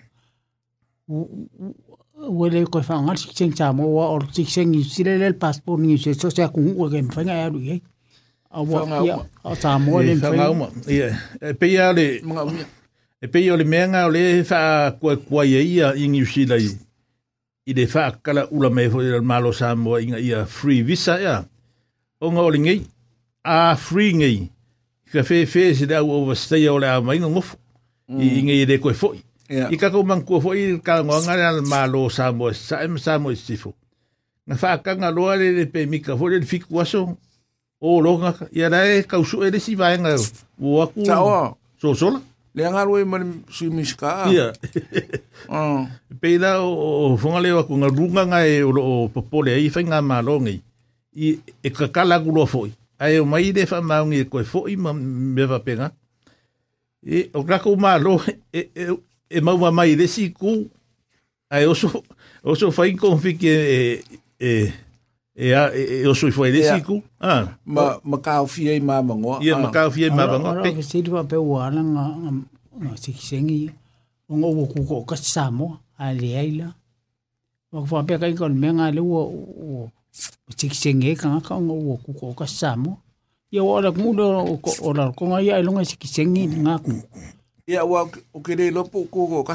wele ko fa ngal sik seng sa mo wa or sik seng ni sile le passport ni se so sa kung wa gem fanga ya ye a wa ya sa mo le fanga ma ye pe ya le E pei o le mea o le wha kua kua ia ia i New Zealand i le wha kala ula me fo i malo Samoa inga ia free visa ia. O ngā o le ngei, a free ngei. Ka whewhe se le au overstay o le a mainga ngofu i mm. ngei le koe foi. I kako man kua foi ka ngā ngā le malo Samoa, saem Samoa stifo. Nga wha kanga loa le le pe mika fo le fiku aso o longa ia rae kausu e le si vaenga o aku so sola. Le angaru e mani suimish miska. Ia. Oh. o fonga lewa ku ngā runga ngai o o popole ai whai ngā mālongi. I e kakala gulo foi. Ai o mai le wha maungi e koe foi ma mewa penga. E o kako mālo e, e, e maua mai le si ku. Ai oso, oso whai konfiki e, e, e E a e o sui foi de siku. Ah. Ma ma ka fie ma ma ngo. E ma ka fie ma ma ngo. Pe se di pe o ana nga nga se ki sengi. O ngo ko ko ka a le aila. Ma ko pe ka ikon me nga le o o se ki ka nga ka ngo ko ko ka samo. E o ala ku do ora ala ko nga ya lo nga se ki sengi nga E o o ke le lo po ko ko ka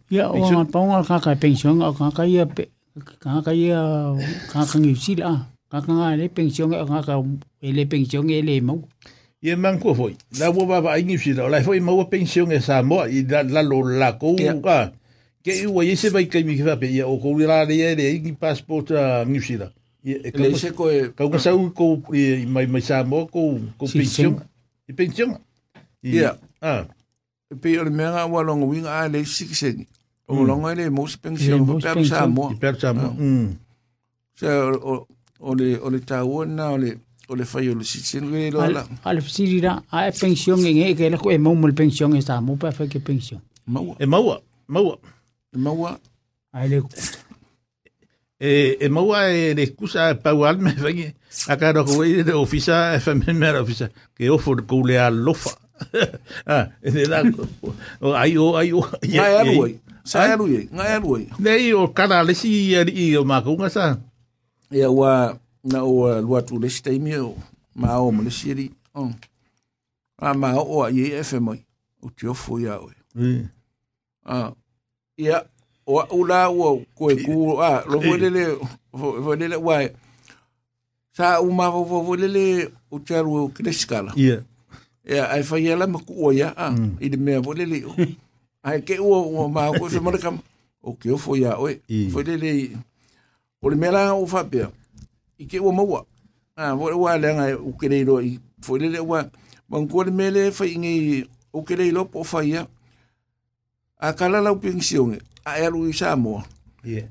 Ia o ngā taonga ka kai pensionga o ka kai ka kai ka ka ngiusi la. Ka ka ngā le pensionga o ka ka ele pensionga ele mau. Ia man kua foi. La ua baba ai ngiusi la. Lai foi maua pensionga sa moa i la lo la kou ka. Ke i ua yese vai kai miki vape ia o kou la le ia le ingi passport ngiusi la. Le se koe. Kau ka sau kou i mai mai sa moa kou pensionga. I pensionga. Ia. Ah. Pe ole mea ngā wā longa winga a le sikisegi. 올랑가 이래 모스병시하고 뺨싸모 뺨싸모 자 ole ole taona ole ole fai ole sitsin we lo la al sirira a e pension en que le e mo mo pension está mo pa fa que pension maua e maua maua e maua ai e le e e maua e le scusa pa wal me fa que a caro ko e de ofisa e fa me me ofisa que ofo ko le a lofa ah e de la o ai o ai o ai ai Sa eru ye, nga eru ye. Nei o kara lesi ia i o makunga sa. Ia wa na o lua tu lesi taimi o ma o mo lesi ri. A ma o a ye efe mai. O te ofo ia oe. Ah, ia o ula o koe ku a lo volele volele wa sa uma vo volele o charu o kreskala. Ia. Ia ai fa ia la ma ku o ia a i de me volele ai ke ua ua ma ko se mara kam o ke o fo ya oi fo le le o le mera o fa pe i ke ua maua a vo ua le nga o ke le lo i fo le le ua man ko le mele fa ingi o ke le lo po fa ya a kala la pensione a era o isamo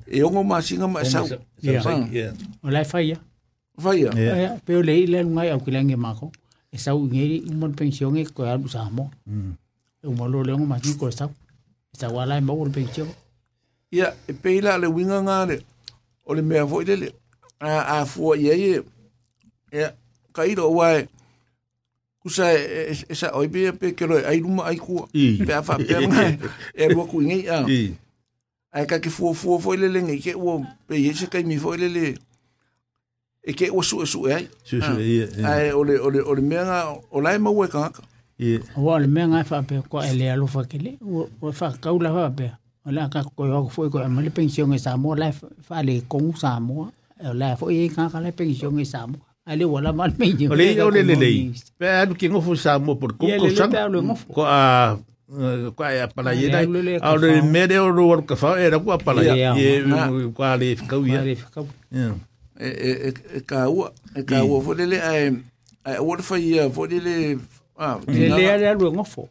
e ongo masinga ma sa o lai fa ya fa ya pe o le le ngai au ke le nge mako e sau ngeri mon pensione ko era o isamo u malo le ngo ma ki ko sa sa wala e mo pe chio ia e pe la le winga nga le o le mea foi le a a fu, ye ye ia ka i do wa kusa esa oi be pe ke lo ai luma à. ai ku pe fa pe e mo ku ngi a ai ka ke fo fo fo le le ngi ke wo pe ye se kai mi fo le le e ke o su su ai su su ai ole ole ole mea o lai mo we ka ka Awa le mea ngai whapea kwa ele alo whakele. Ua whakau la whapea. O lea ka koe wako fwoi koe amale pensiong e Samoa. Lai whale kongu Samoa. E o lea fwoi e kaka lai pensiong e Samoa. Ale wala mal meñi. O lei e o le le lei. Pe anu ki ngofu Samoa por kuko sang. Ko a eh, ko a e pala ye dai. A le mere o ro wal ka fa era ko pala ye. Ko ale kau ye. E e ka u e ka u fo le le ai ai o le fa ye fo le le le lea le alu e ngofo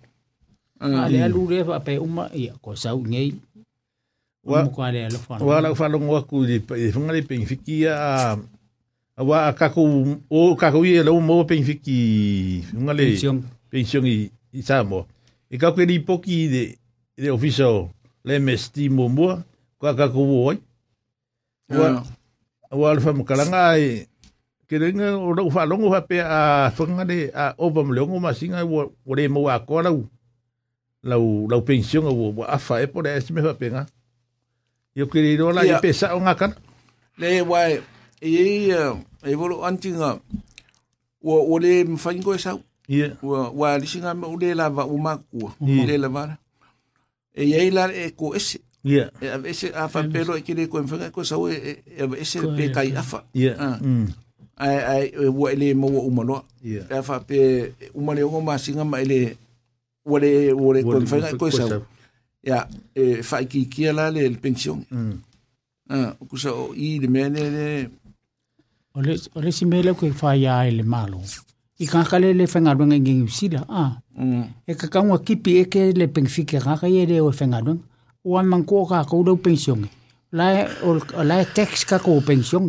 a le alu le ape uma ia ko sau ngei Wa, wa lau whalongo aku le whanga le pengwhiki a a wa a kako o kako i e lau mō pengwhiki whanga le pension i, i Samoa e kako e lipoki de de ofiso le mesti mo mo ka kako woi wa wa alfa mo kalanga e ke renga o rau whalongo hape a whangare a opa mleongo masinga o re mo a kua lau lau lau pensionga o afa e pore esime hapenga Yo ke reiro la i pesa o ngakana. Le wai, e e volo antinga o o le mfango esa. Yeah. Wa wa lisinga o le lava o makua, o le lava. E ye la e ko ese. Yeah. E a veces afa pelo e kire ko mfanga ko sa e ese pe kai afa. Yeah. ai ai e ua ele mo uma no e fa pe uma le ma singa ma ele ua le ua le kon fainga ko sa ya e fa ki ki la le pension ah ku sa i le mene le ole ole si mele ko fa ya ele malo i ka kale le fenga dunga ngi usila ah e ka ka kipi e ke le pengfike ka ka ele o fenga e dunga o man ko ka ko do pension la o la tax ka ko pension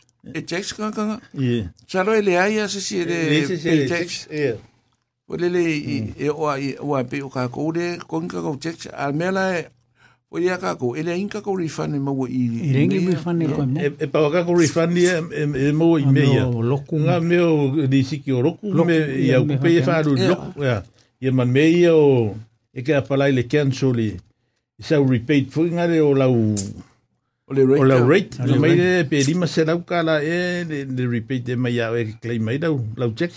E tex ka ka ka? Ie. Saro ele ai a se si ele e e pe tex? Ie. O lele mm. e oa i oa pe o ka kou de kong ka kou tex. A mela e o e ia ka kou. Ele a inka kou rifane ma ua i mea. I rengi rifane ka mea. E pa waka kou rifane e ma ua i mea. A mea o loku. Nga mea o di siki o loku. Loku. I a kupe e whaaru loku. Ia. Ia man mea o e ka apalai le cancel i. Sa u repeat. Fui ngare o lau... Ia. O le rate. O le rate. Le mai le pe lima se lau kala e le, le repeat e mai au e claim mai lau, lau check.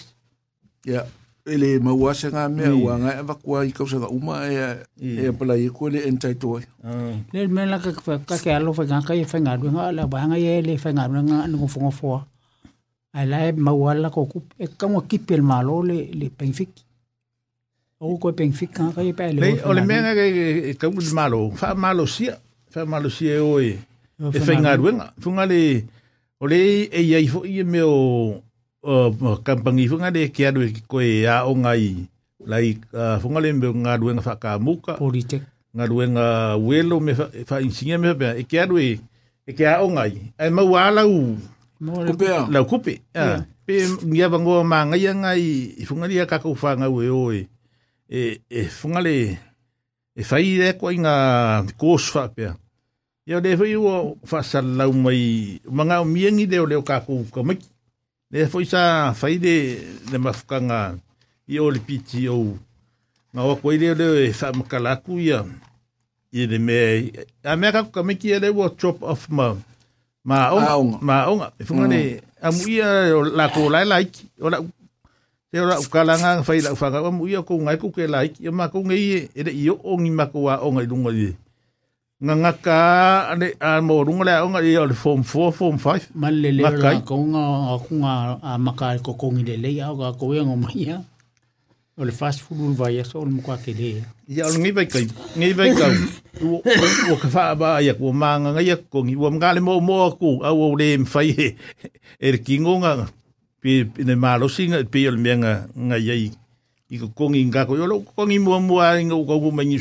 Ya. E le maua se ngā mea ua ngā e wakua i kausanga uma e e pala i kua le entai toi. Le me la ka ka ke alo whai ngāka i whai ngā ruenga la wānga e le whai ngā ruenga nungu whonga fua. Ai la e maua la ko kup e kaunga kipi el malo le, le pengfiki. O koe pengfiki ngāka i pēle. O le mea ngā ke kaunga malo. Wha malo sia. Wha malo sia e oe e whengarwenga. Tunga le, o le e iai fo i me o kampangi funga le ke adu ki koe a o ngai lai funga le me ngaruenga whakamuka. Politek. Ngaruenga welo me whainsinga me whapea. E ke adu e ke a o ngai. E mau alau. Kupe a. Lau kupe. Pe ngia vangoa mā ngai a ngai i funga le a kakau whangau e oe. E funga le e whai e koe ngā kōs whapea. Ia le fai ua whasalau mai mga o miengi leo leo kākou kamai. Le fai sa fai le le mafukanga i o le piti o. Ngā wako i leo leo e whamakalaku ia. I le mea. A mea kākou kamai ki e leo ua chop off ma. Ma onga. Ma onga. E funga ne. Mm. A muia o la kō lai laiki. O la e ora u kalanga fai la fanga o muia ko ngai ko ke laiki. Ia ma ko ngai e le i o ongi ma ko wa onga i lunga i. E nga ngaka ane a mo runga le nga i le form 4 form 5 man le le la ko nga ko nga a maka ko ko ngi le le ya ga ko nga mo ya o le fast food va ya so mo ka ke le ya o ngi vai kai ngi vai ka o ka fa ba ya à, dạ, ko ma nga ya ko ngi wo nga le mo mo ku a wo le mfai he er kingo nga pi ne malo singa pi el menga nga yai i ko ngi nga ko yo lo ko ngi mo mo nga ko mo ngi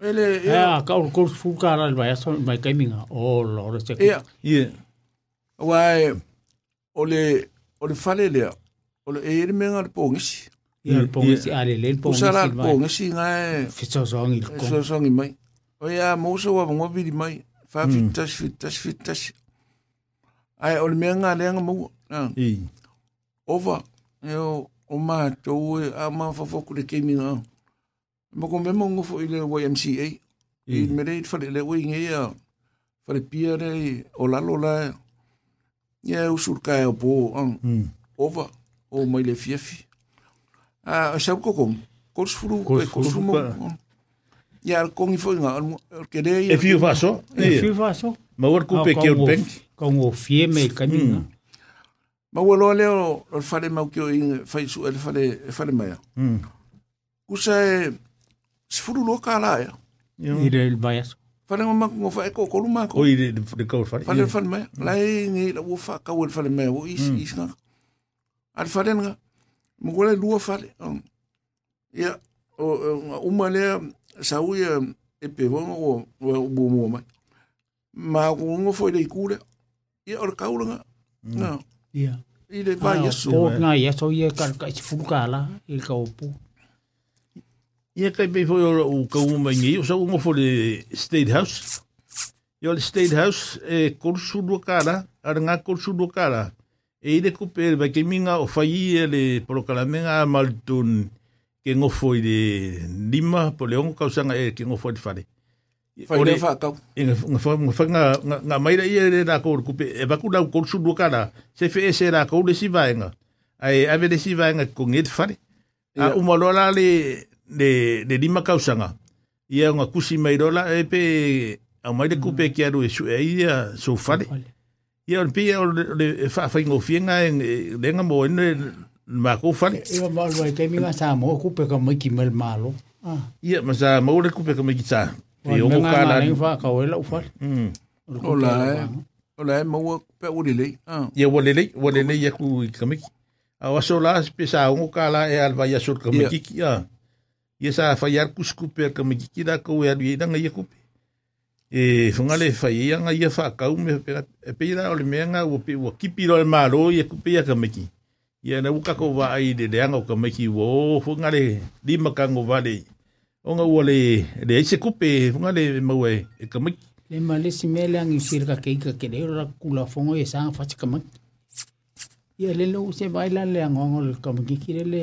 Ele e a ka o ko fu ka ra vai so vai ka minga. O lo re se. Ia. Ia. Wai ole ole fale le. Ole e menga le pongis. Ia le pongis ale le pongis. Usara le pongis nga. Fitso songi le. Fitso songi mai. O ia mo so wa mo bi mai. Fa fitas fitas fitas. Ai ole menga le nga mo. Ia. over, Eu o mātou e a mā whawhaku le kemi ngā. Mm ma ko memo ngofo i le YMCA i mm. mere i fale le wei ngai a fale pia re o lalo la ia usul kai o po an ova o mai le fiefi a sa ko ko ko sfuru ko ko sumo ia ko ngi fo nga ke le e fiu faso e fiu faso ma wor ku pe ke un peng ko ngo fie me kanina ma wo lo le o fale ma ko i fai su le fale fale mai kusa e sefululuaka ia i le vai aso fale ma ko fa ko ko luma ko i de de ko fa fale fale ma mm. la e ni la wo fa ka wo fale ma wo is mm. is na al fale nga mo ko le lua fale mm. ya o o ma le sa u ya e pe wo o o bu mo ma ma ko ngo fo de kule ya or ka nga ya i de ba ah, yeso na yeso ye ka ka fulu kala i ka opu Ia kai pei foi ora o ka umangi, o sa ungo fo le State House. Ia le State House e korsu dua kara, ara ngā korsu dua kara. E ire kupere, vai ke minga o fai e le prokalamenga a Maltun ke ngofo i de lima, po le ongo kausanga e ke ngofo i le whare. Fai le whakau. E ngā whai ngā maira ia le rā kore kupere, e waku lau korsu dua kara, se fe e se rā kore si vaenga. Ai ave le si vaenga ko ngē te whare. A umalola le le le lima kausanga ia nga kusi mai rola e pe au mai le kupe mm. ki aru e su e ia so fale ia on pia le fa fa ngo fienga e lenga e, e, mo e ne ma ko fale ia ma lo te mi nga sa mo kupe ka mo ki mel malo ah. ia ma sa mo le kupe ka mo ki sa mm. e o ka la ni fa ka o la fale ola ola mo pe o le ah. ia o le le o le le ia ku ka mo ki a wasola pe sa o ka la e alva ia sur ka mo ki ia ia sa fai ar kuskupe a kamikiki la kau e alu ina ngai e kupe. E whungale fai ia e ngai ia whakau me e peira o le mea ngā ua pe ua kipi lo le mālo ia e kupe ia kamiki. Ia na uka ko wā ai le leanga o kamiki ua o whungale lima kango vale. O ngā ua le le eise kupe whungale maua e kamiki. Le male si mele angi sirka keika ke leo ra kula whongo e sanga whachi kamiki. Ia le lo se baila le angongo le kamiki kire le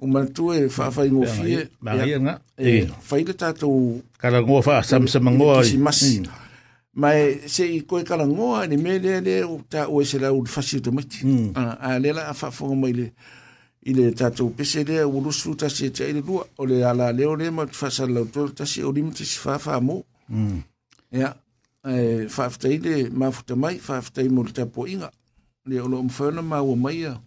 o matu e fa fa ngo fi e fa ile ta tu kala ngo fa e sam sam ngo e si mas mai se i ko kala ngo ni me le le o ta o se la u fa si to mati a le la fa fo ngo ile ile ta tu pe se le u lu su ta se te ile lu o le ala e, le o le ma fa sa la to ta se o limiti si fa fa mo ya e fa fa ile ma fu te mai fa fa mo te po inga le o lo mfo na ma o mai ya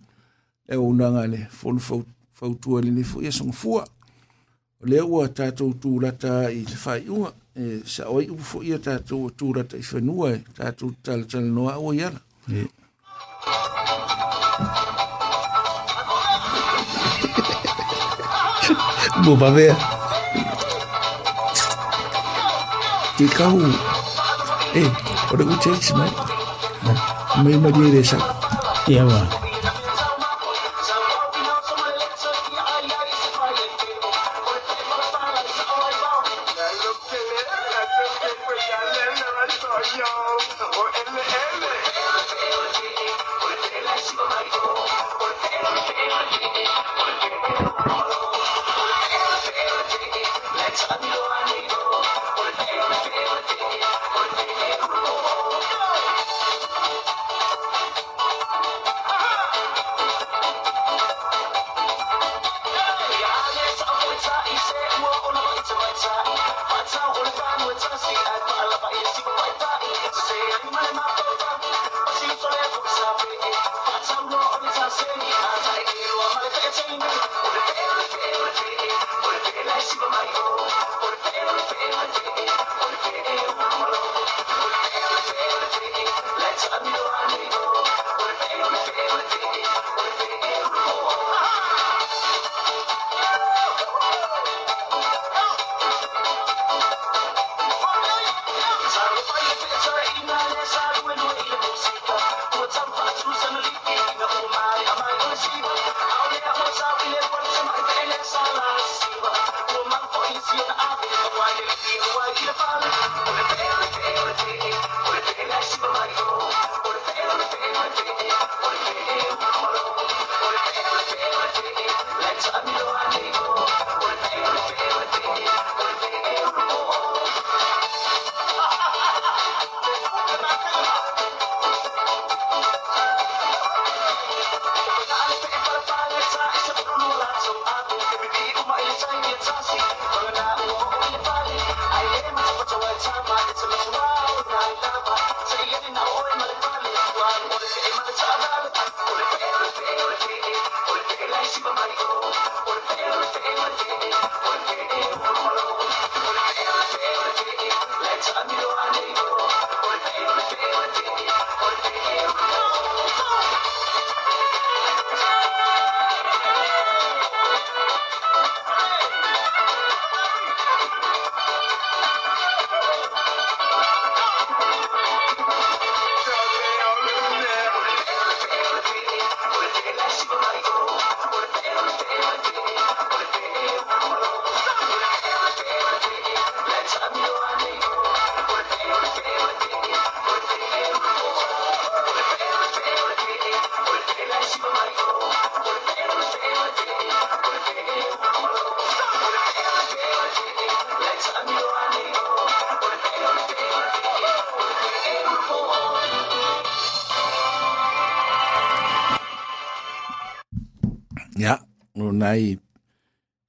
e o nanga le fo fo fautua lenei foʻi asogafua o lea ua tatou tulata i le faaiʻuga e saʻoai upu foʻi a tatou tulata i fanua e tatou talatalanoa aua i ala Mua pavea. Te kau. Eh, ora uteks mai. Mai mai dia e desa. Ia wah.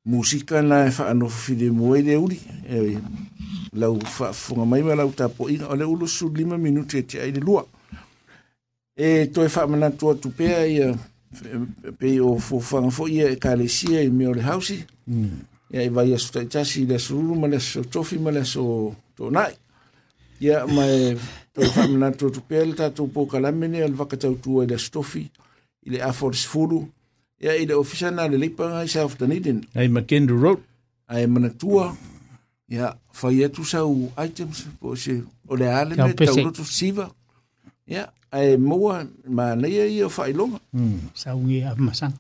musika na e whaanofine moe le uri. E, lau whaafunga mai wa lau tapo inga o le ulo su lima minute te aile lua. E toi whaamana tua tupea ia e, pe o fōwhanga fo ia e kālesia i mea le hausi. Mm. Ia i e vai asu taitasi i le sururu ma le so tofi ma le so tonai. Ia mai e, toi whaamana tua tupea le tātou pō kalamene al vakatau tua i le stofi i le aforisfuru. Mm ia i le ofisa na le leipa gai sa afatanilin ai makendo road ae manatua ia fai atu sau items po se o le ale me tauloto siva ia ae maua manaia ia o faailoga saugi afamasaga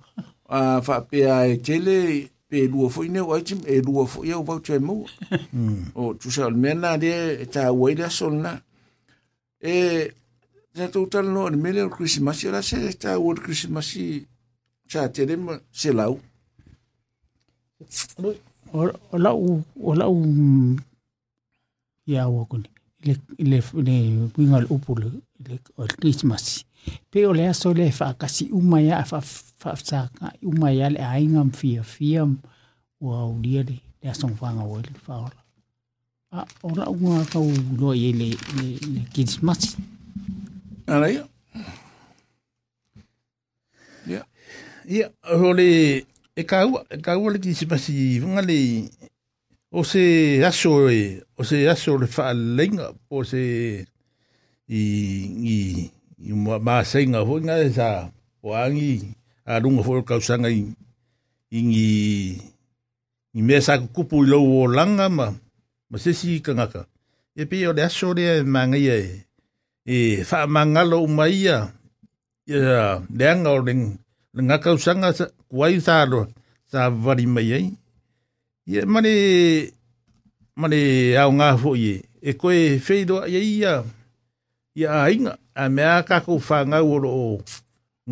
a faapea e er tele pe lua foʻi ne o item e lua foʻi au vauta e maua o tusa o le mea na lea e tāua i le aso lanā e tatou talanoa le mea lea Christmas le krisimasi o lase tāua o le cha te de ma se lau o la u o la u ya mm, wa kun le le ne winga le upu le le christmas pe o le so le fa kasi uma ya fa fa sa ka uma ya le ai ngam fia fia wa u dia le le so fa nga wa le fa ora a ora u nga ka u lo ye le le christmas ala ya ia ho le e kaua e kaua le tisi pasi vanga le o se aso e o se aso le fa lenga o se i i i ma senga ho nga sa o angi a lunga fo ka sanga i ngi i me sa kupu lo o langa ma ma se si kangaka e pe o le aso le manga e, e ia e fa manga lo mai ia ia leanga o lenga nga kausanga sa, kuai sa aloa sa vari mai ai. Ia mani, mani au ngā fo i e. e koe wheiroa ia ia, ia ainga, a mea kako whāngau oro o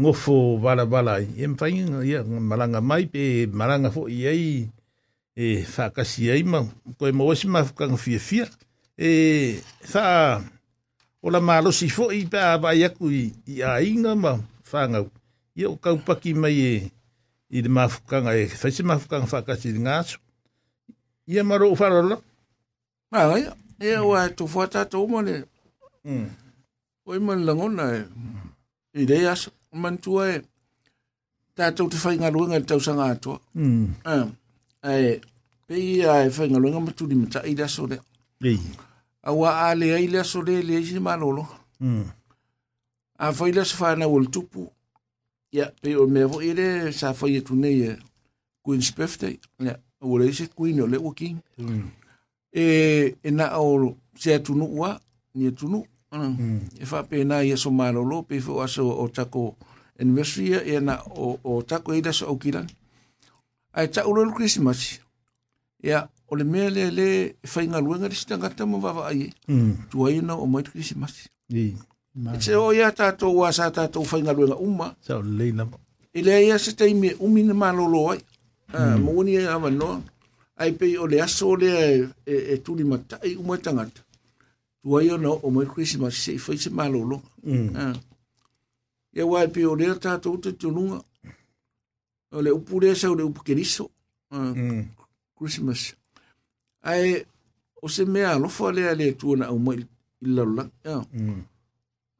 ngofo wala wala ai. E mwhainga ia maranga mai pe maranga fo i ai e whakasi ai ma, koe mawasi ma whakanga fia fia. E wha, ola mālosi fo i pā vai aku i, i ainga ma whāngau. ia o kaupaki mai e i te mafukanga e whaise mafukanga whakasi i ngāsu. Ia maro o wharola. Ah, ia. Ia o ae tō whātata o mani. Mm. Oi mani langona e. Mm. I rei asa. O mani tua e. Tātou te whainga ruenga i tausanga atua. Mm. Ah, ae. Pei ia e whainga ruenga matu ni mata i raso rea. Ei. Awa a lea i raso rea lea i si marolo. Mm. A whaila sa whāna ul tupu. Mm. ia pe o mea foʻi le sa fai atu nei e queens birthday ia ua le se queen o le ua king e e naʻa o se atunuu a ni atunuu e faapena ia so malōlō pe fo aso o tako anniversary ia ia na o, o tako ai laso aukilagi ae taʻu lelu krismasi ia o le mea lealē e faigaluega le si tagata ma vaavaai ai tuai ona o mai le krismasi se o ia tatou a sa tatou faigaluega uma saoleleinava i lea ia se taimi e umi na malōlō ai mauani ai avanoa ai pei o le aso o lea e tuli mataʻi uma e tagata tuai ona oo mai krismas seʻi fai se malōloga ia ua e pei o lea tatou totonuga o le upu lea sau le upu keriso krismas ae o se mea alofa lea le tuana aumai i lalolaga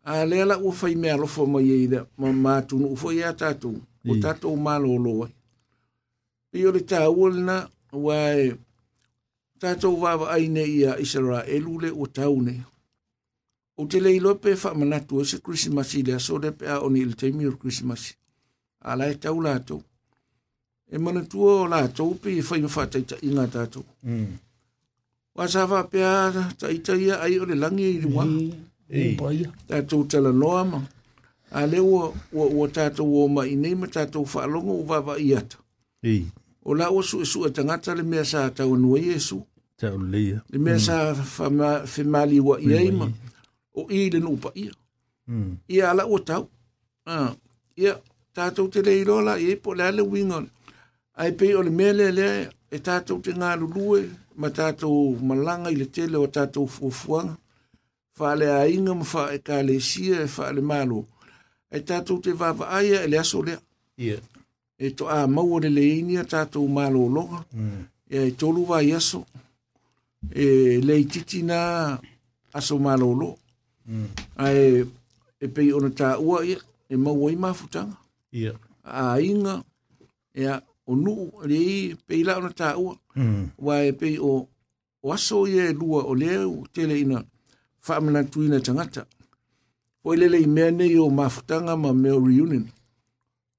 a le ala u fai me alo fo mai ida ma ma tu no fo ia ta tu o ta to ma lo lo io le ta ulna wa ta to va va ai ne ia isra elule o ta une o te le lo pe fa e ma na tu se christmas ile so de pe a oni le te mi christmas ala e ta ula to e ma na tu o la to pe fa i fa ta ta ina ta to mm wa sa va pe a ta ita ia ai o le langi i wa mm e tu tala noa ma a le o o o tata o ma i nei ma tata o whaalongo o vava i ata e o la o su e su le mea sa ata o nua Iesu ta o leia le mea sa whemali wa i eima o i le nupa i i a la o tau i a tata o te lei rola i eipo le ale wingon a e o le mea le le e tata o te ngā lulue ma tata malanga i le tele o tata o fuafuanga fale a inga mfa e ka le sia e fale malo. E tatou te vava aia e le aso lea. Yeah. E to a maua le le inia tatou malo loa. Mm. E e tolu vai aso. E le titi na aso malo lo. Mm. A e, e pei ona ta ua ia e maua i mafutanga. A inga e a o nuu le i pei la ona ta ua. Mm. Wa e pei o, o aso ia e lua o leo tele ina. faamanatuina tagata foi lele i mea nei o mafutaga ma mea o reunion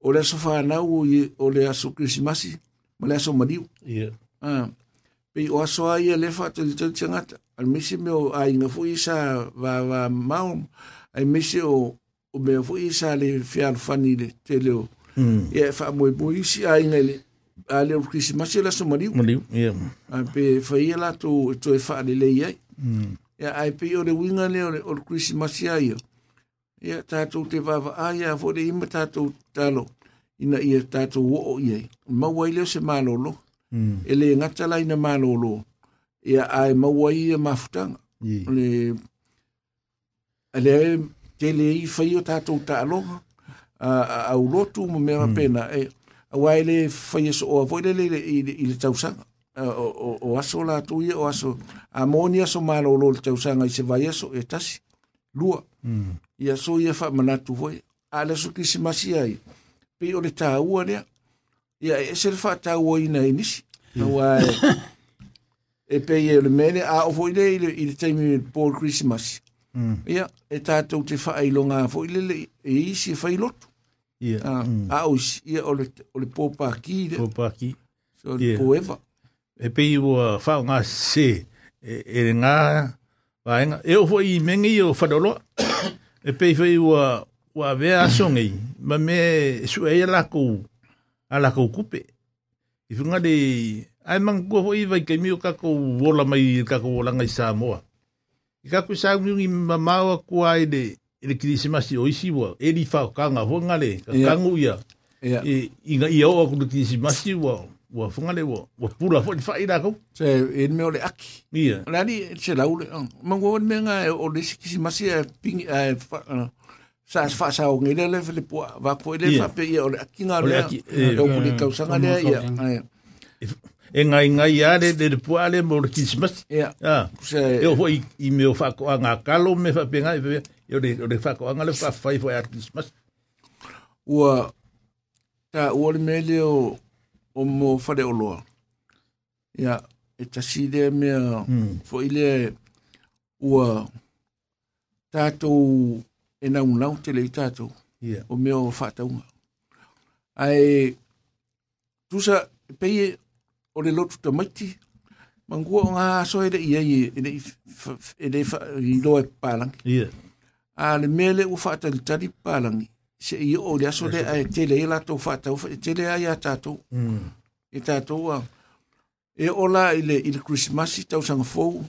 o le aso fanau o le aso krisimasi ma le aso maliu yeah. uh, pei o aso ai e le faatalitali tagata ale mese mea o aiga foʻi sa vava mao ai mese o o mea foʻi sa le fealofani le tele o mm. ia e faamoemoe isi aiga i le a le krisimasi e le aso maliu maliu yeah. uh, pe faia latou e toe faalelei ai mm. ya ai pe o le winga le o le christmas ya yo ya ta to te va va ai ya fo le ima ta to talo ina ia ta to wo o ye ma wai le se ma lo lo mm. ele nga ta la ina ma lo lo ya ai ma wai ya ma futa le ele te le i fa yo ta to ta lo a a u lotu mo me mm. pena e a wai le fa yeso o a le le i le tausa o o o aso la tu ye o aso mm a moni aso malo lo te usanga i se vai eso e tasi lua mm. i aso i afa manatu voi a le su kisi masi ai pe o le ta ua e e e lea i a e selfa ta ua i inisi e pe i le mene a o voi le i le teimi Paul Christmas mm. ia mm. yeah. e tātou te wha ai longa a voi le le e isi e whai lotu yeah. a, mm. a o isi ia o o le pōpā ki pōpā ki so le pōewa e pe i ua whao ngā se e e nga vai e o foi mengi o fadolo e pe foi o o ave a songi ma me su e la ko a la ko kupe i funga de ai man go foi vai ke mi o ka wola mai ka ko wola ngai sa mo e, i ka ku sa mi ngi ma ma o ku ai de e le kiri sima o isi wa e li fa o ka nga ho nga le ka ngu ia i nga i o ku kiri sima si wa ua funga le ua, ua pura fo, fa ira kau. Se, en me ole aki. Ia. Ole ani, se lau le, ah, mango on me nga, o le si kisi masi, eh, pingi, eh, ah, sa fa sa o ngele le le po va ko le fa pe ia ole aki nga le o mo le kausanga le ia e ngai ngai ia le de po ale mo le christmas ia e o foi i me fa ko nga kalo me fa pe nga e o le fa ko nga le fa fa i foi christmas ua ta o le mele o o mo fare o loa. Ia, e tasi lea mea, mm. fo i lea ua tātou e naunau te lei tātou. Yeah. O mea o whātaunga. Ai, tusa, pei o le lotu tamaiti, mangua o ngā aso e le ia i, e le i loa e pālangi. Yeah. A le mea le u whātalitari pālangi. se i o le aso le ai tele i latou fa e tele ai a tātou. Mm. E a, e ola i il i le Christmasi tau sanga fōu,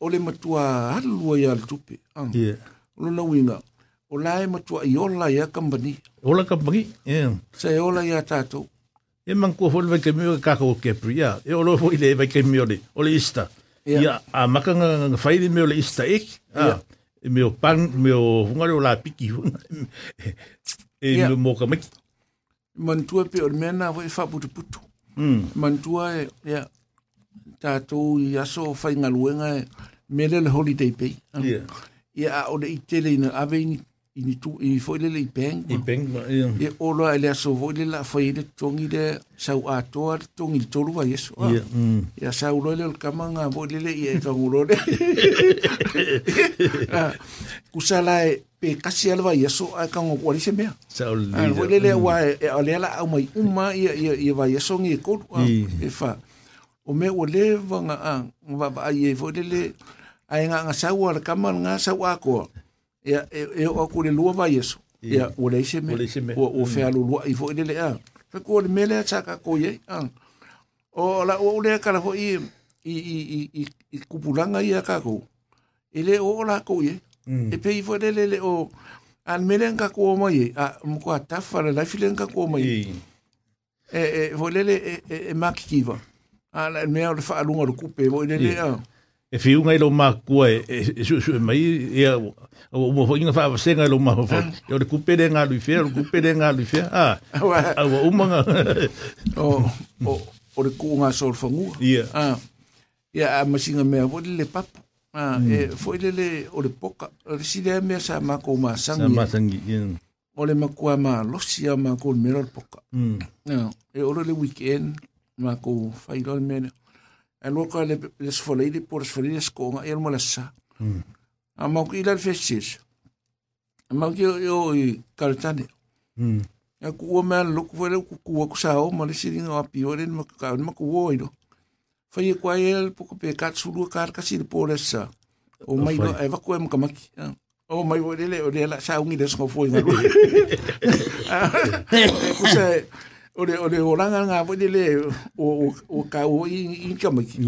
o le matua halua i ale tupe. Ola na winga, ola e matua i ola i Ola kambani, e Se e ola ya a tātou. E man kua e e le vai kemio ka kako kepri, ia. E ola fōi le vai o le, o le ista. Ia, a makanga whairi me o le ista ek. e meo pan meo hungare o la piki e yeah. mo ka maki mantua pe or mena vo e fa putu putu mantua e ya yeah. ta to ya so fa ngaluenga e, mele le holiday pe ya ya yeah, o de itele ina aveni ini tu i foi le peng i peng ma ia e olo ele so foi le la foi le tongi de sau a to tongi tolu va yeso ah. ia mm. ia sau lo le kamanga voi le ia ka ngulo de kusala e pe kasi alva yeso a ka ngo kwali se mea sau le voi ah, le le mm. wa e ole e la au mai uma ia ia ia va yeso ngi ko ah. e fa o me o le vanga a va va ia foi e le le ai nga nga sau ala kamal nga sau a ko ia e o ko le lua ah. vai eso ia o le ise me o o fe alu lua i fo ile ia fe ko le mele cha ka ko ye an ah. o la o le ka la fo i i i i i kupulanga ia ka ko ile o la ko ye mm. e pe i fo le le o an mele ka ko mo ye a mo ko ta fa la file ka ko mo ye mm. e e fo le le e, e, e makikiva ala me o fa alunga lu kupe fo ile le ia mm. ah. e fi unga ilo ma kua e, e, e su su e mai e o mo fo inga fa senga ilo ma fo e o le kupere nga lui fea o kupere nga lui fea a a wa umanga o o o le kua nga sol fangua ia a ia a masinga mea vo le pap ah e fo hmm. ile le o le poka o le si le e mea sa ma kou ma sangi sa ma sangi o le ma kua ma losi a ma kou mera le poka hmm. e o le weekend ma kou fai lo le e lo ka le le sfolei le por sfolei le skonga e mo le sa a mau ki la festis a mau ki yo i kaltane a ku o mea loku foi le ku ku sa o ma le siringa o api o le ma ka ma ku o ino fa ye kwa el po pe kat sulu kar ka sa o mai do e va ku e makamaki o mai o le le o le sa ungi le sko foi ma ku Ole ole o langa nga po dile o o ka o i i kama ki.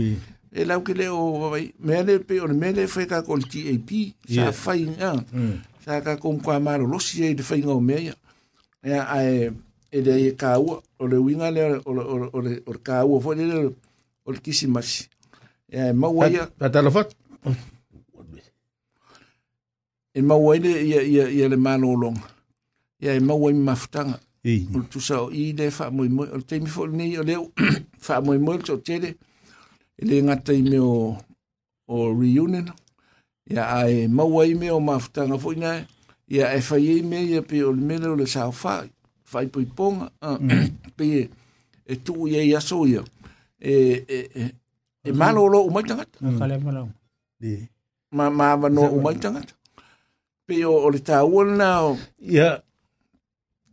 E lau ke le o vai mele pe o mele fe ka kol ti pi sa fai nga. Mm. Sa ka kom kwa maro losi e, e de fai nga o meia. Ya ai e de ka o ole winga le ole ole ole ka o fo dile ole kisimasi. Ya e maua ia. Tatalofat. E maua ile ia ia ia le malolonga. Ia e maua i mafutanga. Mm. Ul tu sa o i le fa mo mo o te mi fo ni o le fa mo mo o tele. Ele nga te me o reunion. Ya ai mo wa i me o ma fta nga fo ina. Ya e fa ye me ye pe o me le sa Fai fa i pui ah, mm. pe e tu ye ya so ye. E e e e malo lo o mai tanga. Mm. Ka malo. Di. Ma ma va no o mai tanga. Pe o le ta nao. Ya. Yeah.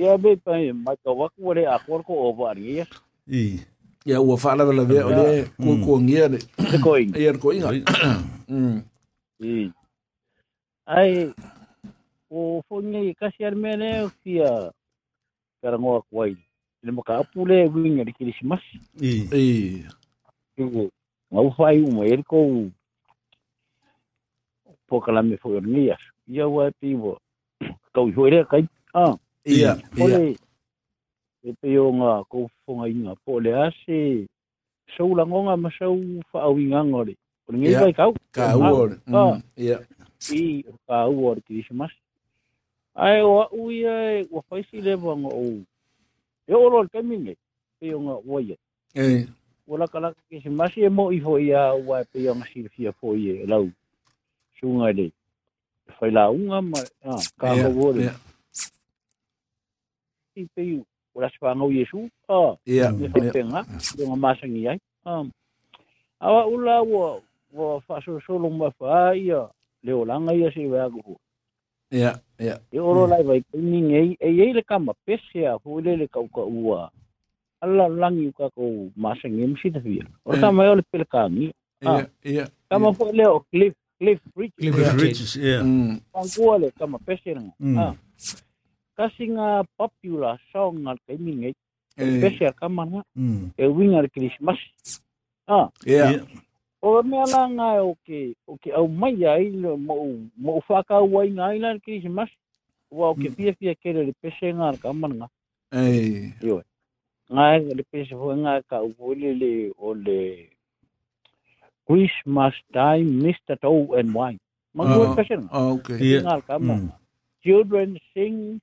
ia be pai mai ka wa ko le akor ko over ni i ia ua fala la ve ole ko ko ngia le ko inga ia ko inga mm i ai o fonge ka siar mene o kia kara ngoa kwai le maka apule winga di christmas i i ngau fai uma ele ko po kala me foi ngia ia wa e pivo kau hoi le kai ah Ia, ia. E pe o ngā kōwhonga inga pō le ase sau langonga ma sau whaau inganga re. O ngai kai kau. Ka uore. Ia. I ka uore kirisimas. Ai o au ai e o whaisi lewa ngā o. E oro al kaminge pe o ngā oia. E. O laka laka kisimasi e mo i ho ia ua pe o ngā sirfia po i e lau. Sunga re. Whai la unga ma. Ah, ka yeah, yeah. ti you o la swa ngau yesu a ya ne penga de ma sangi ai um awa ula wo wo fa so so lo ma fa ia le o langa ia se wa go ya ya e o lo lai vai ni ngai e e le kama pese a hu le le kau ka ua ala langi ka ko ma sangi msi ta fia o ta mai o le pel kangi ya ah, ya kama fo le o cliff cliff rich cliff rich ya on ko le kama pese nga mm. ah kasing uh, popular song al kay mingay especially eh. al kaman nga e wing al Christmas ah yeah o me ala nga okay. ke o ke au mai ai mo mo fa ka wai nga ila Christmas wa o ke hmm. pia pia ke le pese nga al kaman nga eh yo nga le pese ho nga ka o le le o le Christmas time, Mr. Toe and Wine. Mga ah. uh, pesen. Ah, okay. Yeah. Hmm. Children sing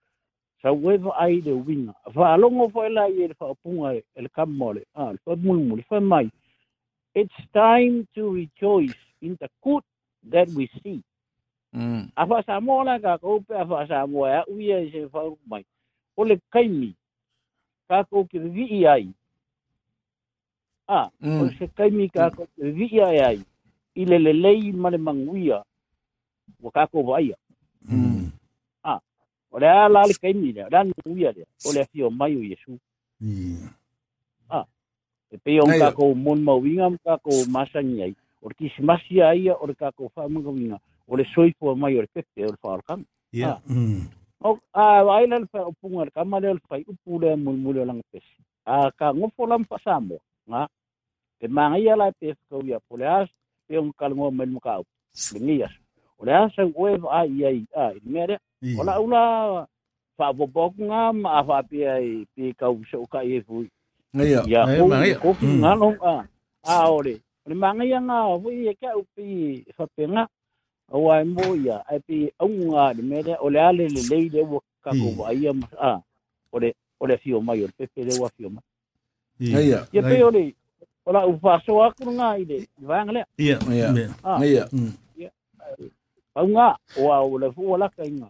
saueva ai le uiga faalogo foʻi lai e le faapuga e le kama el le ah, le mulmul, le mai. it's time to rejoice in the good that we see mm. a faasamoa ka kakou pe a faasamoa e aʻu ia i se faulu mai o le kaimi kakou kevivi'i ai Ah. O se kaimi kakou mm. kevivi'i ai ai Ile le lelei ma le maguia ua kakou va'aia mm. o le a la le kaimi le o le a le o le a fio mai o Yesu ah e pe o ka ko mon ma winga ka ko masangi ai o le kisimasi ai o ka ko fa mo winga o le soifo mai o le pepe o le fa o le kang yeah o a ai le fa o punga le kama le o fa i upu le mul mul o langa pesi a ka ngofo lam fa samo nga e mangai ala pe ko ia po le as pe o ka lo mo men mo ka o le ngias o le as ai ai ai mere ola ừ. ula la ula whaapopok ngā maawhapia i pi kau so ka e fui. Ia, ia, ia. Kofi ngā long a, a ore. Ni mangai a ngā hui e kia upi whapenga. Awa e mo ia, e pi aunga ni mere, ole ale le leire wa kako wa ia mas a. Ore, ore fio mai, ore pepe le wa fio mai. Ia, ia. pe ore, ola upaso akuru ngā ide, i vāngalea. Ia, ia, ia. Ia. Paunga, oa ole fuwa laka inga.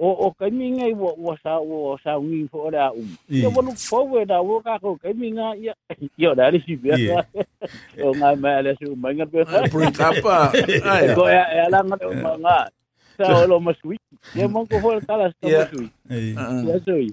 o o kai minga i o sa o sa ngi fo ora u ye wo lu fo we da wo ka ko kai ya yo da ri si bia o nga ma le su ma nga pe sa pa ai ko ya ya la nga ma nga sa o lo ma sui ye mon ko fo ta la sta ma sui ya uh-uh. sui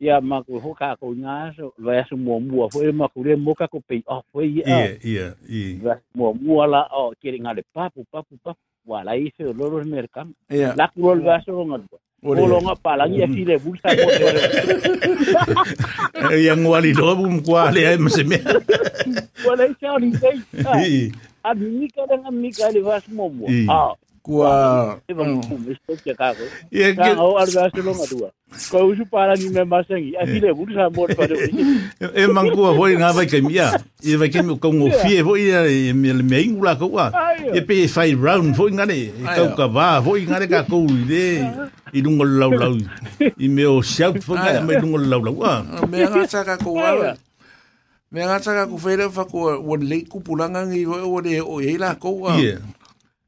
ya ah. ma ko ho ka ko nga so lo su mo mo fo ma ko le mo ka ko pe o fo ye ye ye mo mo la o kiri nga le papu papu papu wala i se lolo merkam iya. la kulol ga so ngadwa Olo nga pala ngi afile bulsa ko. Yang wali do bum kwale ay meseme. Wala i se ni sei. Abi ni kada vas momo. Ah, kua e va kume stokia ka ko e ke o arda se lo matua ko usu para ni me masengi a file bu sa mo pa de e mangua hoi nga vai ke mia e vai ke ko ngo fie hoi e me le mei ngula ko wa e pe fai round hoi nga ne ka ka va hoi nga ne ka ko de i lungo lau lau i me o sia fo nga me lungo lau lau wa me nga sa ka ko wa me nga sa ka ku fere fa ko wa le ku pulanga ngi o de o e la ko wa yeah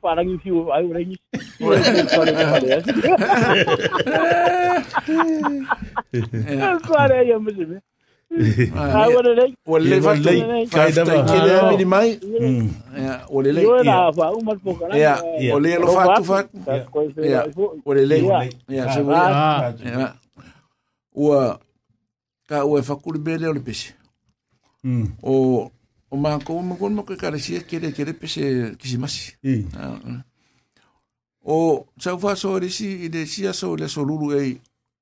parang yung fuel, ay wala yung fuel pa rin parehas. Parehas mo siya. Ua, ka ua o le O, おまこうむこんもくからしえけれけれぺせきします。うん。O sa fa so le si i le sia so le so lulu e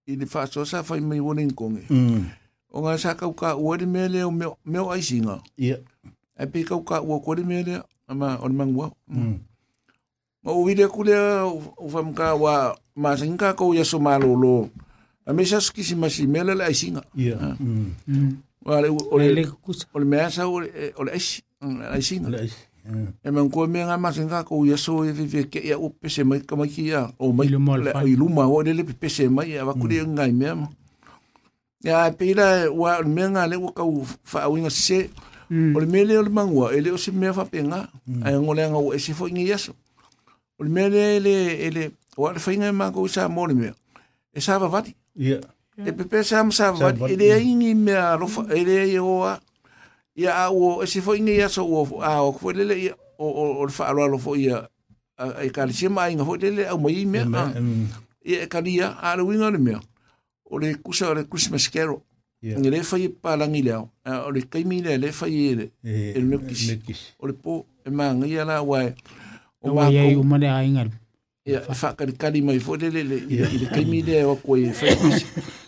i le fa so sa fa mai wonin konge. Mm. O nga sa ka ka o le mele o me o ai singa. E pe ka ka o ko le mele ama o mangwa. Ma o vide kule o fam ka wa ma sin ko ya so malo A me sa ski si mele le ai singa. Ole ole le kusa. Ole mea eh, sa ole mm, ole ais. Ole sina. Ole eh. E man ko me nga mas nga ko ya so e vive ke ia o pese mai ka mai kia o mai le i luma o le le pese mai ya ba ku le nga me ma. Ya pila wa me nga le ka fa u nga se. Mm. Ole me le ole mangua ele o se me fa A Ai ngole nga o ese fo ngi yaso. Ole me le ele ele wa fa nga ma ko sa mo le me. E sa va vati. Yeah. E pepe sa am sa vat, e le ingi me rofa, mm. e le e oa, e a o, e se fo inge ia sa o, a o, kwa lele ia, o, o, o, fa alo alo e ka lise ma inga, fo lele au mai mea, e e ka lia, a le winga le mea, o le kusa, o le Christmas Carol, e le fai e pa langi leo, o le kaimi le, le fai e le, e, e le mekis, e o le po, e ma ngai ala wae, o ma kou, o ma le a inga, e fa kari kari mai, fo lele, e le kaimi le, o koe, e fai kusi,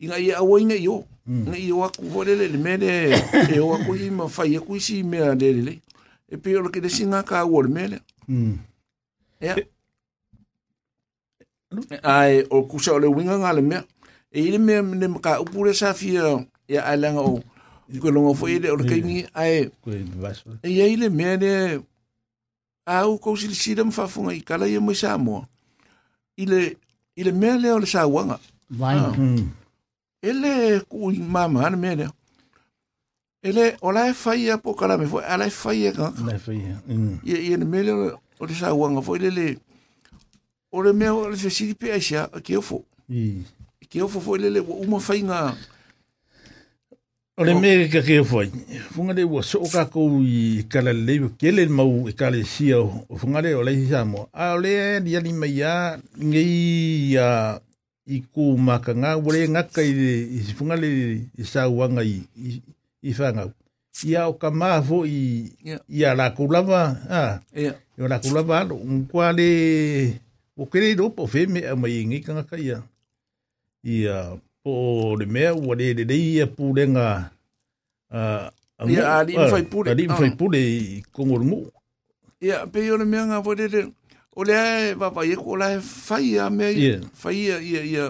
I nga ye awa inye yo. Hmm. I nga ye yo akou fotele. Li men de e wakou yi man faye kou yi si men a dele. E pe yo lakide si nga kawo li men le. Hmm. E ya. E, Ae, ou kousa ou le winga nga le men. E yi le men men e, e, de mka upu le safi hmm. ya ala nga ou. Yikwe lon wafo yi de ou lakini. Ae. E ya yi le men de. Ae, ou kousi li sidam fafou nga i kalaye mwen sa mwa. I le men le ou le sa wanga. Vayi mwen. Hmm. ele ku mama han mene ele ola e fai a po kala me foi ala e fai mm. ka ala e fai ye ye ne mele o te sa wanga foi lele o le me o le se si pe asia ke ofo i ke ofo foi lele o uma fai nga o le me ka ke ofo funga le wo so ka ko i kala le ke le mau e kala sia funga le o le sa mo a le ya ni mai ya ngi ya uh, i kū maka ngā wale ngaka i si whungale i sā wanga i, i, i whangau. I au ka māfo i, a rāku lava, ah, yeah. i a rāku lava alo, un kua le, o kere i rōpo whēme a mai ngai ka ngaka ia. I a, po le mea ua le le rei a pūrenga, a, a, a, a, a, a, a, a, a, a, a, a, a, a, a, a, a, a, o le va va ye ko la faia me faia ia ia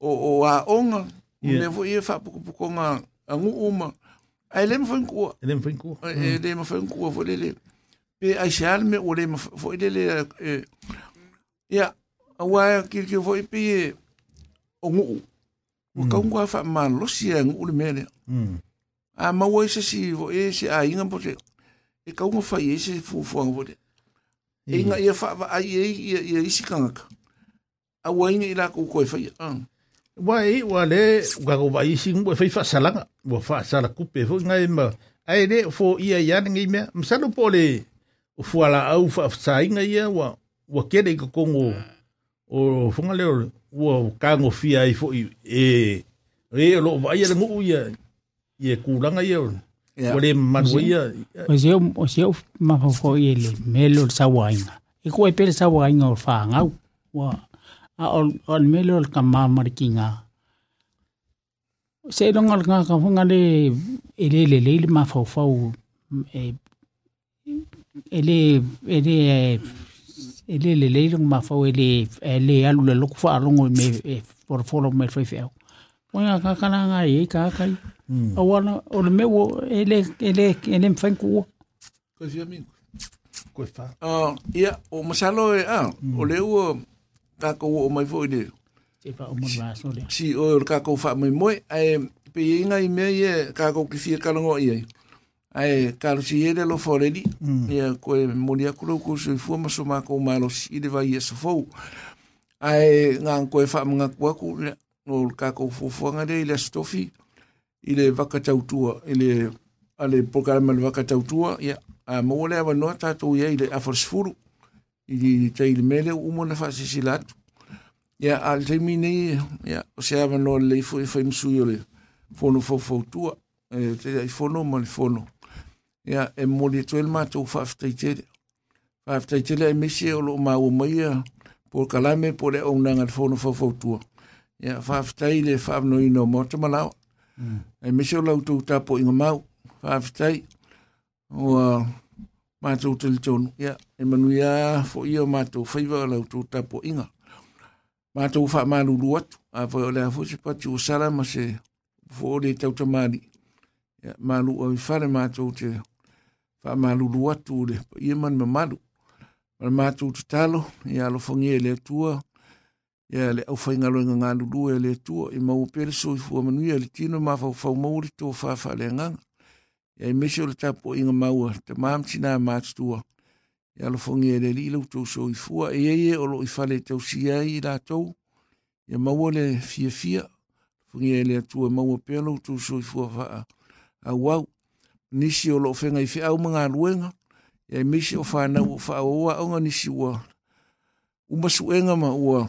o o a onga ne vo ia fa puku puku nga angu uma ai le mo fain ko le mo fain ko le mo fain ko vo le le pe ai shal me o le mo fo le le ia awa ki ki vo pe o ngu o ka ngwa fa ma lo si ngu le mele a ma wo se si vo e se a inga po se e ka ngwa fa ye se fu fu ngu le e inga hmm. ia wha ai e ia ia isi kangaka. A waina i la kukoi whai ang. Wa e wa le wango wa isi ngwe whai wha salanga. Wa wha sala kupe fo ngai ma. Ai le fo ia iane ngai mea. Msalo po le fuala au wha sainga ia wa wa kere i kongo o funga leo wa kango fia i fo i e e lo wa ia le nguu ia ia kuranga ia. yeah. o le manuaia o se o se o mafofoʻi e le mele e kuai pe le sauaiga o le fagau ua a le mele o ma le se loga o le gagafoga le e lē lelei le mafaufau e lē e lē e lē lelei loga mafau e lē e lē alu le loko fa'alogo me folofolo me le faifeau oia kakalaga e ai kakai Mm. Awana, o le meu, ele, ele, ele mwhain kua. Koe fia mingu. Koe wha. Uh, ia, o masalo e, ah, mm. o le ua, kako o mai fo ide. Te wha o mwana aso le. Si, o le kako wha mai moe, pe inga i mea ie, kako ki fia kalango ia. Ai, kalo si ele lo foreli, mm. ia, koe mori akulo kusu i fua maso mako malo si ile vai ia sofou. Ai, ngā koe o mga kuaku, no kako fufuanga le, ile Mm. i le vakatautua i le a le pokarama le vakatautua ia a maua le avanoa tatou ia i le afalasefulu i taile mea le uma na faasisila atu ia a le taimi nei ia o se avanoa lelei foi e faimasui o le fono faufautua e teai fono ma le fono ia e moli atoe le matou faafetaitele faafetaitele ai maisi e o loo maua mai ia pokalame po le aunaga le fono faufautua ia faafetai le faavanoina o maota malao Mm. E me sio lau tau tapo inga mau, whaafitai, o uh, mātou tali tonu. Ia, e manu ia fo ia mātou whaiva lau tau tapo inga. Mātou wha mālulu atu, a fai o lea fose pati o sara ma se fo o le tau tamari. Ia, yeah. mālu a mi whare mātou te wha mālulu atu o le, ia e man me mālu. Mātou tu talo, ia alofongi e le tua, ia le au faigaloiga galulu ia e le atua i mauape le soifua manuia le tino ma faufau mau le tō faafaaleagaga iai mese o le tapuaʻiga maua tamā matinā matutua e alofogi e le alii loutou soifua e iai e o loo i fale tausia ai i latou ia maua le fiafia alofogi e le atua e maua pea loutou soifua faaauau nisi o loo fega i feʻau ma galuega iai mese o fanau o faaauaʻoga nisi ua uma suʻega ma ua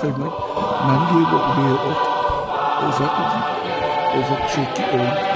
segment. Nam Duy Bộ Điều Ốc Ốc Ốc Ốc Ốc Ốc